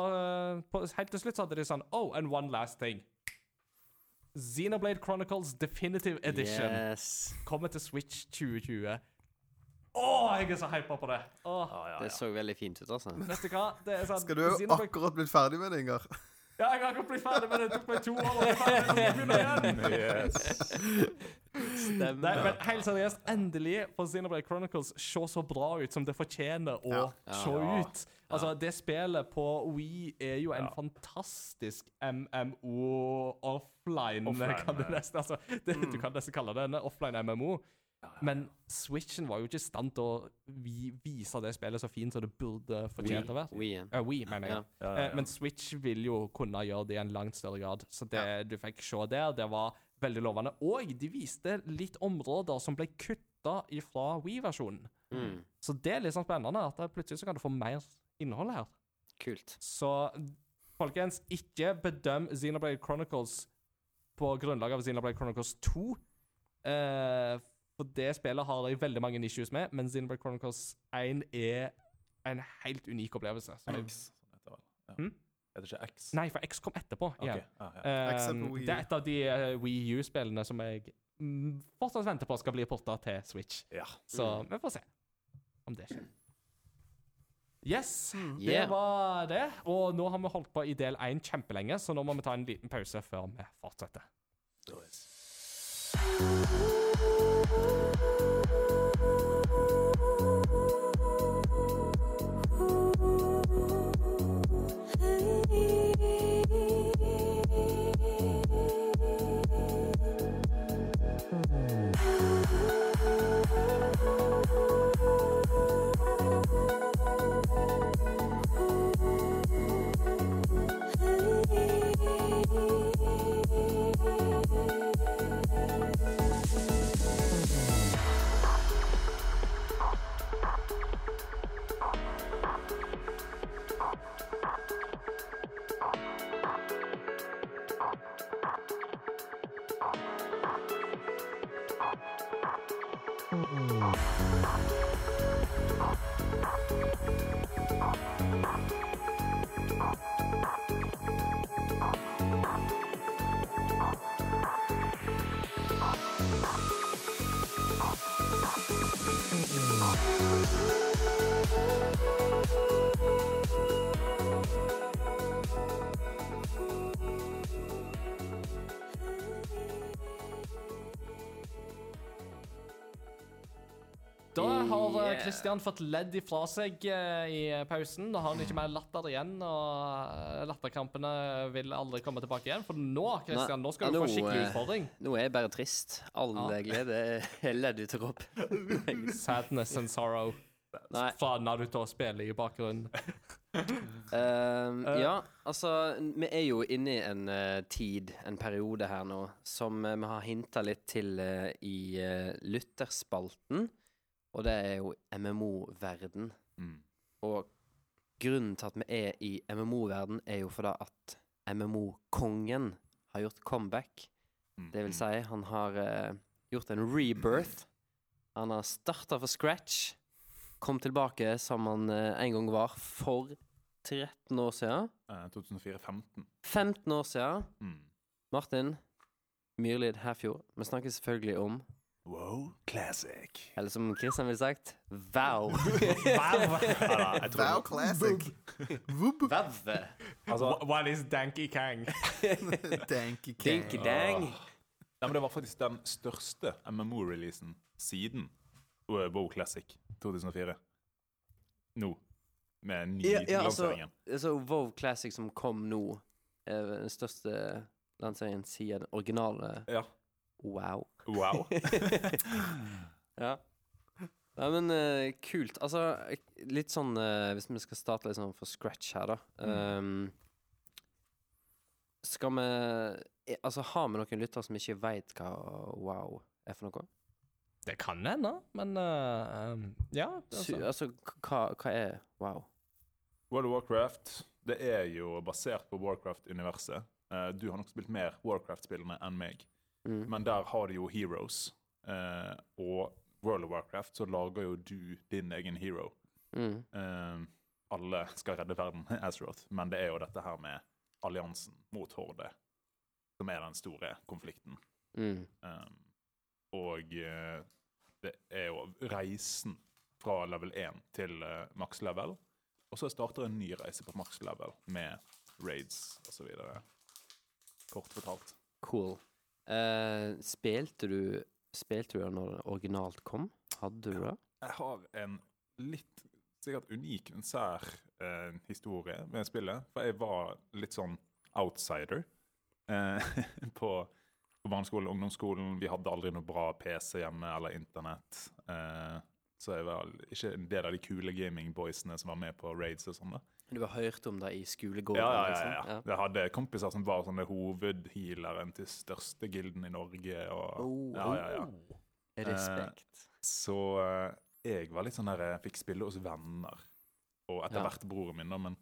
eh, Helt til slutt så hadde de sånn Oh, and one last thing. Xenoblade Chronicles Definitive Edition Yes. kommer til Switch 2020. Å, jeg er så hypa på det! Åh, Ja, ja, Det så veldig fint ut, altså. Vet du hva? Det er sånn Skal du jo Xenoblade- akkurat blitt ferdig med det, Ingar? Ja, jeg har akkurat blitt ferdig med det. Det tok meg to år. å bli ferdig, begynner igjen. Yes. Nei, men helt seriøst, endelig får Xenoblade Chronicles se så bra ut som det fortjener å Ja. Ja. se Ja. ut. Altså, det spillet på Wii er jo en Ja. fantastisk MMO offline, Offline, kan du nesten altså, det, Du kan nesten kalle det en offline MMO. Men Switchen var jo ikke i stand til å vi, vise det spillet så fint som det burde fortjent å være. Wien. Ja, Wii, mener jeg. Ja. Ja, Eh, Men Switch vil jo kunne gjøre det i en langt større grad. Så det du fikk se der, det var veldig lovende. Og de viste litt områder som ble kutta ifra Wii-versjonen. Mm. Så det er litt sånn spennende at plutselig så kan du få mer innhold her. Kult. Så folkens, ikke bedøm Xenoblade Chronicles på grunnlag av Xenoblade Chronicles 2. Eh, for det spillet har de veldig mange issues med, men Xenoblade Chronicles 1 er en helt unik opplevelse. som X, heter det. Ja. Hm? Heter ikke X? Nei, for X kom etterpå. Okay. igjen. ja, ja. Er Um, på det er et av de uh, Wii U-spillene som jeg mm, fortsatt venter på skal bli porta til Switch. ja. Så vi får se om det skjer. Yes, det Yeah. var det. Og nå har vi holdt på i del én kjempelenge, så nå må vi ta en liten pause før vi fortsetter. Da har eh, Kristian fått ledd ifra seg eh, i pausen. Da har han ikke mer latter igjen. Og eh, latterkampene vil aldri komme tilbake igjen. For nå Kristian, nå skal du nå, få skikkelig utfordring. Nå er jeg bare trist. Alle ja. glede er ledd ut av kroppen. Sadness and sorrow. Nei. fra Naruto spiller i bakgrunnen. uh, ja, altså Vi er jo inne i en uh, tid, en periode her nå, som uh, vi har hinta litt til i uh, lytterspalten. Og det er jo MMO-verden. Mm. Og grunnen til at vi er i MMO-verden, er jo fordi at MMO-kongen har gjort comeback. Mm. Det vil si, han har gjort en rebirth. Han har starta fra scratch. Kom tilbake som han eh, en gang var for 13 år siden. Eh, 2004-15. 15 år siden. Mm. Martin Myrlid Herfjord. Vi snakker selvfølgelig om, Wow, classic. eller som Kristian ville sagt, Wow. Wow Classic. Vavve. Altså, What is Danky Kang? Danky Kang. Dinky dang. Nei, men det var faktisk den største MMO-releasen siden WoW Classic 2004. Nå. Med ny Ja, ja, altså, lanseringen. altså WoW Classic som kom nå, er den største lanseringen siden den originale Ja. Wow. Wow. Ja. Nei, men uh, kult. Altså, eh, litt sånn uh, Hvis vi skal starte litt sånn fra scratch her, da. Um, skal vi eh, Altså, har vi noen lyttere som ikke veit hva wow er for noe? Det kan hende, men uh, um, ja. Altså. altså, hva, hva er wow? World of Warcraft det er jo basert på Warcraft-universet. Uh, du har nok spilt mer Warcraft-spillene enn meg, Mm. men der har du jo heroes. Uh, og World of Warcraft så lager jo du din egen hero. Mm. Alle skal redde verden, Azeroth, men det er jo dette her med alliansen mot Horde som er den store konflikten. Mm. Um, og det er jo reisen fra level 1 til uh, maks level. Og så starter en ny reise på maks level med raids osv. Kort fortalt. Cool. Uh, spilte du Spilte du det når det originalt kom? Hadde du det? Jeg har en litt sikkert unik, men sær uh, historie med spillet. For jeg var litt sånn outsider eh, på, på barneskolen og ungdomsskolen. Vi hadde aldri noe bra PC hjemme eller internett. Eh, så jeg var ikke en del av de kule gamingboysene som var med på raids og sånn. Du har hørt om det i skolegården? Ja, ja, ja, liksom? ja. Jeg hadde kompiser som var sånne hovedhealeren til største gilden i Norge. Og, Oh, ja, ja, ja. Respekt. Så eh, jeg var litt sånn der Jeg fikk spille hos venner. Og etter Ja. hvert broren min, da. Men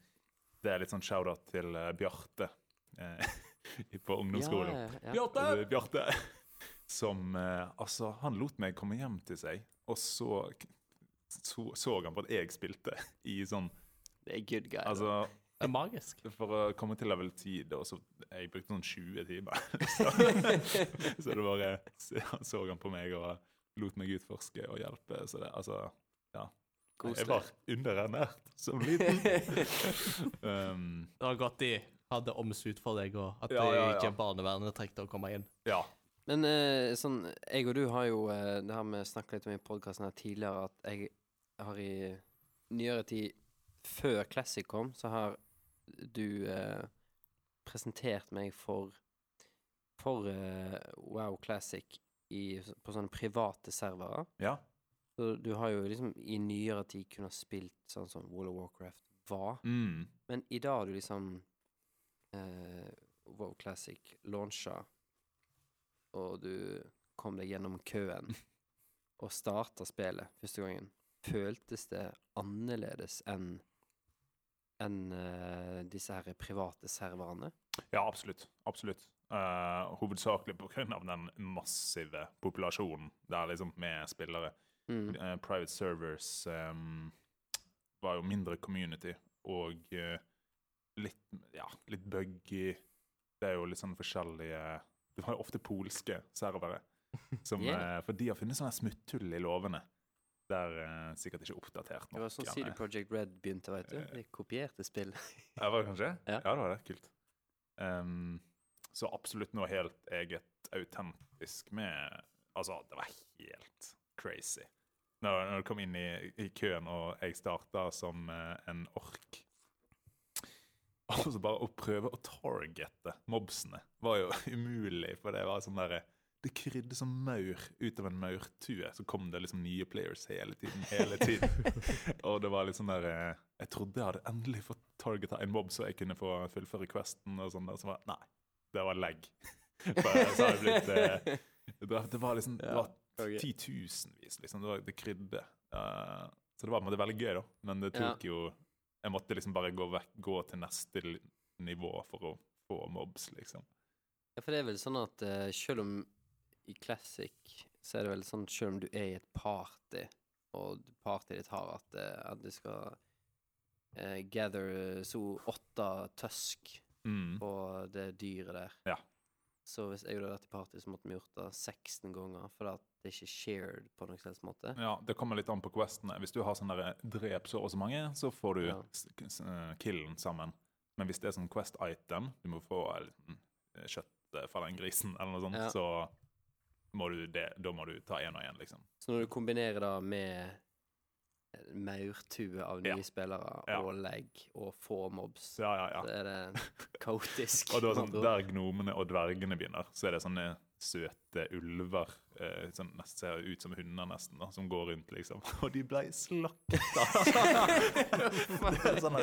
det er litt sånn shout-out til eh, Bjarte eh, på ungdomsskolen. Ja, ja, ja. Bjarte! Er Bjarte som eh, Altså, han lot meg komme hjem til seg, og så så, så han på at jeg spilte i sånn Det er good guy. Altså Det er magisk. for å komme til level 10, da, så jeg brukte sånn 20 timer. så, så det bare så, så han på meg og lot meg utforske og hjelpe. Så det, altså Ja. Jeg var underernært som liten. um, Det har gått de hadde omsut for deg, og at Ja, ja, ja. ikke barnevernet trengte å komme inn. ja. Men eh, sånn, jeg og du har jo eh, Det har vi snakket litt om i podkasten her tidligere, at jeg har i nyere tid, før Classic kom, så har du eh, presentert meg for For eh, Wow Classic i, på sånne private servere. ja. Så du har jo liksom i nyere tid kunnet spilt sånn som World of Warcraft var. Mm. Men i dag har du liksom eh, WoW Classic launcha, og du kom deg gjennom køen og starta spillet første gangen. Føltes det annerledes enn enn uh, disse her private serverne? Ja, absolutt. Absolutt. Uh, hovedsakelig pga. den massive populasjonen der liksom med spillere. Mm. Uh, private servers um, var jo mindre community og eh, litt, ja, litt buggy. Det er jo litt sånn forskjellige Det var jo ofte polske servere. Som, Yeah. eh, for de har funnet sånne smutthull i lovene. Der uh, sikkert ikke oppdatert nok. Det var sånn CD. Project Red begynte, vet du. Eh. De kopierte spill. Ja, var det kanskje? Ja. det var det. Kult. Um, så absolutt noe helt eget autentisk med Altså, det var helt crazy. når, når du kom inn i, i køen, og jeg starta som uh, en ork Og så bare å prøve å targete mobsene var jo umulig, for det var sånn derre det krydde som maur ut av en maurtue. Så kom det liksom nye players hele tiden. hele tiden. og det var litt sånn der eh, Jeg trodde jeg hadde endelig fått targeta en mob, så jeg kunne få fullføre questen. og sånn der, Så var nei, det var lag. For så har det blitt eh, det, var, liksom Det var titusenvis, liksom. Det, var, det krydde. Uh, så det var på en måte veldig gøy, da. Men det tok jo Jeg måtte liksom bare gå, vekk, gå til neste nivå for å få mobs, liksom. Ja, for det er vel sånn at uh, selv om i Classic så er det vel sånn selv om du er i et party, og partyet ditt har at, eh, at du skal uh, gather så åtte tusk Mm. på det dyret der. Ja. Så hvis jeg hadde vært i party, så måtte vi gjort det 16 ganger, for at det er ikke shared på noen slags måte. Ja, Det kommer litt an på questene. Hvis du har sånn derre drep så og så mange, så får du Ja. eh, killen sammen. Men hvis det er sånn quest item, du må få eh, eh, kjøtt eh, fra den grisen, eller noe sånt, Ja. så må du det, da må du ta én og én, liksom. Så når du kombinerer det med maurtue av nye Ja. spillere Ja. og legg og få mobs, Ja, ja, ja. så er det kaotisk. Og da, sånn, der gnomene og dvergene begynner, så er det sånne søte ulver eh, som nesten ser ut som hunder, nesten, da, som går rundt, liksom. Og de ble slakta! det er sånn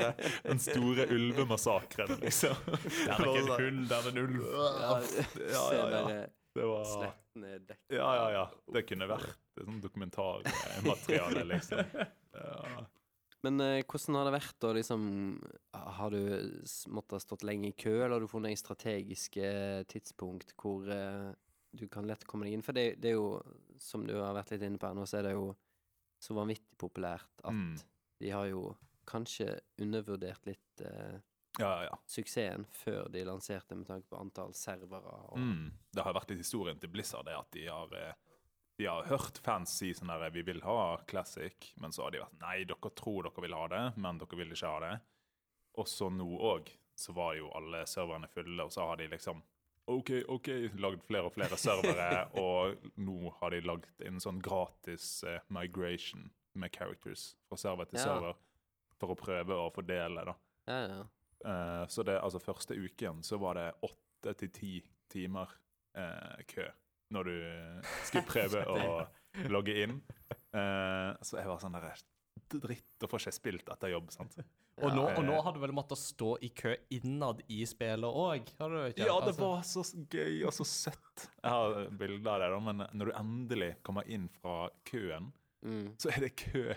den store ulvemassakren, liksom. Det er ikke en hund, det er en ulv. Ja, Ja, ja, ja. Det var sletten er dekket. Ja, ja, ja. Det kunne vært et sånn dokumentarmateriale, liksom. Ja. Men eh, hvordan har det vært å liksom Har du måttet stått lenge i kø, eller har du funnet strategiske tidspunkt hvor eh, du kan lett komme deg inn? For det, det er jo, som du har vært litt inne på her nå, så er det jo så vanvittig populært at Mm. de har jo kanskje undervurdert litt eh, Ja, ja, suksessen før de lanserte med tanke på antall servere. Og, Mm. Det har vært litt historien til Blizzard, det at de har, eh, de har hørt fans si sånn her Vi vil ha Classic, men så har de vært Nei, dere tror dere vil ha det, men dere vil ikke ha det. Og så nå òg, så var jo alle serverne fulle, og så har de liksom OK, OK, lagd flere og flere servere, og nå har de lagd en sånn gratis eh, migration med characters fra server til Ja. server for å prøve å fordele, da. ja, ja. Eh, så det, altså første uken så var det åtte til ti timer eh, kø når du skulle prøve å logge inn. Eh, så jeg var sånn der Dritt, å få ikke spilt etter jobb, sant. Og nå, og nå har du vel måttet stå i kø innad i spillet òg? Ja, det var så gøy og så søtt. Jeg har bilder av det, da, men når du endelig kommer inn fra køen, Mm. så er det kø.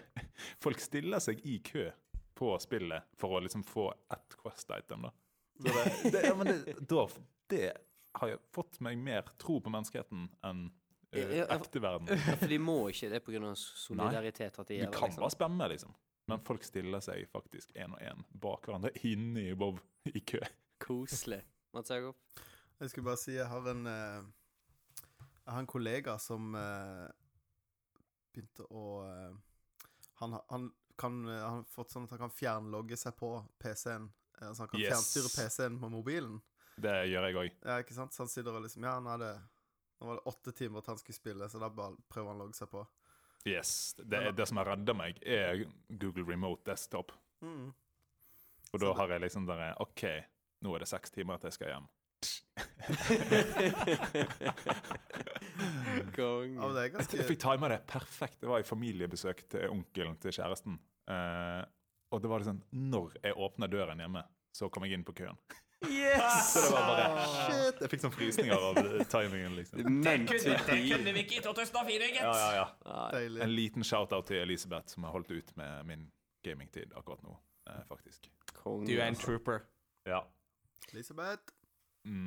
Folk stiller seg i kø på spillet for å liksom få ett Quest-item, da. Så det, det, ja, men det, da, det har jeg fått meg mer tro på menneskeheten enn uh, ja, ekte verden. Ja, for de må ikke det pga. solidaritet at de Du kan liksom. bare spemme, liksom. Men folk stiller seg faktisk én og én bak hverandre inne i Bob i kø. Koselig. Mats Jakob? Jeg skulle bare si jeg har en eh, Jeg har en kollega som eh, begynte å eh, han, ha- han kan eh, Han har fått sånn at han kan fjernlogge seg på PC-en. Altså han kan Yes. fjernstyre PC-en på mobilen. Det gjør jeg òg. Ja, ikke sant? Så han sitter og liksom Ja, nå er det Nå var det åtte timer at han skulle spille, så da bare prøver han å logge seg på. Yes. Det, er- det som har redda meg, er Google Remote Desktop. Mm. Og da har jeg liksom der OK, nå er det seks timer til jeg skal hjem. Konge. Ja, men det er Jeg fikk tima det perfekt. Det var i familiebesøk til onkelen til kjæresten. Eh, og det var liksom Når jeg åpna døren hjemme, så kom jeg inn på køen. Yes! Så det var bare Shit! Jeg fikk sånn frysninger av timingen, liksom. kunne to be. vi ikke i 2004, gitt! Ja, ja, ja. Deilig. En liten shout-out til Elisabeth, som har holdt ut med min gamingtid akkurat nå, eh, faktisk. Konge, Du er en altså. trooper. Ja. Elisabeth. Mm.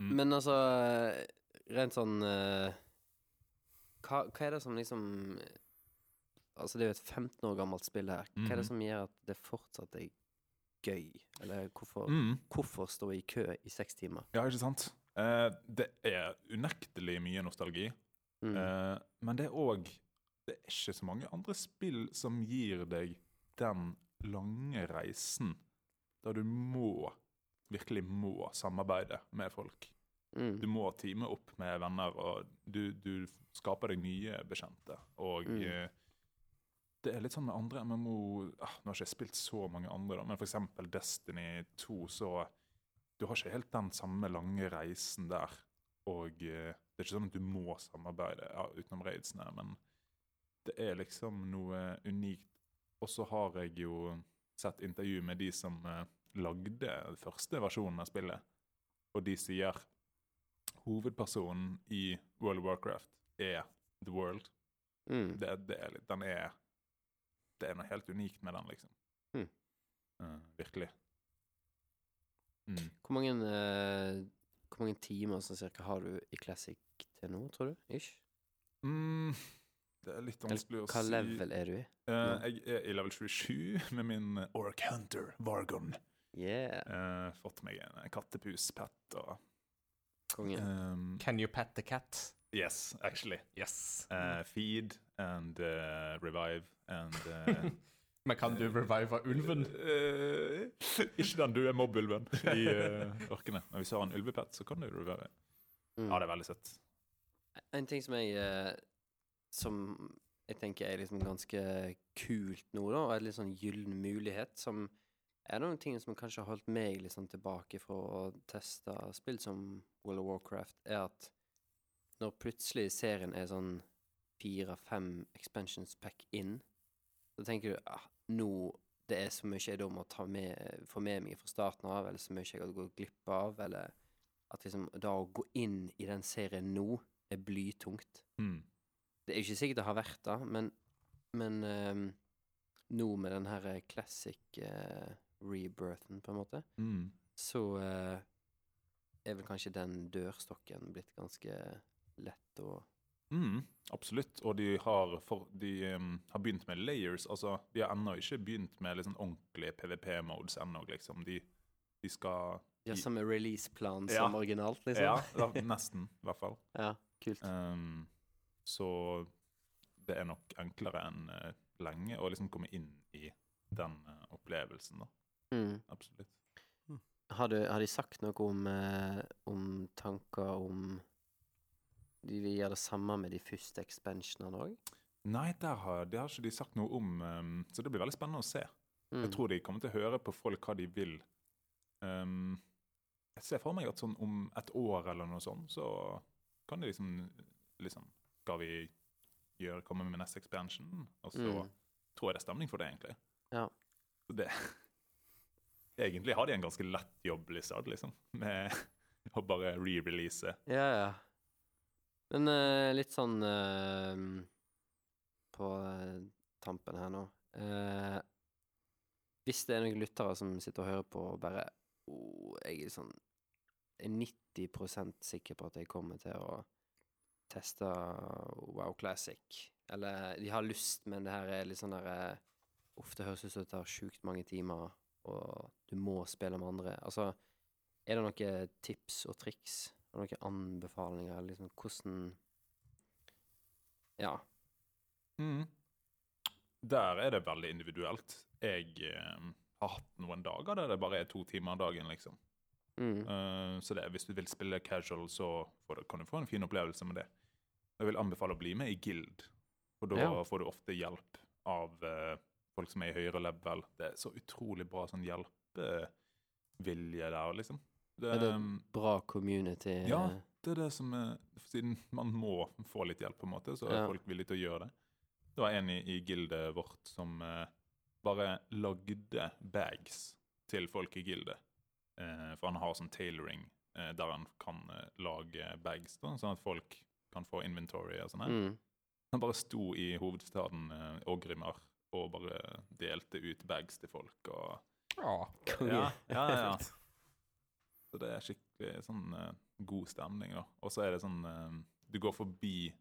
Mm. Men altså, rent sånn eh, hva, hva er det som liksom Altså, det er jo et 15 år gammelt spill her. Hva er det Mhm. som gjør at det fortsatt er gøy? Eller hvorfor, Mm. hvorfor stå i kø i seks timer? Ja, ikke sant? Eh, det er unektelig mye nostalgi. Mm. Eh, men det er òg Det er ikke så mange andre spill som gir deg den lange reisen der du må virkelig må samarbeide med folk. Mm. Du må time opp med venner, og du, du skaper deg nye bekjente. Og Mm. eh, det er litt sånn med andre MMO ah, Nå har ikke jeg spilt så mange andre, da, men f.eks. Destiny 2, så Du har ikke helt den samme lange reisen der. Og eh, det er ikke sånn at du må samarbeide ja, utenom raidsene, men det er liksom noe unikt. Og så har jeg jo sett intervju med de som eh, lagde første versjonen av spillet, og de sier hovedpersonen i World of Warcraft er The World. Mm. Det, det er den er Det er noe helt unikt med den, liksom. Mm. Uh, virkelig. Mm. Hvor mange, uh, hvor mange timer sånn cirka har du i Classic til nå, tror du? Ish? Mm, det er litt vanskelig å Hva level er du i? Uh, jeg er i level 27 med min Orc Hunter Vargon. Yeah, Uh, fått meg en kattepus-pet og konge. ehm, Can you pet the cat? Yes, actually. Yes. Uh, feed and uh, revive and uh, Men kan du revive ulven? Eh, ikke den døde mobbulven i uh, orkene. Men hvis du har en ulvepet, så kan du revive. Mm. Ja, det er veldig søtt. En ting som jeg eh, Som jeg tenker er liksom ganske kult nå, da, og en litt sånn gyllen mulighet, som er noen ting som kanskje har holdt meg litt sånn tilbake fra å teste spill som World of Warcraft, er at når plutselig serien er sånn fire-fem expansions pack in, så tenker du ah, nå det er så mye jeg da må ta med, få med meg fra starten av, eller så mye jeg har gått glipp av, eller at liksom da å gå inn i den serien nå er blytungt. Mm. Det er ikke sikkert det har vært det, men, men um, nå med den her classic uh, rebirthen, på en måte, Mm. så eh, er vel kanskje den dørstokken blitt ganske lett å Mm, absolutt. Og de har, for, de, um, har begynt med layers. Altså, de har ennå ikke begynt med liksom ordentlige PVP-modes ennå, liksom. De, de skal Ja, I- release-plan Ja. som originalt, liksom. Ja, da- nesten, i hvert fall. Ja, kult. Um, så det er nok enklere enn uh, lenge å liksom komme inn i den uh, opplevelsen, da. Mm. Absolutt. Har, du, har de sagt noe om, eh, om tanker om De vil gjøre det samme med de første expansionene òg? Nei, der har, det har ikke de sagt noe om, um, så det blir veldig spennende å se. Mm. Jeg tror de kommer til å høre på folk hva de vil. Um, jeg ser for meg at sånn om et år eller noe sånt, så kan de liksom, liksom Skal vi gjøre, komme med neste expansion? Og så Mm. tror jeg det er stemning for det, egentlig. Ja. Det Egentlig har de en ganske lett jobb, Lizard, liksom. Med å bare re-release. Ja, ja. Men uh, litt sånn uh, på eh, tampen her nå uh, Hvis det er noen lyttere som sitter og hører på og bare oh, Jeg er sånn er 90% sikker på at jeg kommer til å teste Wow Classic. Eller de har lyst, men det her er litt sånn der Ofte høres ut som det tar sjukt mange timer, og du må spille med andre. Altså, er det noen tips og triks? og noen anbefalinger? Liksom hvordan Ja. Mm. Der er det veldig individuelt. Jeg eh, har hatt noen dager der det bare er to timer dagen, liksom. Mm. Uh, så det, hvis du vil spille casual, så får du, kan du få en fin opplevelse med det. Jeg vil anbefale å bli med i Guild, for da Ja. får du ofte hjelp av eh, folk som er i høyere level. Det er så utrolig bra sånn hjelpevilje der, liksom. Det, Er det bra community? Ja. eh, det er det som er Siden man må få litt hjelp, på en måte, så er Ja. folk villige til å gjøre det. Det var en i, i gildet vårt som eh, bare lagde bags til folk i gildet. Eh, for han har sånn tailoring eh, der han kan eh, lage bags, da, sånn at folk kan få inventory og sånn. her. Mm. Han bare sto i hovedstaden eh, Ågrimar og bare delte ut bags til folk. og Ja. Ja, ja, ja, ja. Så det er skikkelig sånn eh, god stemning, da. Og så er det sånn eh, Du går forbi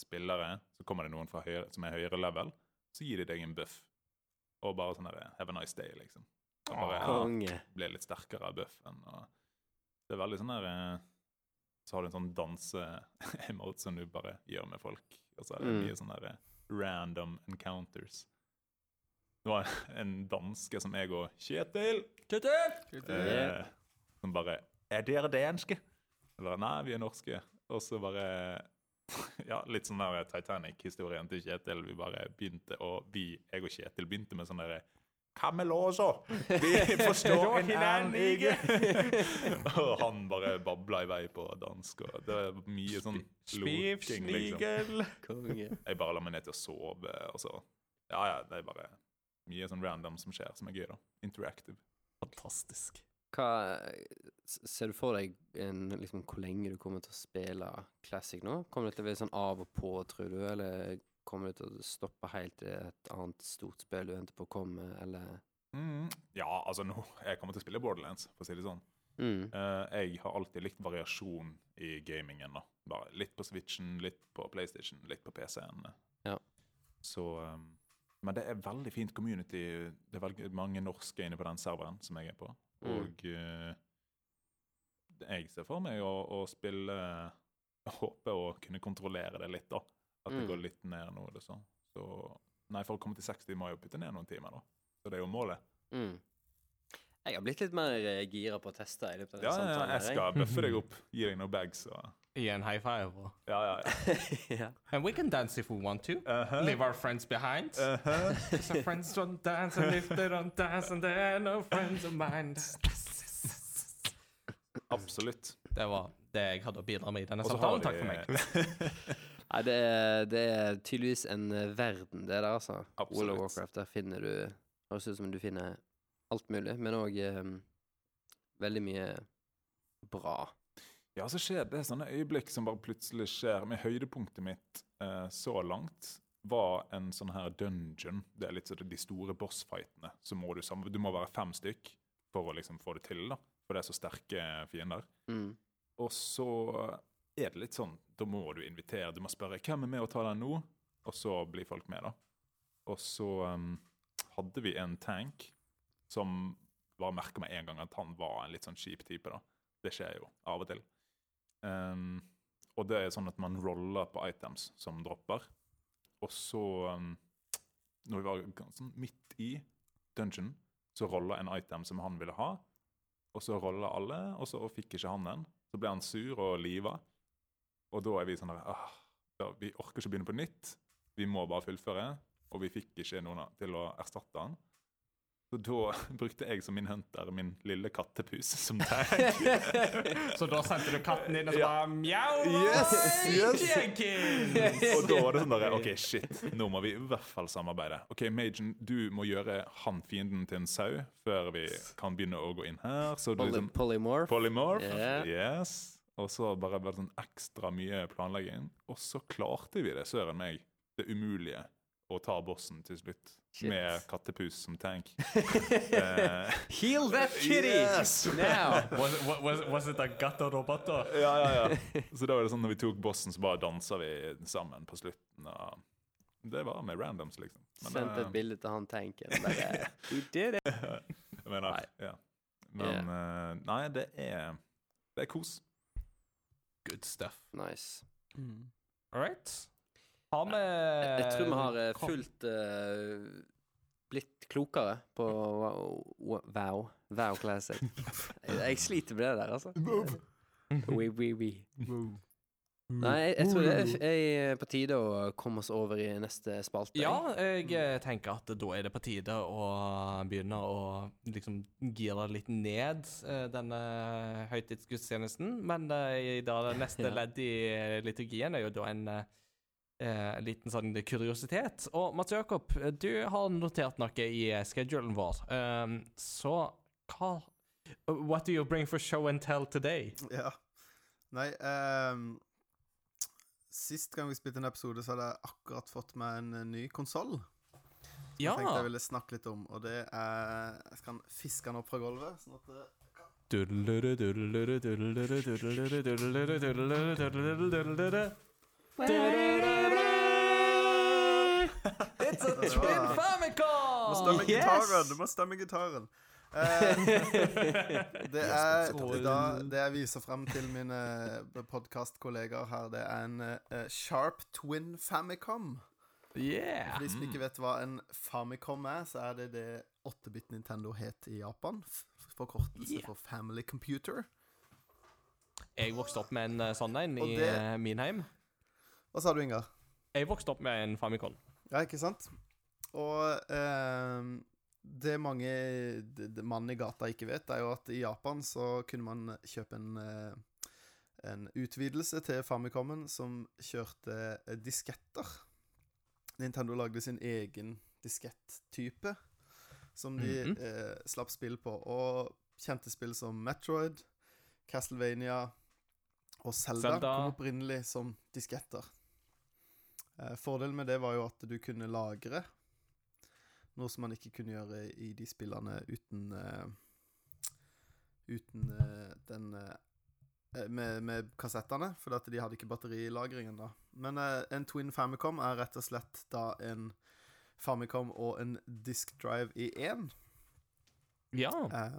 spillere, så kommer det noen høyre, som er høyere level, så gir de deg en buff. Og bare sånn der Have a nice day, liksom. Og bare ja, Konge. ble litt sterkere av buffen. Og det er veldig sånn der eh, Så har du en sånn danse-emote som du bare gjør med folk. Og så er det Mm. mye sånne der random encounters. Det var en danske som jeg og Kjetil eh, Som bare 'Er dere danske?' Bare, 'Nei, vi er norske'. Og så bare ja, litt sånn der Titanic-historien til Kjetil. Vi bare begynte, og vi, jeg og Kjetil begynte med sånn derre Kamelåso! Vi forstår hverandre ikke! og han bare babla i vei på dansk, og det var mye sånn loking, liksom. Jeg bare la meg ned til å sove, og så Ja, ja, det er bare mye sånn random som skjer, som er gøy, da. Interactive. Fantastisk. Hva Ser du for deg en, liksom, hvor lenge du kommer til å spille classic nå? Kommer det til å være sånn av og på, tror du, eller kommer det til å stoppe helt til et annet stort spill du venter på å komme, eller Mm. Ja, altså nå Jeg kommer til å spille Borderlands, for å si det sånn. mm. Eh, jeg har alltid likt variasjon i gamingen. da. Bare Litt på Switchen, litt på PlayStation, litt på PC-en. Ja. Så um, Men det er veldig fint community. Det er veldig mange norske inne på den serveren som jeg er på. Mm. Og eh, jeg ser for meg å, å spille Håper å kunne kontrollere det litt, da. At det Mm. går litt ned nå. Liksom. så. Nei, for å komme til 60 må jeg jo putte ned noen timer, da. Så det er jo målet. Mm. Jeg har blitt litt mer eh, gira på å teste i løpet av Ja, den ja, samtalen. jeg skal bøffe deg opp, gi deg noen bags og Gi en high five. Og... Ja, ja, ja. yeah. And we can dance if we want to. Uh-huh. Leave our friends behind. Uh-huh. Cause our friends don't dance, and if they don't dance, and they're no friends of mine. Absolutt. Det var det jeg hadde å bidra med i denne samtalen. Takk for meg. Nei, det er, det er tydeligvis en verden, det der, altså. World of Warcraft. Der finner du Høres ut som du finner alt mulig, men òg veldig mye bra. Ja, så skjer det sånne øyeblikk som bare plutselig skjer. Med høydepunktet mitt eh, så langt var en sånn her dungeon. Det er litt sånn de store bossfightene. Så må du sammen Du må være fem stykk for å liksom få det til, da. For det er så sterke fiender. Mm. Og så er det litt sånn Da må du invitere. Du må spørre hvem er med og tar den nå, og så blir folk med, da. Og så um, hadde vi en tank som bare merka med en gang at han var en litt sånn kjip type, da. Det skjer jo av og til. Um, og det er sånn at man roller på items som dropper. Og så, um, når vi var sånn midt i dungeon, så rolla en item som han ville ha. Og så rolla alle, og så fikk ikke han den. Så ble han sur og liva. Og da er vi sånn der, Vi orker ikke begynne på nytt. Vi må bare fullføre. Og vi fikk ikke noen til å erstatte han. Så da brukte jeg som min hunter min lille kattepus som tag. Så da sendte du katten din og så Ja. bare mjau! Yes, yes. Og da var det sånn der, OK, shit, nå må vi i hvert fall samarbeide. OK, Magen, du må gjøre han fienden til en sau før vi kan begynne å gå inn her. Så du Poly liksom polymorph. Polymorph. Yeah. Yes. Og så bare bare sånn ekstra mye planlegging. Og så klarte vi det, søren meg, det umulige. Å ta bossen til slutt. Shit. Med kattepus som tank. uh, Heal that kitty! Yes! Now! Was, was, was it a gato roboto? ja, ja, ja. Så da var det sånn når vi tok bossen, så bare dansa vi sammen på slutten. Og det var med randoms, liksom. Men, Sendte eh, et bilde til han tanken. Bare, We did it! jeg mener, Nei. Ja. Men eh, nei, det er Det er kos. Good stuff. Nice. All right. Har vi Jeg tror vi har eh, fullt uh, blitt klokere på Wow. Wow, Classic. jeg, jeg sliter med det der, altså. We, we, we. Nei, jeg, jeg tror det er, på tide å komme oss over i neste spalte. Ja, jeg eh, tenker at da er det på tide å begynne å liksom gire litt ned eh, denne høytidsgudstjenesten. Men eh, i det neste ledd i eh, liturgien er jo da en eh, liten sånn kuriositet. Og Mats Jakob, du har notert noe i eh, schedulen vår. Um, så hva What do you bring for show and tell today? Ja. Nei um, Sist gang vi spilte en episode, så hadde jeg akkurat fått meg en eh, ny konsoll. Ja. Jeg tenkte jeg ville snakke litt om, og det er Jeg skal fiske den opp fra gulvet. Sånn at det, It's a Twin Famicom! Du må stemme gitaren! Det er da, Det jeg viser frem til mine podkastkollegaer her, det er en uh, Sharp Twin Famicom. Yeah! For de ikke vet hva en Famicom er, så er det det 8-bit Nintendo het i Japan. Forkortelse Yeah. for Family Computer. Jeg vokste opp med en sånn en i min heim. Hva sa du, Ingar? Jeg vokste opp med en Famicom. Ja, ikke sant? Og eh, det mange mannen i gata ikke vet, er jo at i Japan så kunne man kjøpe en, eh, en utvidelse til Famicomen som kjørte eh, disketter. Nintendo lagde sin egen diskett-type som de Mhm. eh, slapp spill på. Og kjente spill som Metroid, Castlevania og Zelda, Zelda. kom opprinnelig som disketter. Eh, fordelen med det var jo at du kunne lagre, noe som man ikke kunne gjøre i de spillene uten eh, Uten eh, den med, med kassettene, for at de hadde ikke batterilagringen da. Men en Twin Famicom er rett og slett da en Famicom og en disk drive i én. Ja. Eh,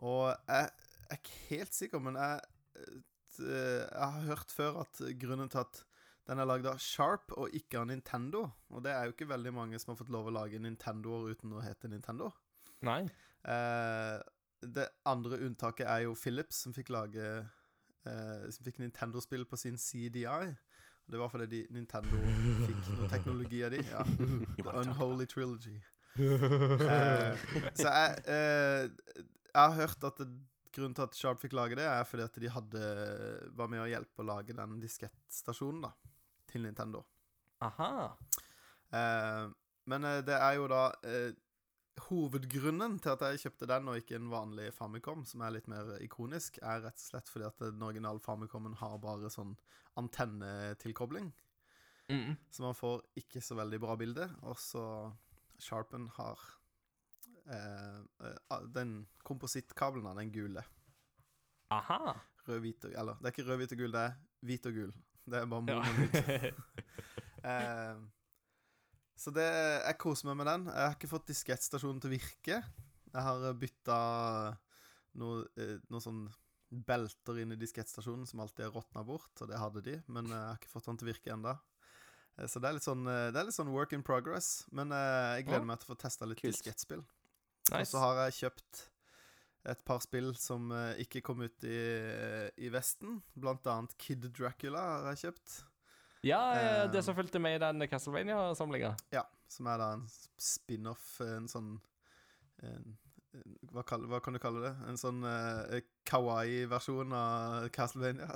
og jeg er ikke helt sikker, men jeg, jeg har hørt før at grunnen til at den er lagd av Sharp og ikke av Nintendo Og det er jo ikke veldig mange som har fått lov å lage Nintendoer uten å hete Nintendo. Nei. Eh, det andre unntaket er jo Philips, som fikk lage eh, Som fikk Nintendo-spill på sin CDI. Det var fordi de, Nintendo fikk noe teknologi av de. Ja. The Unholy Trilogy. Eh, så jeg, eh, jeg har hørt at det, grunnen til at Sharp fikk lage det, er fordi at de hadde, var med å hjelpe å lage den diskettstasjonen da, til Nintendo. Aha. Eh, men eh, det er jo da eh, Hovedgrunnen til at jeg kjøpte den og ikke en vanlig Famicom, som er litt mer ikonisk, er rett og slett fordi at den originale Famicomen har bare sånn antennetilkobling. Mm. Så man får ikke så veldig bra bilde. Og så Sharpen har eh, eh, den komposittkabelen, av den gule. Aha. Rød, hvit og Eller, det er ikke rød, hvit og gul, det er hvit og gul. Det er bare moren mononyt. Eh, så det, jeg koser meg med den. Jeg har ikke fått diskettstasjonen til å virke. Jeg har bytta noe, eh, noe sånn belter inn i diskettstasjonen som alltid er råtna bort, og det hadde de, men eh, jeg har ikke fått den til å virke ennå. Så det er litt sånn eh, Det er litt sånn work in progress, men eh, jeg gleder meg til å få testa litt diskettspill. diskettspill. Og så har jeg kjøpt et par spill som eh, ikke kom ut i, i Vesten. Blant annet Kid Dracula har jeg kjøpt. Ja, eh, Eh, det som fulgte med i den Castlevania-samlinga. Ja, Som er da en spin-off, en sånn en, en, hva, kall, hva kan du kalle det? En sånn uh, kawaii-versjon av Castlevania.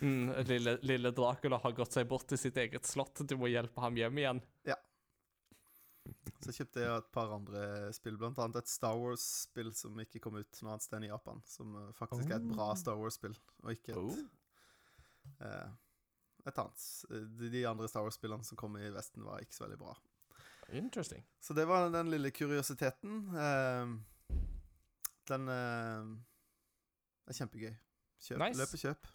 Mm, lille, lille Dracula har gått seg bort til sitt eget slott. Du må hjelpe ham hjem igjen. Så kjøpte jeg et par andre spill, blant annet et Star Wars-spill som ikke kom ut noe annet sted enn i Japan. Som faktisk faktisk er et bra Star Wars-spill, og ikke et Oh. eh, Et annet. De, de andre Star Wars-spillene som kom i Vesten, var ikke så veldig bra. Interesting. Så det var den lille kuriositeten. Eh, den eh, er kjempegøy. Kjøp, Nice. løp og kjøp.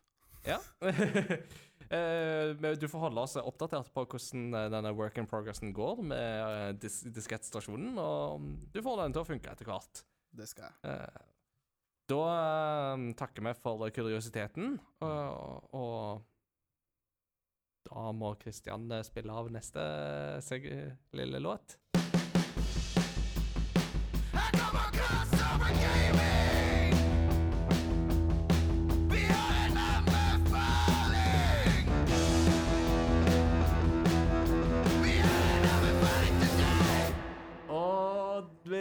Ja. Eh, du får holde oss oppdatert på hvordan eh, denne work in progressen går med eh, dis diskettstasjonen, og du får den til å funke etter hvert. Det skal jeg. Eh, Da takker vi for kuriositeten, og, og da må Kristian spille av neste seg lille låt.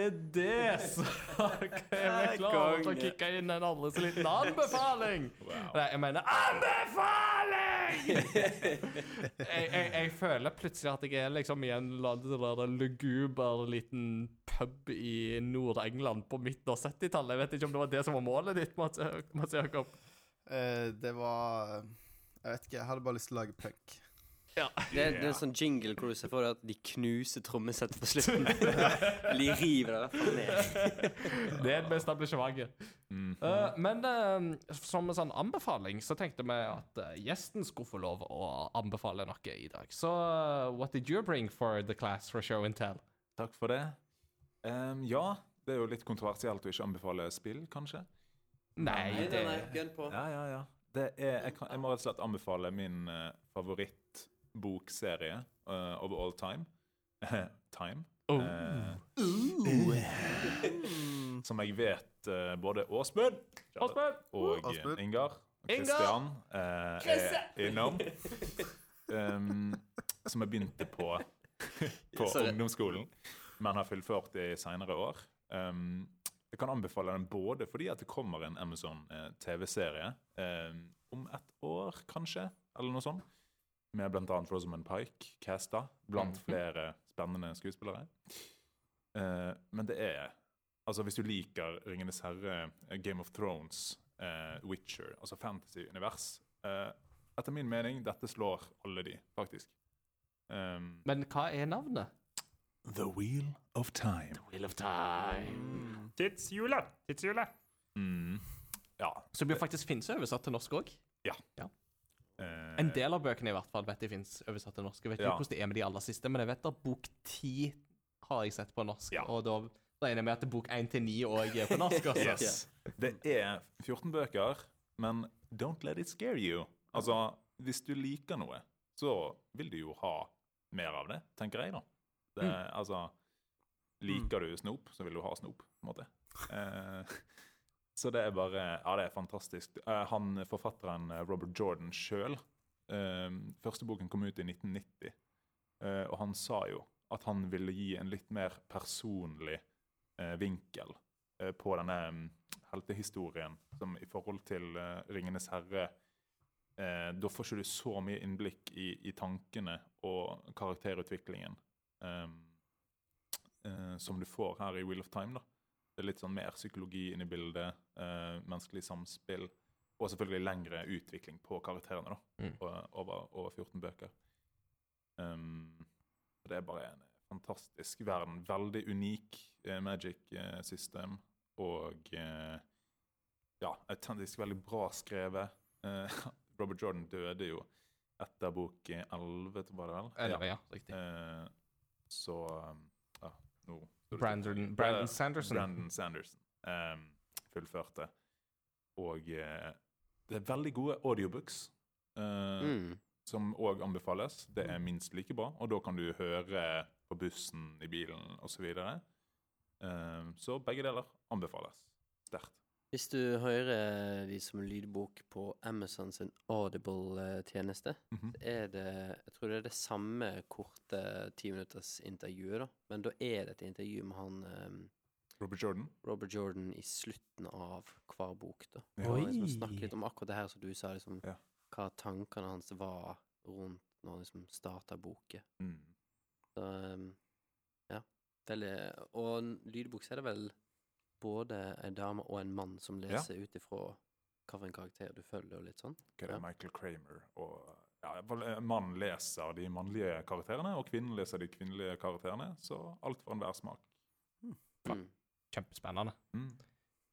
Med det så er vi klare til å kicke inn en aldri så liten anbefaling. Nei, jeg mener anbefaling! jeg, jeg, jeg føler plutselig at jeg er liksom i en luguber liten pub i Nord-England på midten av 70-tallet. Jeg vet ikke om det var det som var målet ditt, Mats Mats Jakob. Uh, det var Jeg vet ikke, jeg hadde bare lyst til å lage punk. Ja. Det, er- det er en sånn jingle hvor du ser for deg at de knuser trommesettet på slutten. De river det i hvert fall ned. Det er det beste etablissementet. Mm. Uh, men uh, som en sånn anbefaling så tenkte vi at uh, gjesten skulle få lov å anbefale noe i dag. Så uh, what did you bring for the class for show and tell? Takk for det. Um, ja, det er jo litt kontroversielt å ikke anbefale spill, kanskje. Nei, det Gun på. Ja, ja, ja. Det er, jeg, kan, jeg må rett og slett anbefale min uh, favorittbokserie uh, of all time. time. Oh. Uh, som jeg vet uh, både Åsmund og. Ingar og Kristian uh, er innom. um, som jeg begynte på på Sorry. ungdomsskolen, men har fullført i seinere år. Um, jeg kan anbefale den både fordi at det kommer en Amazon eh, TV-serie um, om et år, kanskje, eller noe sånt, med bl.a. Rosamund Pike, casta, blant Mhm. flere spennende skuespillere. Uh, men det er Altså, hvis du liker Ringenes herre, Game of Thrones, uh, Witcher, altså fantasy-univers uh, Etter min mening, dette slår alle de, faktisk. Um, Men hva er navnet? The Wheel of Time. The Wheel of Time. Tidshjulet! Tidshjulet. Mm. Ja. Som jo faktisk finnes oversatt til norsk òg. eh, En del av bøkene i hvert fall vet jeg finnes oversatt til norsk. Jeg vet ikke Ja. hvordan det er med de aller siste, men jeg vet at bok ti har jeg sett på norsk. Ja. Og da regner jeg med at bok én til ni òg er på norsk. Også. Yes. Det er 14 bøker, men don't let it scare you. Altså, hvis du liker noe, så vil du jo ha mer av det, tenker jeg, da. Det, Altså, liker du snop, så vil du ha snop, på en måte. Eh, så det er bare Ja, det er fantastisk. Eh, han forfatteren eh, Robert Jordan sjøl eh, Første boken kom ut i 1990, eh, og han sa jo at han ville gi en litt mer personlig vinkel på denne mm, heltehistorien som i forhold til Ringenes herre Da får ikke du så mye innblikk i, i tankene og karakterutviklingen eh, eh, som du får her i Wheel of Time. da. Det er litt sånn mer psykologi inn i bildet, eh, menneskelig samspill, og selvfølgelig lengre utvikling på karakterene da, Mm. over, over 14 bøker. Um, det er bare en fantastisk verden. Veldig unik eh, magic-system. Og eh, ja, autentisk veldig bra skrevet. Eh, Robert Jordan døde jo etter bok 11, var det vel? Eller, ja, riktig. Eh, så ja, nå Brandon, Brandon Sanderson. Brandon Sanderson um, fullførte. Og uh, det er veldig gode audiobooks. uh, Mm. som òg anbefales. Det er minst like bra, og da kan du høre på bussen, i bilen osv. Så, videre. Eh, så begge deler anbefales sterkt. Hvis du hører de som lydbok på Amazon sin Audible-tjeneste, Mhm. er det Jeg tror det er det samme korte timinutters intervjuet, da. Men da er det et intervju med han um, Robert Jordan. Robert Jordan i slutten av hver bok, da. Ja. Og liksom snakke litt om akkurat det her som du sa, liksom Ja. hva tankene hans var rundt når han liksom starta boken. Mm. Så um, ja. Veldig Og lydbok så er det vel både en dame og en mann som leser ut ifra hvilken karakter du følger, og litt sånn. Er det Ja. Michael Kramer og ja, eh, Mannen leser de mannlige karakterene, og kvinnen leser de kvinnelige karakterene. Så alt for enhver smak. Mm. Kjempespennende. Mm.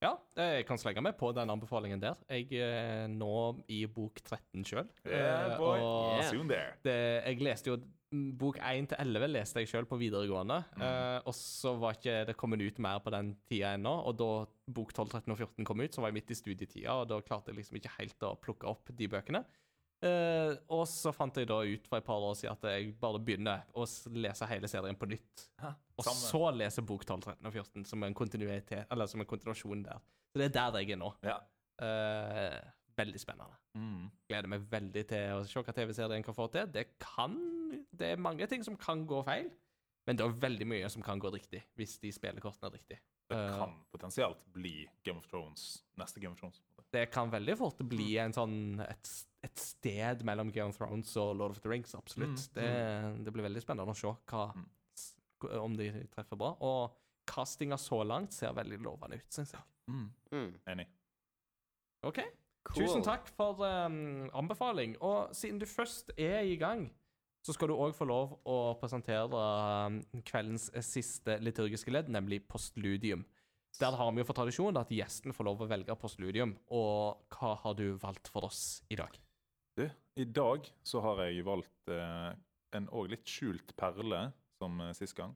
Ja, jeg kan slenge meg på den anbefalingen der. Jeg er nå i bok 13 sjøl. Yeah, boy. og Yeah. Soon there. det, jeg leste jo mm, Bok 1 til 11 leste jeg sjøl på videregående. Mm. eh, og så var ikke det kommet ut mer på den tida ennå. Og da bok 12, 13 og 14 kom ut, så var jeg midt i studietida, og da klarte jeg liksom ikke helt å plukke opp de bøkene. Eh, og så fant jeg da ut for et par år siden at jeg bare begynner å lese hele serien på nytt. Og Samme. så lese bok 12, 13 og 14 som en eller som en kontinuasjon der. Så det er der jeg er nå. Ja. Eh, veldig spennende. Mm. Gleder meg veldig til å se hva TV-serien kan få til. Det kan Det er mange ting som kan gå feil, men det er veldig mye som kan gå riktig, hvis de spiller kortene riktig. Det Eh, kan potensielt bli Game of Thrones, neste Game of Thrones. Det kan veldig fort bli en sånn et, et sted mellom Game of Thrones og Lord of the Rings, absolutt. Mm, Det, det blir veldig spennende å se hva, Mm. om de treffer bra. Og castinga så langt ser veldig lovende ut, syns jeg. Mm. Mm. Enig. OK. Cool. Tusen takk for um, anbefaling. Og siden du først er i gang, så skal du òg få lov å presentere um, kveldens siste liturgiske ledd, nemlig postludium. Der har vi jo for tradisjon at gjesten får lov å velge postludium. Og hva har du valgt for oss i dag? Du, i dag så har jeg valgt eh, en òg litt skjult perle, som eh, sist gang.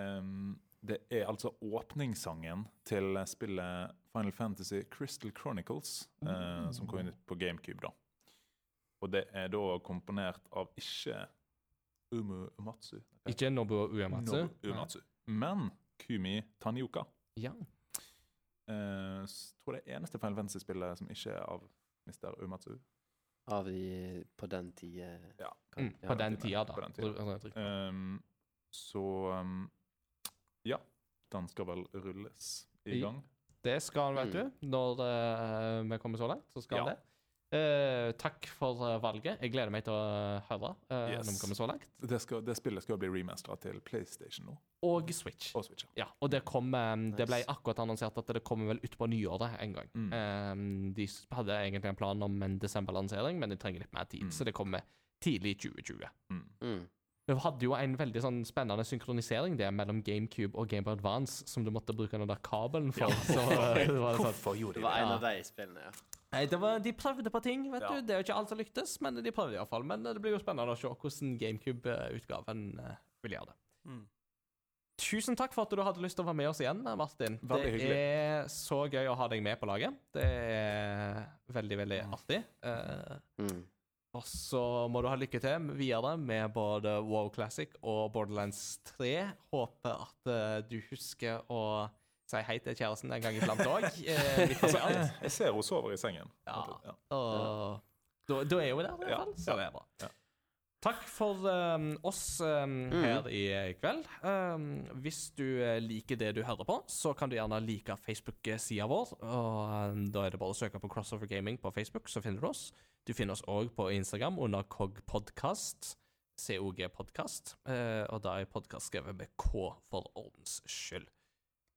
Em, det er altså åpningssangen til spillet Final Fantasy Crystal Chronicles, eh, som kom ut på GameCube, da. Og det er da komponert av ikke Umu Umatsu. Ikke Nobu Uematsu? Nobu Uematsu. Men Kumi Tanioka. Ja. Eh, tror det er eneste Final Fantasy-spillet som ikke er av Mr. Umatsu. av de på den tida. Ja. kan- Mm, på den tida, da. på den tida. Altså, Um, så um, ja, den skal vel rulles i gang. Det skal han, vet Mm. du. Når eh, vi kommer så langt, så skal han Ja. det. Eh, takk for eh, valget. Jeg gleder meg til å høre eh, Yes. når vi kommer så langt. Det, skal, det spillet skal bli remastera til PlayStation nå, Og Switch. og Switch. Ja, og det kom eh, Det ble akkurat annonsert at det kommer vel utpå nyåret en gang. Mm. Eh, de s- hadde egentlig en plan om en desemberlansering, men de trenger litt mer tid, Mm. så det kommer tidlig i 2020. Mm. Mm. Vi hadde jo en veldig sånn spennende synkronisering det mellom GameCube og Game Boy Advance, som du måtte bruke den der kabelen for. Så, eh, det var sånn. Hvorfor gjorde Det de var en av de spillene, ja. Nei, det var, de prøvde på ting, vet Ja. du. Det er jo ikke alt som lyktes, men de prøvde iallfall. Men det blir jo spennende å se hvordan GameCube-utgaven eh, vil gjøre det. Mm. Tusen takk for at du hadde lyst til å være med oss igjen, Martin. Veldig det hyggelig. er så gøy å ha deg med på laget. Det er veldig, veldig artig. Eh, Mm. Og så må du ha lykke til videre med både WoW Classic og Borderlands 3. Håper at eh, du husker å si hei til kjæresten en gang iblant òg. Eh, midt. Jeg ser hun sover i sengen. Ja. Ja. Og da, da er hun der, i hvert fall. Så det er bra. Ja. Takk for um, oss um, her i kveld. Um, hvis du eh, liker det du hører på, så kan du gjerne like Facebook-sida vår. Og Da er det bare å søke på Crossover Gaming på Facebook, så finner du oss. Du finner oss òg på Instagram under COG Podcast. COG Podcast. Eh, og da er podkast skrevet med K for ordens skyld.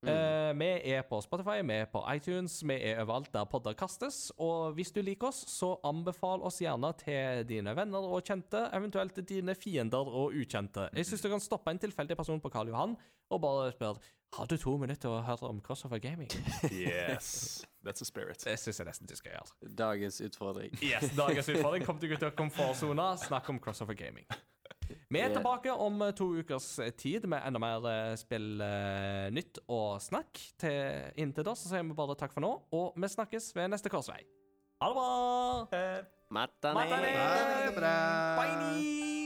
Mm. Eh, vi er på Spotify, vi er på iTunes, vi er overalt der podder kastes. Og hvis du liker oss, så anbefal oss gjerne til dine venner og kjente, eventuelt dine fiender og ukjente. Jeg syns du kan stoppe en tilfeldig person på Karl Johan og bare spørre har du to minutter til å høre om Crossover Gaming. Yes. That's a spirit. Det syns jeg nesten du skal gjøre. Dagens utfordring. Yes, Dagens utfordring kom deg ut av komfortsona. Snakk om Crossover Gaming. Vi er tilbake om eh, to ukers eh, tid med enda mer eh, spill, eh, nytt og snakk. Til, inntil da så sier vi bare takk for nå, og vi snakkes ved neste korsvei. Ha det bra! Matane. Matane. Matane. bra. Bye!